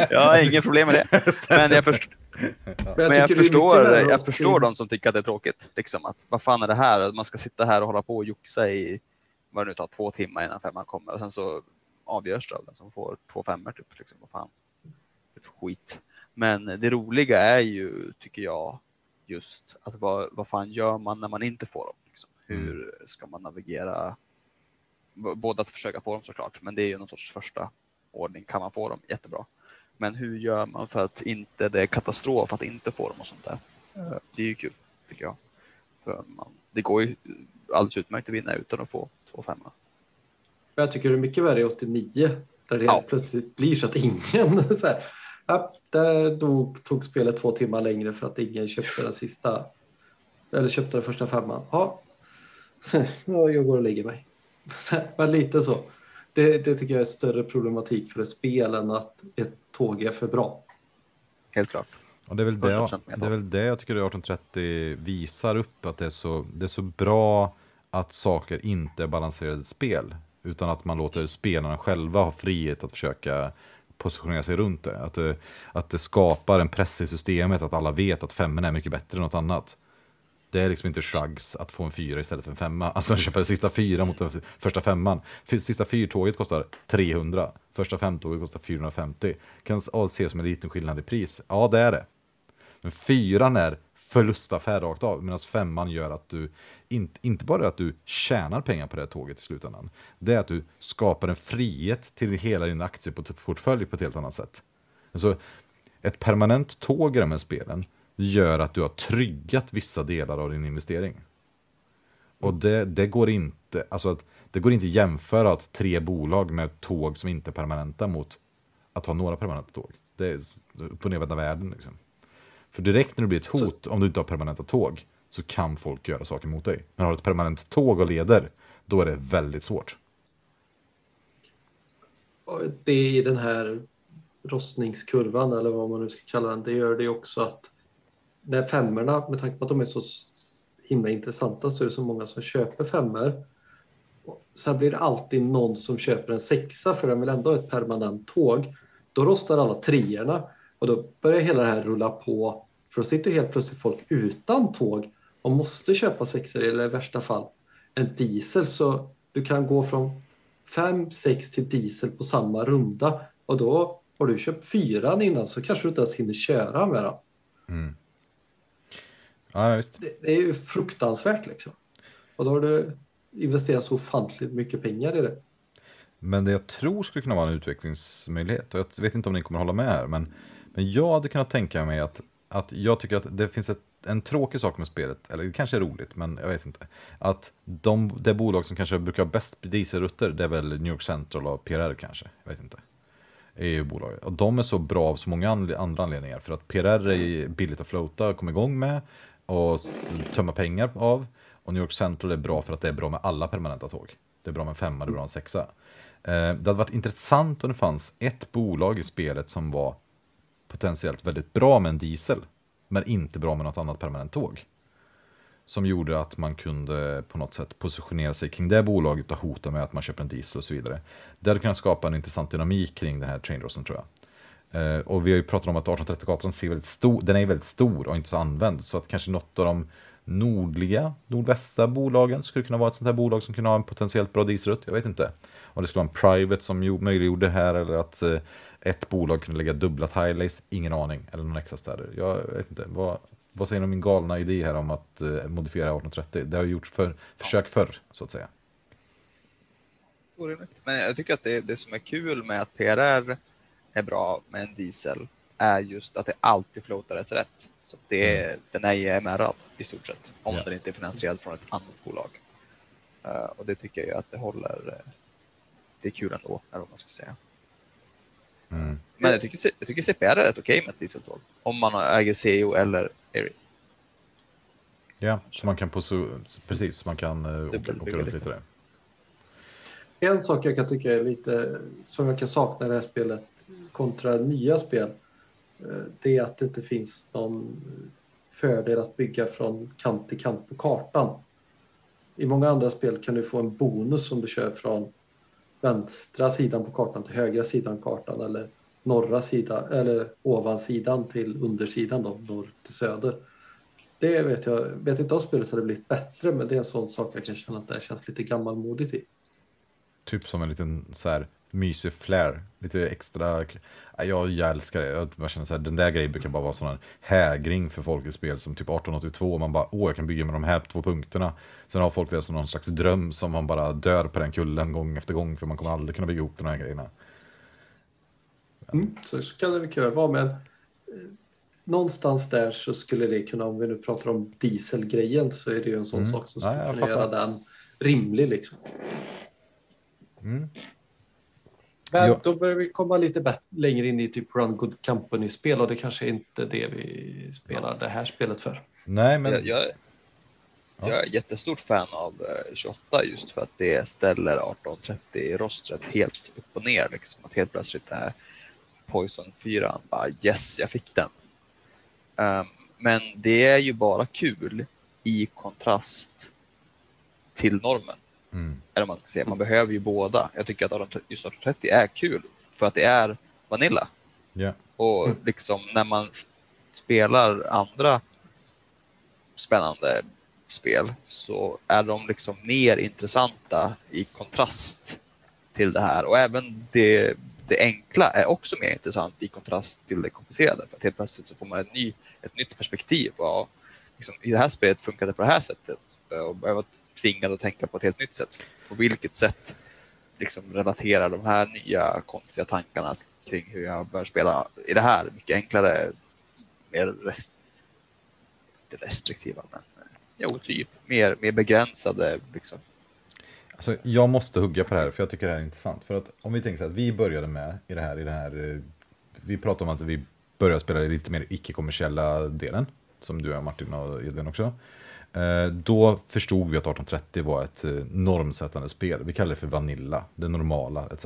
Jag har inga problem med det. [LAUGHS] Men jag, först, Men men jag är mycket förstår, jag förstår de som tycker att det är tråkigt. Liksom, att, vad fan är det här? Att Man ska sitta här och hålla på och joxa i vad det nu tar, två timmar innan femman kommer och sen så avgörs det av den som får två femmor. Typ, liksom, vad fan. Det är för skit. Men det roliga är ju, tycker jag, just att vad, vad fan gör man när man inte får dem? Liksom? Hur ska man navigera? Både att försöka få dem såklart, men det är ju någon sorts första ordning. Kan man få dem, jättebra. Men hur gör man för att inte det är katastrof att inte få dem och sånt där? Eh, Det är ju kul, tycker jag. För man, det går ju alldeles utmärkt att vinna utan att få två femmor. Jag tycker det är mycket värre i 89 där det Ja. plötsligt blir så att ingen... [LAUGHS] Så här, ja, där dog, tog spelet två timmar längre för att ingen köpte den sista... Eller köpte den första femman. Ja, [LAUGHS] ja jag går och lägger mig. [LAUGHS] Men lite så. Det, det tycker jag är större problematik för ett spel än att ett tåg är för bra. Helt klart. Och det är, väl det, 100% med det är väl det jag tycker att 1830 visar upp, att det är, så, det är så bra att saker inte är balanserade spel, utan att man låter spelarna själva ha frihet att försöka positionera sig runt det. Att det, att det skapar en press i systemet, att alla vet att femmen är mycket bättre än något annat. Det är liksom inte shrugs att få en fyra istället för en femma. Alltså köpa den sista fyra mot den första femman. Sista fyrtåget kostar 300, första femtåget kostar 450. Kan ses som en liten skillnad i pris. Ja, det är det. Men fyran är förlustaffär rakt av, medan femman gör att du inte, inte bara att du tjänar pengar på det här tåget i slutändan, det är att du skapar en frihet till hela din aktieportfölj på ett helt annat sätt. Alltså, ett permanent tåg i de här spelen gör att du har tryggat vissa delar av din investering. Och det, det går inte, alltså att det går inte att jämföra att tre bolag med tåg som inte är permanenta mot att ha några permanenta tåg. Det är upp och nervända världen liksom. För direkt när det blir ett hot, om du inte har permanenta tåg, så kan folk göra saker mot dig. Men har du ett permanent tåg och leder, då är det väldigt svårt. Det är i den här rostningskurvan eller vad man nu ska kalla den. Det gör det också att när femmorna, med tanke på att de är så himla intressanta så är det så många som köper femmor. Sen blir det alltid någon som köper en sexa för den vill ändå ha ett permanent tåg. Då rostar alla treorna och då börjar hela det här rulla på. För då sitter helt plötsligt folk utan tåg och måste köpa sexor eller i värsta fall en diesel. Så du kan gå från 5, 6 till diesel på samma runda och då har du köpt fyran innan så kanske du inte ens hinner köra med den. Mm. Ja, visst. Det, det är ju fruktansvärt liksom. Och då har du investerat så ofantligt mycket pengar i det. Men det jag tror skulle kunna vara en utvecklingsmöjlighet, och jag vet inte om ni kommer hålla med här, men, men jag hade kunnat tänka mig att, att jag tycker att det finns ett, en tråkig sak med spelet, eller det kanske är roligt, men jag vet inte. Att de, det bolag som kanske brukar ha bäst dieselrutter, det är väl New York Central och PRR kanske, jag vet inte. EU-bolaget. Och de är så bra av så många andra anledningar. För att PRR är billigt att floata, komma igång med och tömma pengar av. Och New York Central är bra för att det är bra med alla permanenta tåg. Det är bra med en femma, det är bra med en sexa. Eh, det hade varit intressant om det fanns ett bolag i spelet som var potentiellt väldigt bra med en diesel, men inte bra med något annat permanent tåg. Som gjorde att man kunde på något sätt positionera sig kring det bolaget och hota med att man köper en diesel och så vidare. Det hade kunnat skapa en intressant dynamik kring den här trainrosen tror jag. Eh, och vi har ju pratat om att 1830-gatan ser väldigt stor, den är väldigt stor och inte så använd. Så att kanske något av de nordliga, nordvästra bolagen skulle kunna vara ett sånt här bolag som kunde ha en potentiellt bra dieselrutt. Jag vet inte. Om det skulle vara en private som möjliggjorde det här eller att eh, ett bolag kunde lägga dubbla tilays. Ingen aning. Eller någon extra städer. Jag vet inte. Vad, vad säger ni om min galna idé här om att eh, modifiera 1830? Det har gjorts för, försök förr, så att säga. Men jag tycker att det, det som är kul med att PRR är bra med en diesel är just att det alltid floatades rätt. Så det, är- den är IMR i stort sett, om Ja. den inte är finansierad från ett annat bolag. Eh, och det tycker jag att det håller. eh, det är kul ändå, eller vad man ska säga. Mm. Men jag tycker, jag tycker CPR är rätt okej med ett dieseltåg. Om man äger CO eller Airy. Ja, så man kan på så, precis, så man kan uh, åka, åka runt lite. lite där. En sak jag kan tycka är lite som jag kan sakna i det här spelet kontra nya spel. eh, Det är att det inte finns någon fördel att bygga från kant till kant på kartan. I många andra spel kan du få en bonus om du kör från vänstra sidan på kartan till högra sidan kartan eller norra sidan eller ovansidan till undersidan då, norr till söder. Det vet jag, vet inte om spelet hade blivit bättre men det är en sån sak jag kan känna att det känns lite gammalmodigt i. Typ som en liten så här mysig flair. Lite extra. Ja, Jag, jag älskar det. Jag känner så här, den där grejen brukar bara vara sån här hägring för folk i spel som typ 1882. Man bara, åh, jag kan bygga med de här två punkterna. Sen har folk det som någon slags dröm som man bara dör på den kullen gång efter gång. För man kommer aldrig kunna bygga ihop de här grejerna. Mm, så, kan det mycket väl vara, men eh, någonstans där så skulle det kunna, om vi nu pratar om dieselgrejen, så är det ju en sån Mm. sak som skulle kunna göra den rimlig. Liksom. Mm. Men Ja. då börjar vi komma lite bättre, längre in i typ Run Good Company-spel och det kanske inte är det vi spelar det här spelet för. Nej, men Jag, jag, Ja. jag är jättestort fan av eh, 28 just för att det ställer 1830 rostret helt upp och ner. Liksom. Att helt plötsligt är Poison 4 bara yes, jag fick den. Ehm, men det är ju bara kul i kontrast till normen. Mm. Eller man ska säga, man behöver ju båda. Jag tycker att 18 just 1830 är kul för att det är Vanilla. ja. Och liksom när man spelar andra spännande spel så är de liksom mer intressanta i kontrast till det här. Och även det, det enkla är också mer intressant i kontrast till det komplicerade. För att helt plötsligt så får man ett, ny, ett nytt perspektiv. Och liksom, I det här spelet funkar det på det här sättet. Och tvingad att tänka på ett helt nytt sätt. På vilket sätt liksom relaterar de här nya konstiga tankarna kring hur jag bör spela i det här mycket enklare, mer rest, inte restriktiva, men jo, typ mer, mer begränsade. Liksom. Alltså, jag måste hugga på det här för jag tycker det här är intressant. För att om vi tänker så att vi började med i det här, i det här eh, vi pratade om att vi började spela i lite mer icke-kommersiella delen, som du och Martin och Edvin också. Eh, då förstod vi att 1830 var ett eh, normsättande spel. Vi kallar det för Vanilla, det normala etc.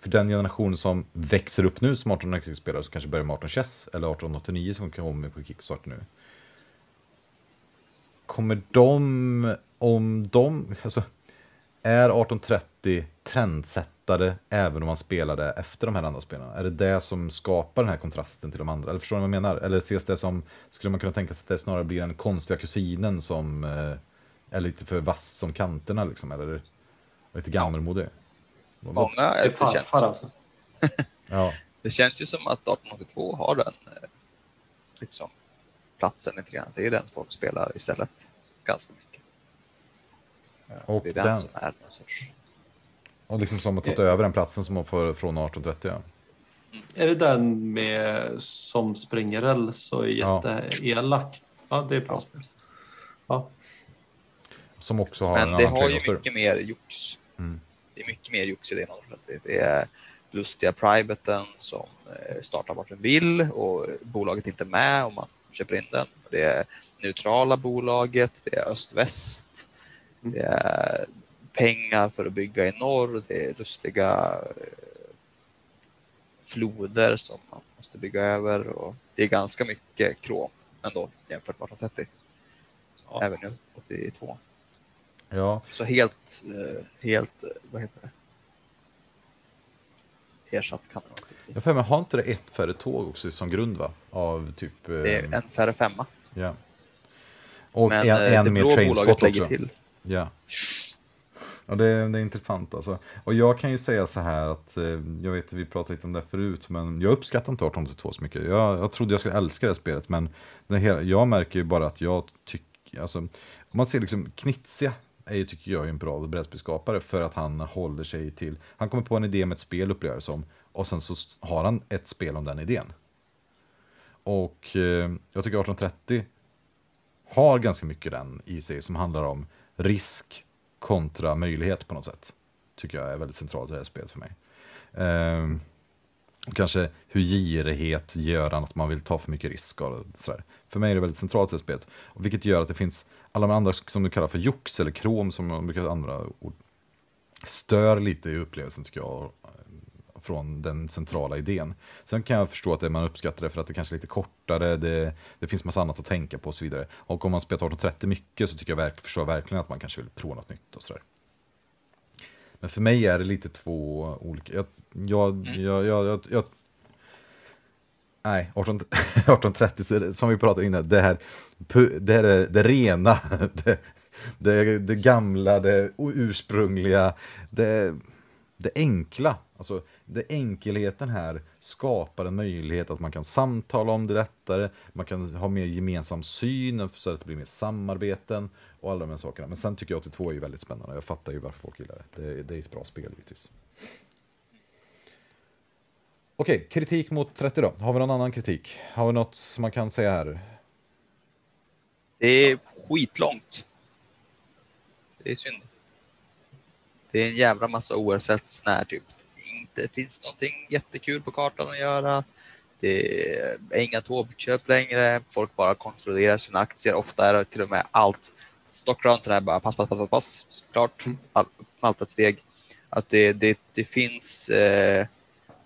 För den generation som växer upp nu som 1860-spelare, som kanske börjar med 18 chess eller 1889 som kommer på Kickstart nu. Kommer de, om de, alltså är 1830 trendsättande trendsättare även om man spelar det efter de här andra spelarna? Är det det som skapar den här kontrasten till de andra? Eller förstår ni vad jag menar? Eller ses det som, skulle man kunna tänka sig att det snarare blir den konstiga kusinen som eh, är lite för vass som kanterna liksom? Eller lite gammelmodig? Vad- Många, Det är det, känns, alltså. [LAUGHS] Ja, det känns ju som att 1882 har den eh, liksom, platsen lite grann. Det är den folk spelar istället ganska mycket. och Det är den, den, som är någon sorts... och liksom som har tagit över den platsen som man får från 1830. Ja. Är det den med som springer räls och är Ja. jätteelak? Ja, det är bra spel. Ja. Som också har Men en det annan har ju mycket mer jox. Mm. Det är mycket mer jox i det än 1830. Det är lustiga privaten som eh, startar vart den vill och bolaget är inte med om man köper in den. Det är neutrala bolaget, det är öst-väst, Mm. det är pengar för att bygga i norr, det är lustiga eh, floder som man måste bygga över och det är ganska mycket krom ändå jämfört med 1830. Ja. Även nu 82. Ja, Så helt, eh, helt, eh, vad heter det? Ersatt kan det vara. jag för mig, har inte det ett färre tåg också som grund va? Av typ... Det är en färre femma. Ja. Och Men en, eh, det en mer blå bolaget lägger också. till. Ja. Ja, det, är- det är intressant alltså. Och jag kan ju säga så här att, eh, jag vet att vi pratade lite om det förut, men jag uppskattar inte 1882 så mycket. Jag, jag trodde jag skulle älska det här spelet, men det hela, jag märker ju bara att jag tycker, alltså, om man ser liksom Knizia är ju, tycker jag, är en bra brädspelsskapare för att han håller sig till, han kommer på en idé med ett spel upplever jag som, och sen så har han ett spel om den idén. Och eh, jag tycker 1830 har ganska mycket den i sig som handlar om risk kontra möjlighet på något sätt. Tycker jag är väldigt centralt i det här spelet för mig. Ehm, kanske hur girighet gör att man vill ta för mycket risk och sådär. För mig är det väldigt centralt i det här spelet. Vilket gör att det finns alla de andra som du kallar för jox eller krom som man brukar använda ord. Stör lite i upplevelsen tycker jag från den centrala idén. Sen kan jag förstå att det, man uppskattar det för att det kanske är lite kortare, det, det finns massa annat att tänka på och så vidare. Och om man spelar 1830 mycket så tycker jag verk, förstår jag verkligen att man kanske vill prova något nytt och sådär. Men för mig är det lite två olika, jag, jag, jag, jag, jag, jag Nej, 18, 1830, [LAUGHS] så är det- som vi pratade innan, det här, det här är det rena, [LAUGHS] det, det, det gamla, det ursprungliga, det, det enkla. Alltså, det enkelheten här skapar en möjlighet att man kan samtala om det lättare, man kan ha mer gemensam syn så att det blir mer samarbeten och alla de här sakerna. Men sen tycker jag 82 är ju väldigt spännande, jag fattar ju varför folk gillar det. Det, det är ett bra spel givetvis. Okej, kritik mot 30 då. Har vi någon annan kritik? Har vi något som man kan säga här? Det är skitlångt. Det är synd. Det är en jävla massa oersätts när typ inte finns någonting jättekul på kartan att göra. Det är inga tågköp längre. Folk bara kontrollerar sina aktier. Ofta är det till och med allt. Stockroundsen är bara pass, pass, pass, pass, pass. Klart. All, allt ett steg. Att det, det, det finns eh,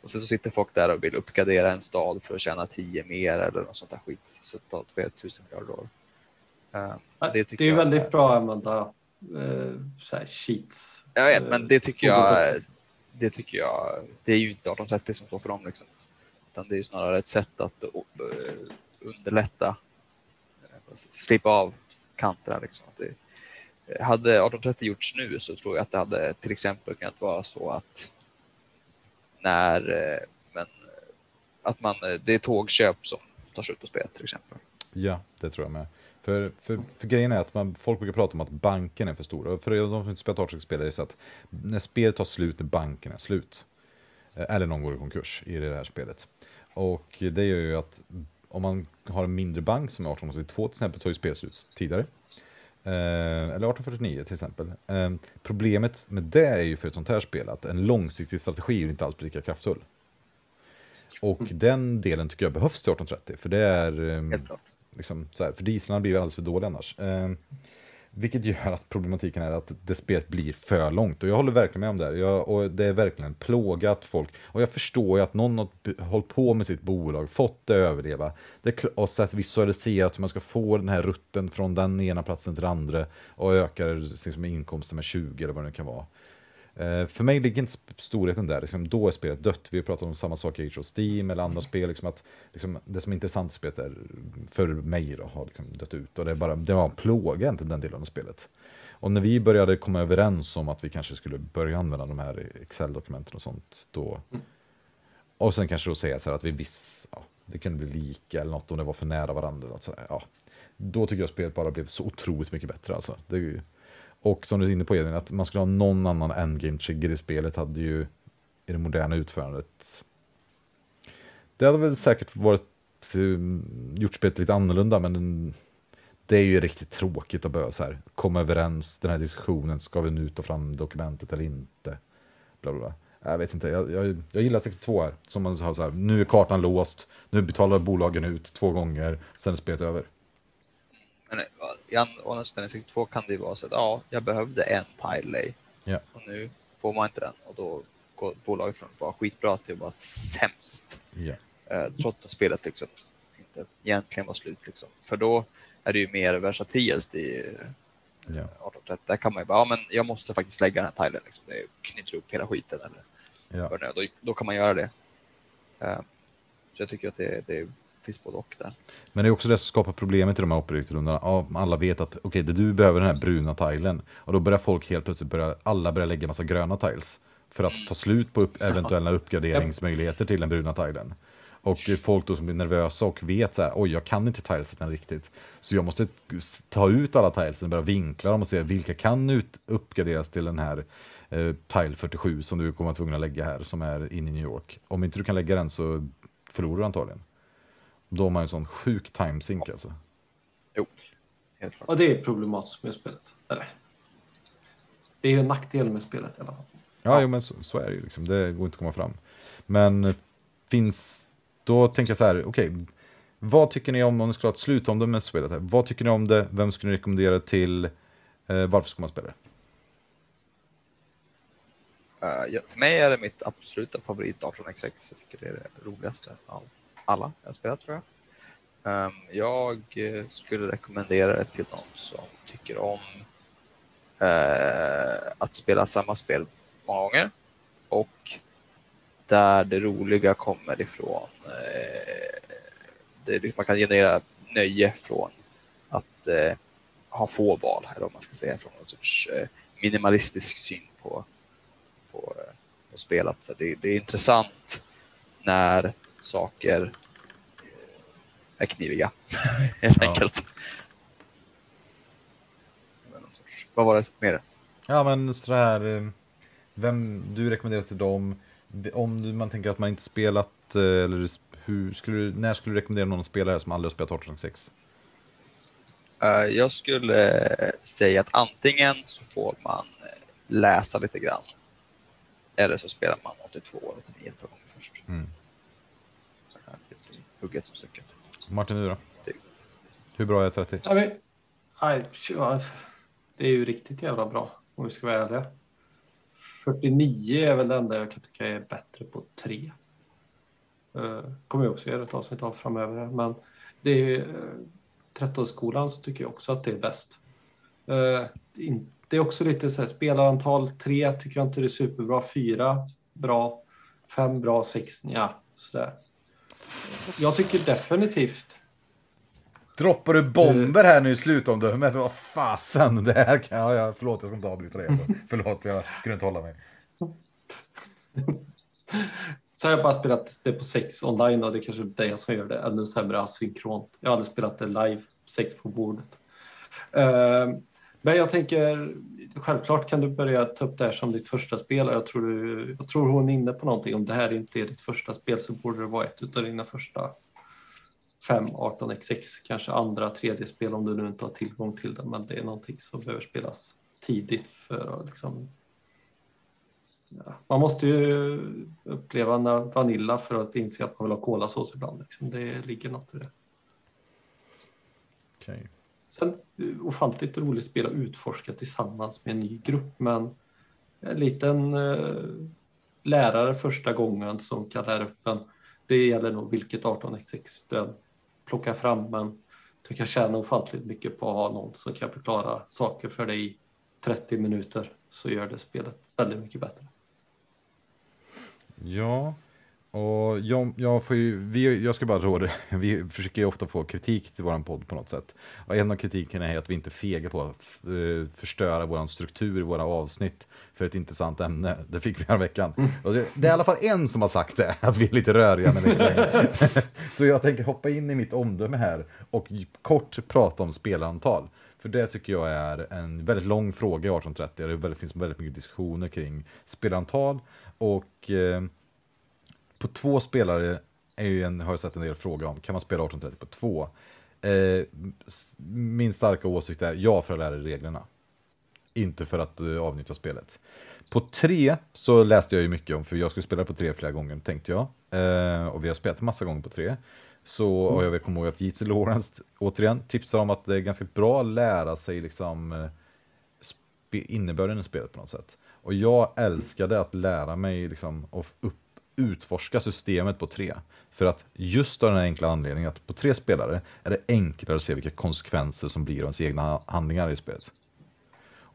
och sen så sitter folk där och vill uppgradera en stad för att tjäna 10 mer eller något sånt där skit. Så det tar flera tusen miljarder år. Eh, Det, det är väldigt är- bra att använda eh, så här sheets. Jag vet, men det tycker Eh, jag, det tycker jag, det är ju inte 1830 som står för dem liksom. Utan det är ju snarare ett sätt att eh, underlätta, eh, slippa av kanterna liksom. Det, eh, hade 1830 gjorts nu så tror jag att det hade till exempel kunnat vara så att när, men, att man, det är tågköp som tar slut på spelet till exempel. Ja, det tror jag med. För, för, för grejen är att man, folk brukar prata om att banken är för stor. Och för de som inte spelat Artspel är det så att när spelet tar slut, när banken är slut. eh, Eller någon går i konkurs i det här spelet. Och det gör ju att om man har en mindre bank som är 1882 till exempel, tar ju spelet slut tidigare. Eh, eller 1849 till exempel. Eh, problemet med det är ju för ett sånt här spel att en långsiktig strategi är inte alls lika kraftfull. Och den delen tycker jag behövs till 1830, för det är... klart liksom, så här, för dieslarna blir ju alldeles för dåliga annars. Eh, vilket gör att problematiken är att det spelet blir för långt. Och jag håller verkligen med om det. här. Jag, och det är verkligen plågat folk. Och jag förstår ju att någon har hållit på med sitt bolag, fått det att överleva. Det, är och sett visualiserat hur man ska få den här rutten från den ena platsen till den andra. Och ökar liksom, inkomsten med 20 eller vad det nu kan vara. Eh, för mig ligger inte storheten där, liksom, då är spelet dött. Vi har pratat om samma sak i Age of Steam eller andra spel. Liksom, att, liksom, det som är intressant i spelet är, för mig då, har liksom dött ut. Och det, är bara, det var en plåga inte den delen av spelet. Och när vi började komma överens om att vi kanske skulle börja använda de här Excel-dokumenten och sånt, då... Och sen kanske då säga så här att vi visst, ja, det kunde bli lika eller något om det var för nära varandra. Något så här, ja. Då tycker jag spelet bara blev så otroligt mycket bättre alltså. Det och som du är inne på Edvin, att man skulle ha någon annan endgame trigger i spelet hade ju i det moderna utförandet. Det hade väl säkert varit eh, gjort spelet lite annorlunda, men den, det är ju riktigt tråkigt att behöva så här, komma överens, den här diskussionen, ska vi nu ta fram dokumentet eller inte? Bla, bla, bla. Jag vet inte, jag, jag, jag gillar 62 här, som man har så här, nu är kartan låst, nu betalar bolagen ut två gånger, sen är spelet över. Men eh, i andra sidan i 62 kan det ju vara så att ja, jag behövde en tile Ja. och nu får man inte den och då går bolaget från att vara skitbra till att vara sämst. Ja. Eh, trots att spelet liksom inte egentligen var slut. Liksom. För då är det ju mer versatilt i eh, Ja. 1830. Där kan man ju bara, ja men jag måste faktiskt lägga den här tilen. Liksom. Det knyter upp hela skiten. Eller Ja. då, då kan man göra det. Eh, så jag tycker att det, det är finns både och där. Men det är också det som skapar problemet i de här operator-rundorna. Ja, alla vet att okej, det du behöver den här bruna tilen. Och då börjar folk helt plötsligt börja, alla börjar lägga massa gröna tiles. För att ta slut på upp, eventuella uppgraderingsmöjligheter till den bruna tilen. Och folk då som blir nervösa och vet så här, oj jag kan inte tilesen riktigt. Så jag måste ta ut alla tilesen, börja vinkla dem och se vilka kan ut, uppgraderas till den här eh, tile 47 som du kommer att tvungen att lägga här som är inne i New York. Om inte du kan lägga den så förlorar du antagligen. Då har man en sån sjuk timesync alltså. Jo, helt klart. Och det är problematiskt med spelet. Eller? Det är ju en nackdel med spelet i alla fall. Ja, jo, men så, så, är det ju liksom. Det går inte att komma fram. Men eh, finns, då tänker jag så här, okej. Okay, vad tycker ni om, om ni skulle ha ett slutomdöme med spelet här. Vad tycker ni om det? Vem skulle ni rekommendera till? Eh, varför ska man spela det? Uh, ja, för mig är det mitt absoluta favorit 18x6. Jag tycker det är det roligaste av alla jag har spelat tror jag. Ehm, jag eh, skulle rekommendera det till någon som tycker om eh, att spela samma spel många gånger och där det roliga kommer ifrån. Eh, man kan generera nöje från att ha få val, eller om man ska säga, från någon sorts minimalistisk syn på, på, på spelet. Så det, det är intressant när saker är kniviga, [LAUGHS] helt ja. enkelt. Vad var det mer? Ja, men så här, eh, vem du rekommenderar till dem, om man tänker att man inte spelat, eh, eller hur skulle du, när skulle du rekommendera någon spelare som aldrig har spelat 1806? Uh, eh, jag skulle säga att antingen så får man läsa lite grann, eller så spelar man 82 eller 89 ett par gånger först. Mm. Hugget som stucket. Martin, du då? Hur bra är 30? Ja, men, nej, det är ju riktigt jävla bra om vi ska vara ärliga. 49 är väl det enda jag kan tycka är bättre på 3. Uh, kommer jag också göra ett avsnitt av framöver. Men det är uh, 13-skolan så tycker jag också att det är bäst. Uh, det är också lite så här, spelarantal 3 tycker jag inte det är superbra. 4 bra. 5 bra. 6 ja, sådär. Jag tycker definitivt. Droppar du bomber här nu i slutomdömet? Vad fasen, det här kan jag... Ja, förlåt, jag ska inte avbryta dig. Alltså. [LAUGHS] Förlåt, jag kunde inte hålla mig. Så har jag bara spelat det på sex online och det är kanske det som gör det ännu sämre asynkront. Jag har aldrig spelat det live, sex på bordet. Uh, men jag tänker, självklart kan du börja ta upp det här som ditt första spel. Jag tror, du, jag tror hon är inne på någonting. Om det här inte är ditt första spel så borde det vara ett av dina första 5, 18, X6, kanske andra, tredje spel om du nu inte har tillgång till det. Men det är någonting som behöver spelas tidigt för att liksom Ja, man måste ju uppleva Vanilla för att inse att man vill ha kolasås ibland. Liksom. Det ligger något i det. Okay. Sen eh, ofantligt roligt spel att utforska tillsammans med en ny grupp, men en liten eh, lärare första gången som kan lära upp en. Det gäller nog vilket 18x6 du plockar fram, men du kan tjäna ofantligt mycket på att ha någon som kan förklara saker för dig i 30 minuter så gör det spelet väldigt mycket bättre. Ja, och jag, jag, får ju, vi, jag ska bara råda, [LAUGHS] vi försöker ju ofta få kritik till vår podd på något sätt. Och en av kritikerna är att vi inte fegar på att uh, förstöra vår struktur i våra avsnitt för ett intressant ämne. Det fick vi här veckan. Mm. Det, det, är i alla fall en som har sagt det, [LAUGHS] att vi är lite röriga. Men lite [LAUGHS] Så jag tänker hoppa in i mitt omdöme här och kort prata om spelarantal. För det tycker jag är en väldigt lång fråga i 1830. Det finns väldigt mycket diskussioner kring spelarantal och uh, på två spelare är ju en, har jag sett en del fråga om. Kan man spela 1830 på två? Eh, min starka åsikt är ja för att lära dig reglerna. Inte för att eh, avnyttja spelet. På tre så läste jag ju mycket om, för jag skulle spela på tre flera gånger tänkte jag. Eh, och vi har spelat massa gånger på tre. Så, och jag kommer ihåg att J.C. Lawrence återigen tipsar om att det är ganska bra att lära sig liksom eh, innebörden i spelet på något sätt. Och jag älskade att lära mig liksom, och upp utforska systemet på tre. För att just av den enkla anledningen att på tre spelare är det enklare att se vilka konsekvenser som blir av ens egna handlingar i spelet.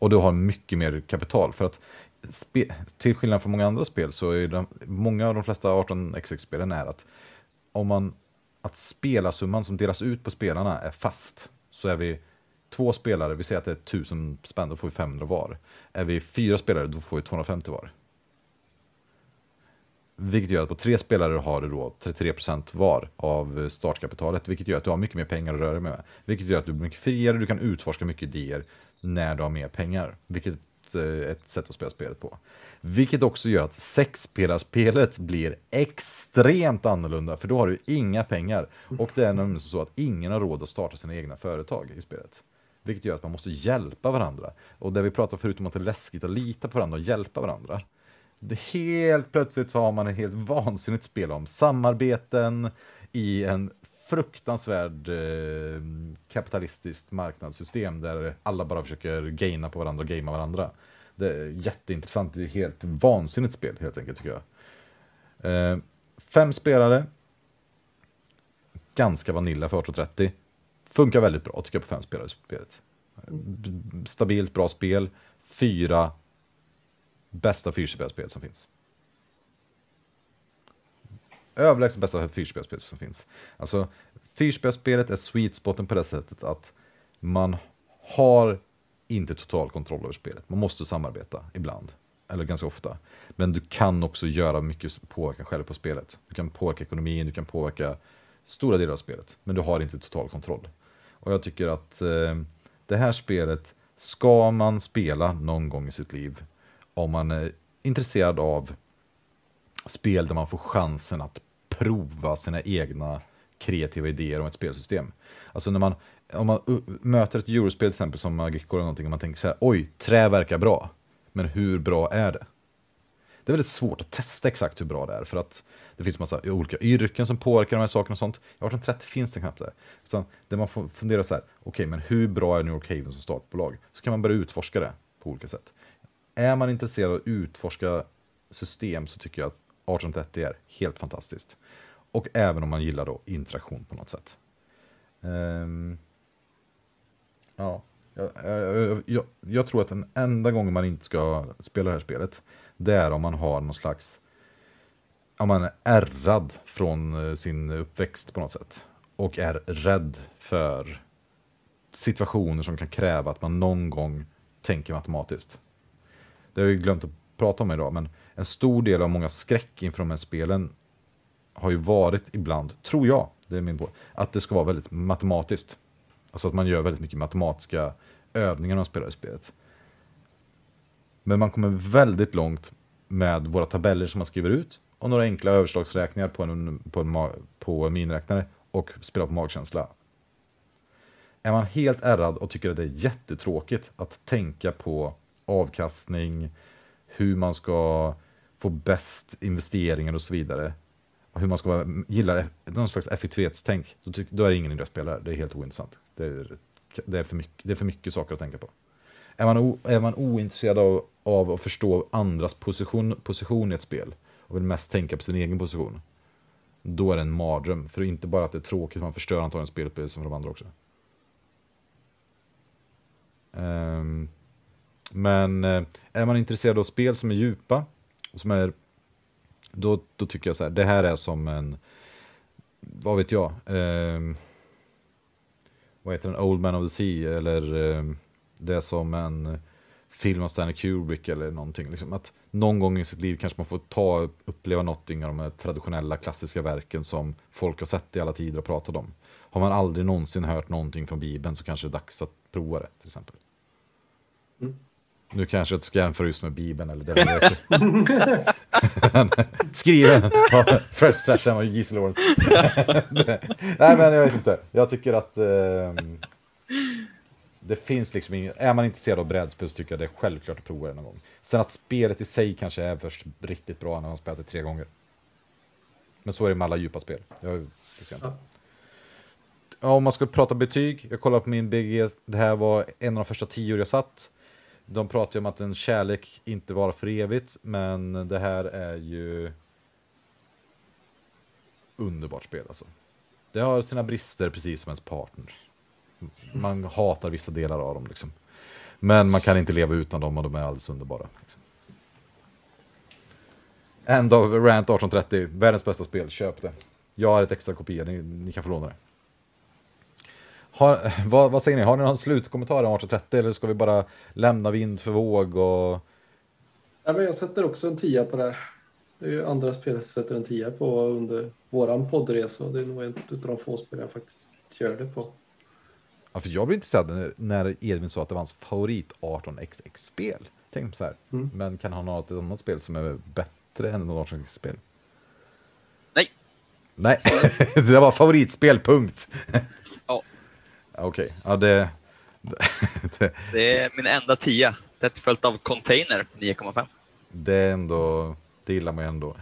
Och du har mycket mer kapital. För att till skillnad från många andra spel så är det, många av de flesta 18xx-spelen är att om man att spelarsumman som delas ut på spelarna är fast. Så är vi två spelare, vi säger att det är 1000 spänn, då får vi 500 var. Är vi fyra spelare, då får vi 250 var. Vilket gör att på tre spelare har du då 33% var av startkapitalet, vilket gör att du har mycket mer pengar att röra dig med. Vilket gör att du blir mycket friare, du kan utforska mycket idéer när du har mer pengar. Vilket är ett sätt att spela spelet på. Vilket också gör att sexspelarspelet blir extremt annorlunda, för då har du inga pengar. Och det är nämligen så att ingen har råd att starta sina egna företag i spelet. Vilket gör att man måste hjälpa varandra. Och det vi pratade förut om att det är läskigt att lita på varandra och hjälpa varandra. Helt plötsligt så har man ett helt vansinnigt spel om samarbeten i en fruktansvärd eh, kapitalistiskt marknadssystem där alla bara försöker gaina på varandra och gamea varandra. Det är jätteintressant, det är helt vansinnigt spel helt enkelt tycker jag. Eh, fem spelare. Ganska vanilla för 1830. Funkar väldigt bra tycker jag på fem spelare spelet. Stabilt bra spel. Fyra bästa fyrspelspel som finns. Överlägset bästa fyrspelspel som finns. Alltså, fyrspelsspelet är sweet spoten på det sättet att man har inte total kontroll över spelet. Man måste samarbeta ibland, eller ganska ofta. Men du kan också göra mycket påverkan själv på spelet. Du kan påverka ekonomin, du kan påverka stora delar av spelet, men du har inte total kontroll. Och jag tycker att eh, det här spelet ska man spela någon gång i sitt liv om man är intresserad av spel där man får chansen att prova sina egna kreativa idéer om ett spelsystem. Alltså när man, om man uh, möter ett eurospel till exempel som Agricola eller någonting och man tänker så här, oj, trä verkar bra, men hur bra är det? Det är väldigt svårt att testa exakt hur bra det är, för att det finns massa olika yrken som påverkar de här sakerna och sånt. I 1830 finns det knappt det. Så det man får fundera så här, okej, okay, men hur bra är New York Haven som startbolag? Så kan man börja utforska det på olika sätt. Är man intresserad av att utforska system så tycker jag att 1830 är helt fantastiskt. Och även om man gillar då interaktion på något sätt. Um, ja, jag, jag, jag, jag, tror att den enda gången man inte ska spela det här spelet, det är om man har någon slags, om man är ärrad från eh, sin uppväxt på något sätt. Och är rädd för situationer som kan kräva att man någon gång tänker matematiskt. Det har vi glömt att prata om idag, men en stor del av många skräck inför de här spelen har ju varit ibland, tror jag, det är min på, att det ska vara väldigt matematiskt. Alltså att man gör väldigt mycket matematiska övningar när man spelar i spelet. Men man kommer väldigt långt med våra tabeller som man skriver ut och några enkla överslagsräkningar på en, på en, på en miniräknare och spela på magkänsla. Är man helt ärrad och tycker att det är jättetråkigt att tänka på avkastning, hur man ska få bäst investeringar och så vidare. Och hur man ska gilla någon slags effektivitetstänk. Då, tyck, då är det ingen idé att spela Det är helt ointressant. Det är, det är, för, mycket, det är för mycket saker att tänka på. Är man, o, är man ointresserad av, av att förstå andras position, position i ett spel och vill mest tänka på sin egen position, då är det en mardröm. För det är inte bara att det är tråkigt, man förstör antagligen spelupplevelsen för de andra också. Um, men eh, är man intresserad av spel som är djupa, som är, då, då tycker jag så här, det här är som en, vad vet jag, eh, vad heter den, Old Man of the Sea, eller eh, det är som en film av Stanley Kubrick eller någonting. Liksom. Att någon gång i sitt liv kanske man får ta uppleva någonting av de här traditionella klassiska verken som folk har sett i alla tider och pratat om. Har man aldrig någonsin hört någonting från Bibeln så kanske det är dags att prova det till exempel. Mm. Nu kanske jag inte ska jämföra just med Bibeln eller det. [LAUGHS] Skriven av Fresh Trash och Gisel Lawrence. Nej men jag vet inte. Jag tycker att eh, det finns liksom inget, är man intresserad av brädspel så tycker jag det är självklart att prova det någon gång. Sen att spelet i sig kanske är först riktigt bra när man spelat det tre gånger. Men så är det med alla djupa spel. Jag, det ser inte. Ja, om man ska prata betyg, jag kollar på min BG, det här var en av de första tio jag satt. De pratar ju om att en kärlek inte var för evigt, men det här är ju underbart spel alltså. Det har sina brister precis som ens partner. Man hatar vissa delar av dem liksom. Men man kan inte leva utan dem och de är alldeles underbara. Liksom. End of Rant 1830, världens bästa spel, köp det. Jag har ett extra kopia, ni, ni kan få låna det. Har, [LAUGHS] vad, vad säger ni, har ni någon slutkommentar om 1830 eller ska vi bara lämna vind för våg och... Ja, men jag sätter också en tia på det här. Det är ju andra spel jag sätter en tia på under våran poddresa. Det är nog ett av de få spel jag faktiskt gör det på. Ja, för jag blev intresserad när, när Edvin sa att det var hans favorit 18xx-spel. Tänk så här, Mm. men kan han ha något annat spel som är bättre än något 18xx-spel? Nej. Nej, [LAUGHS] det var favoritspel, punkt. Okej, ja [LAUGHS] det... det... Är min enda tia. Tätt följt av Container 9,5. Det är ändå, det gillar man ju ändå.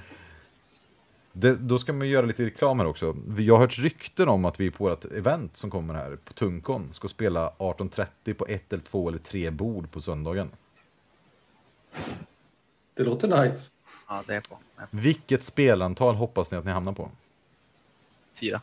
Det, då ska man ju göra lite reklam här också. Jag har hört rykten om att vi på vårt event som kommer här på Tunkon ska spela 18.30 på ett eller två eller tre bord på söndagen. Det låter nice. Ja, det är på. Ja, Vilket spelantal hoppas ni att ni hamnar på? Fyra.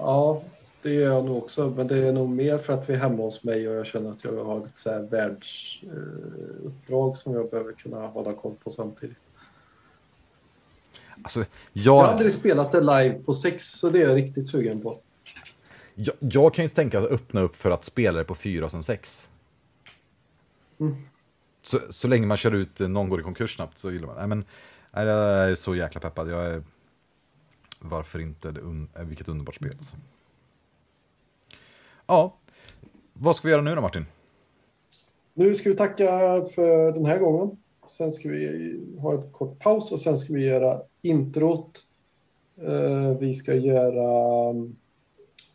Ja, det gör jag nog också. Men det är nog mer för att vi är hemma hos mig och jag känner att jag har ett så här världsuppdrag som jag behöver kunna hålla koll på samtidigt. Alltså, Jag har jag, aldrig spelat det live på sex, så det är jag riktigt sugen på. jag, jag kan ju tänka att öppna upp för att spela det på fyra som sex. Mm. Så, så länge man kör ut eh, någon går i konkurs snabbt så gillar man Nej, men nej, Jag är så jäkla peppad. Jag är, varför inte? Det un, eh, vilket underbart spel. Alltså. Ja, vad ska vi göra nu då Martin? Nu ska vi tacka för den här gången. Sen ska vi ha en kort paus och sen ska vi göra introt. Eh, Vi ska göra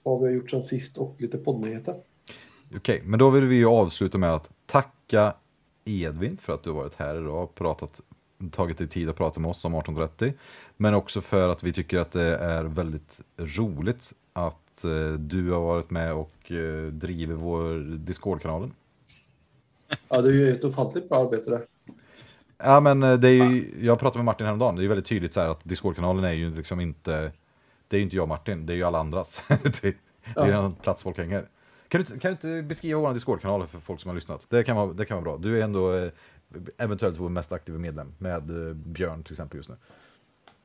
vad vi har gjort sen sist och lite poddnyheter. Okej, men då vill vi ju avsluta med att tacka Edvin för att du har varit här idag och pratat, tagit dig tid att prata med oss om 1830. Men också för att vi tycker att det är väldigt roligt att eh, du har varit med och eh, driver vår Discord-kanalen. Ja, du gör ju ett ofantligt bra arbete där. Ja, men eh, det är ju, jag pratade med Martin häromdagen, det är ju väldigt tydligt så här att Discord-kanalen är ju liksom inte, det är ju inte jag och Martin, det är ju alla andras. [LAUGHS] det, är Ja. en plats folk hänger. Kan du, kan du inte beskriva vår Discord-kanal för folk som har lyssnat? Det kan vara, det kan vara bra. Du är ändå eventuellt vår mest aktiva medlem, med eh, Björn till exempel just nu.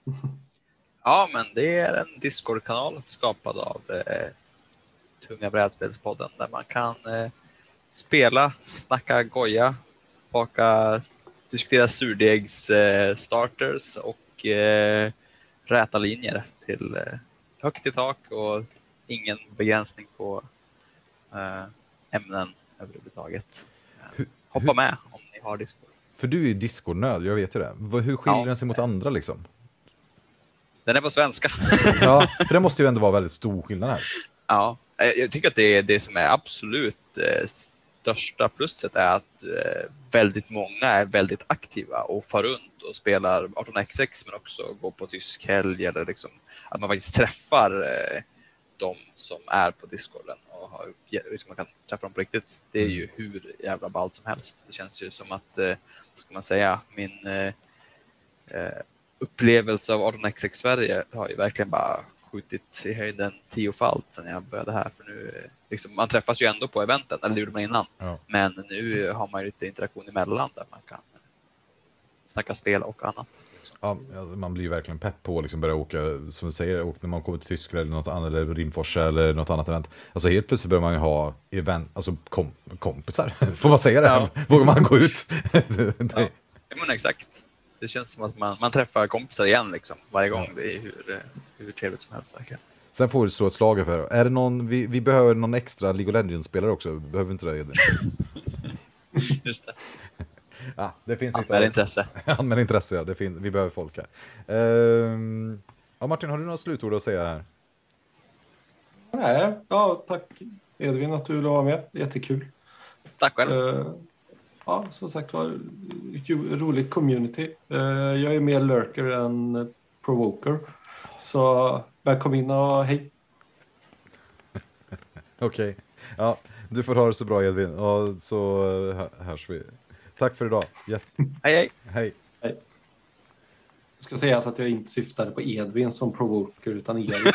[LAUGHS] Ja, men det är en Discord-kanal skapad av eh, Tunga brädspelspodden där man kan eh, spela, snacka goja, baka, diskutera surdegs eh, starters och eh, räta linjer till eh, högt i tak och ingen begränsning på eh, ämnen överhuvudtaget. Hoppa med om ni har Discord. För du är ju Discord-nörd, jag vet ju det. Hur skiljer Ja. den sig mot andra liksom? Den är på svenska. [LAUGHS] Ja, för det måste ju ändå vara väldigt stor skillnad här. Ja, jag tycker att det är det som är absolut eh, största plusset är att eh, väldigt många är väldigt aktiva och far runt och spelar 18xx men också går på tysk helg eller liksom att man faktiskt träffar eh, de som är på discorden och har, liksom man kan träffa dem på riktigt. Det är ju hur jävla ballt som helst. Det känns ju som att, eh, ska man säga, min eh, eh, upplevelse av 18xx Sverige har ju verkligen bara skjutit i höjden tiofalt sedan jag började här. För nu, eh, liksom, man träffas ju ändå på eventen, eller det gjorde man innan. Ja. Men nu har man ju lite interaktion emellan där man kan snacka spel och annat. Ja, man blir ju verkligen pepp på att liksom börja åka, som du säger, åka när man kommer till Tyskland eller något annat, eller Rimforsa eller något annat event. Alltså helt plötsligt börjar man ju ha event, alltså kom, kompisar, [LAUGHS] får man säga det? Ja. [LAUGHS] Vågar man gå ut? det, [LAUGHS] Ja. Ja, men exakt. Det känns som att man, man träffar kompisar igen liksom, varje gång. Det är hur, eh, hur trevligt som helst verkligen. Sen får du slå ett slag för, är det någon, vi, vi behöver någon extra League of Legends-spelare också, behöver vi inte det? Edvin? Just det. Ja, det finns Anmäl intresse. [LAUGHS] Anmäl intresse, ja. Det finns, vi behöver folk här. Ehm, ja, Martin, har du några slutord att säga här? Nej, ja, tack Edvin att du ville vara med. Jättekul. Tack själv. Eh, ja, som sagt var, roligt community. Eh, jag är mer lurker än provoker. Så välkommen in och hej. [LAUGHS] Okej, ja, du får ha det så bra Edvin, och så eh, hö- hörs vi. Tack för idag, Jätte- Hej hej. hej. Det ska sägas att jag inte syftade på Edvin som provoker utan Erik. [LAUGHS]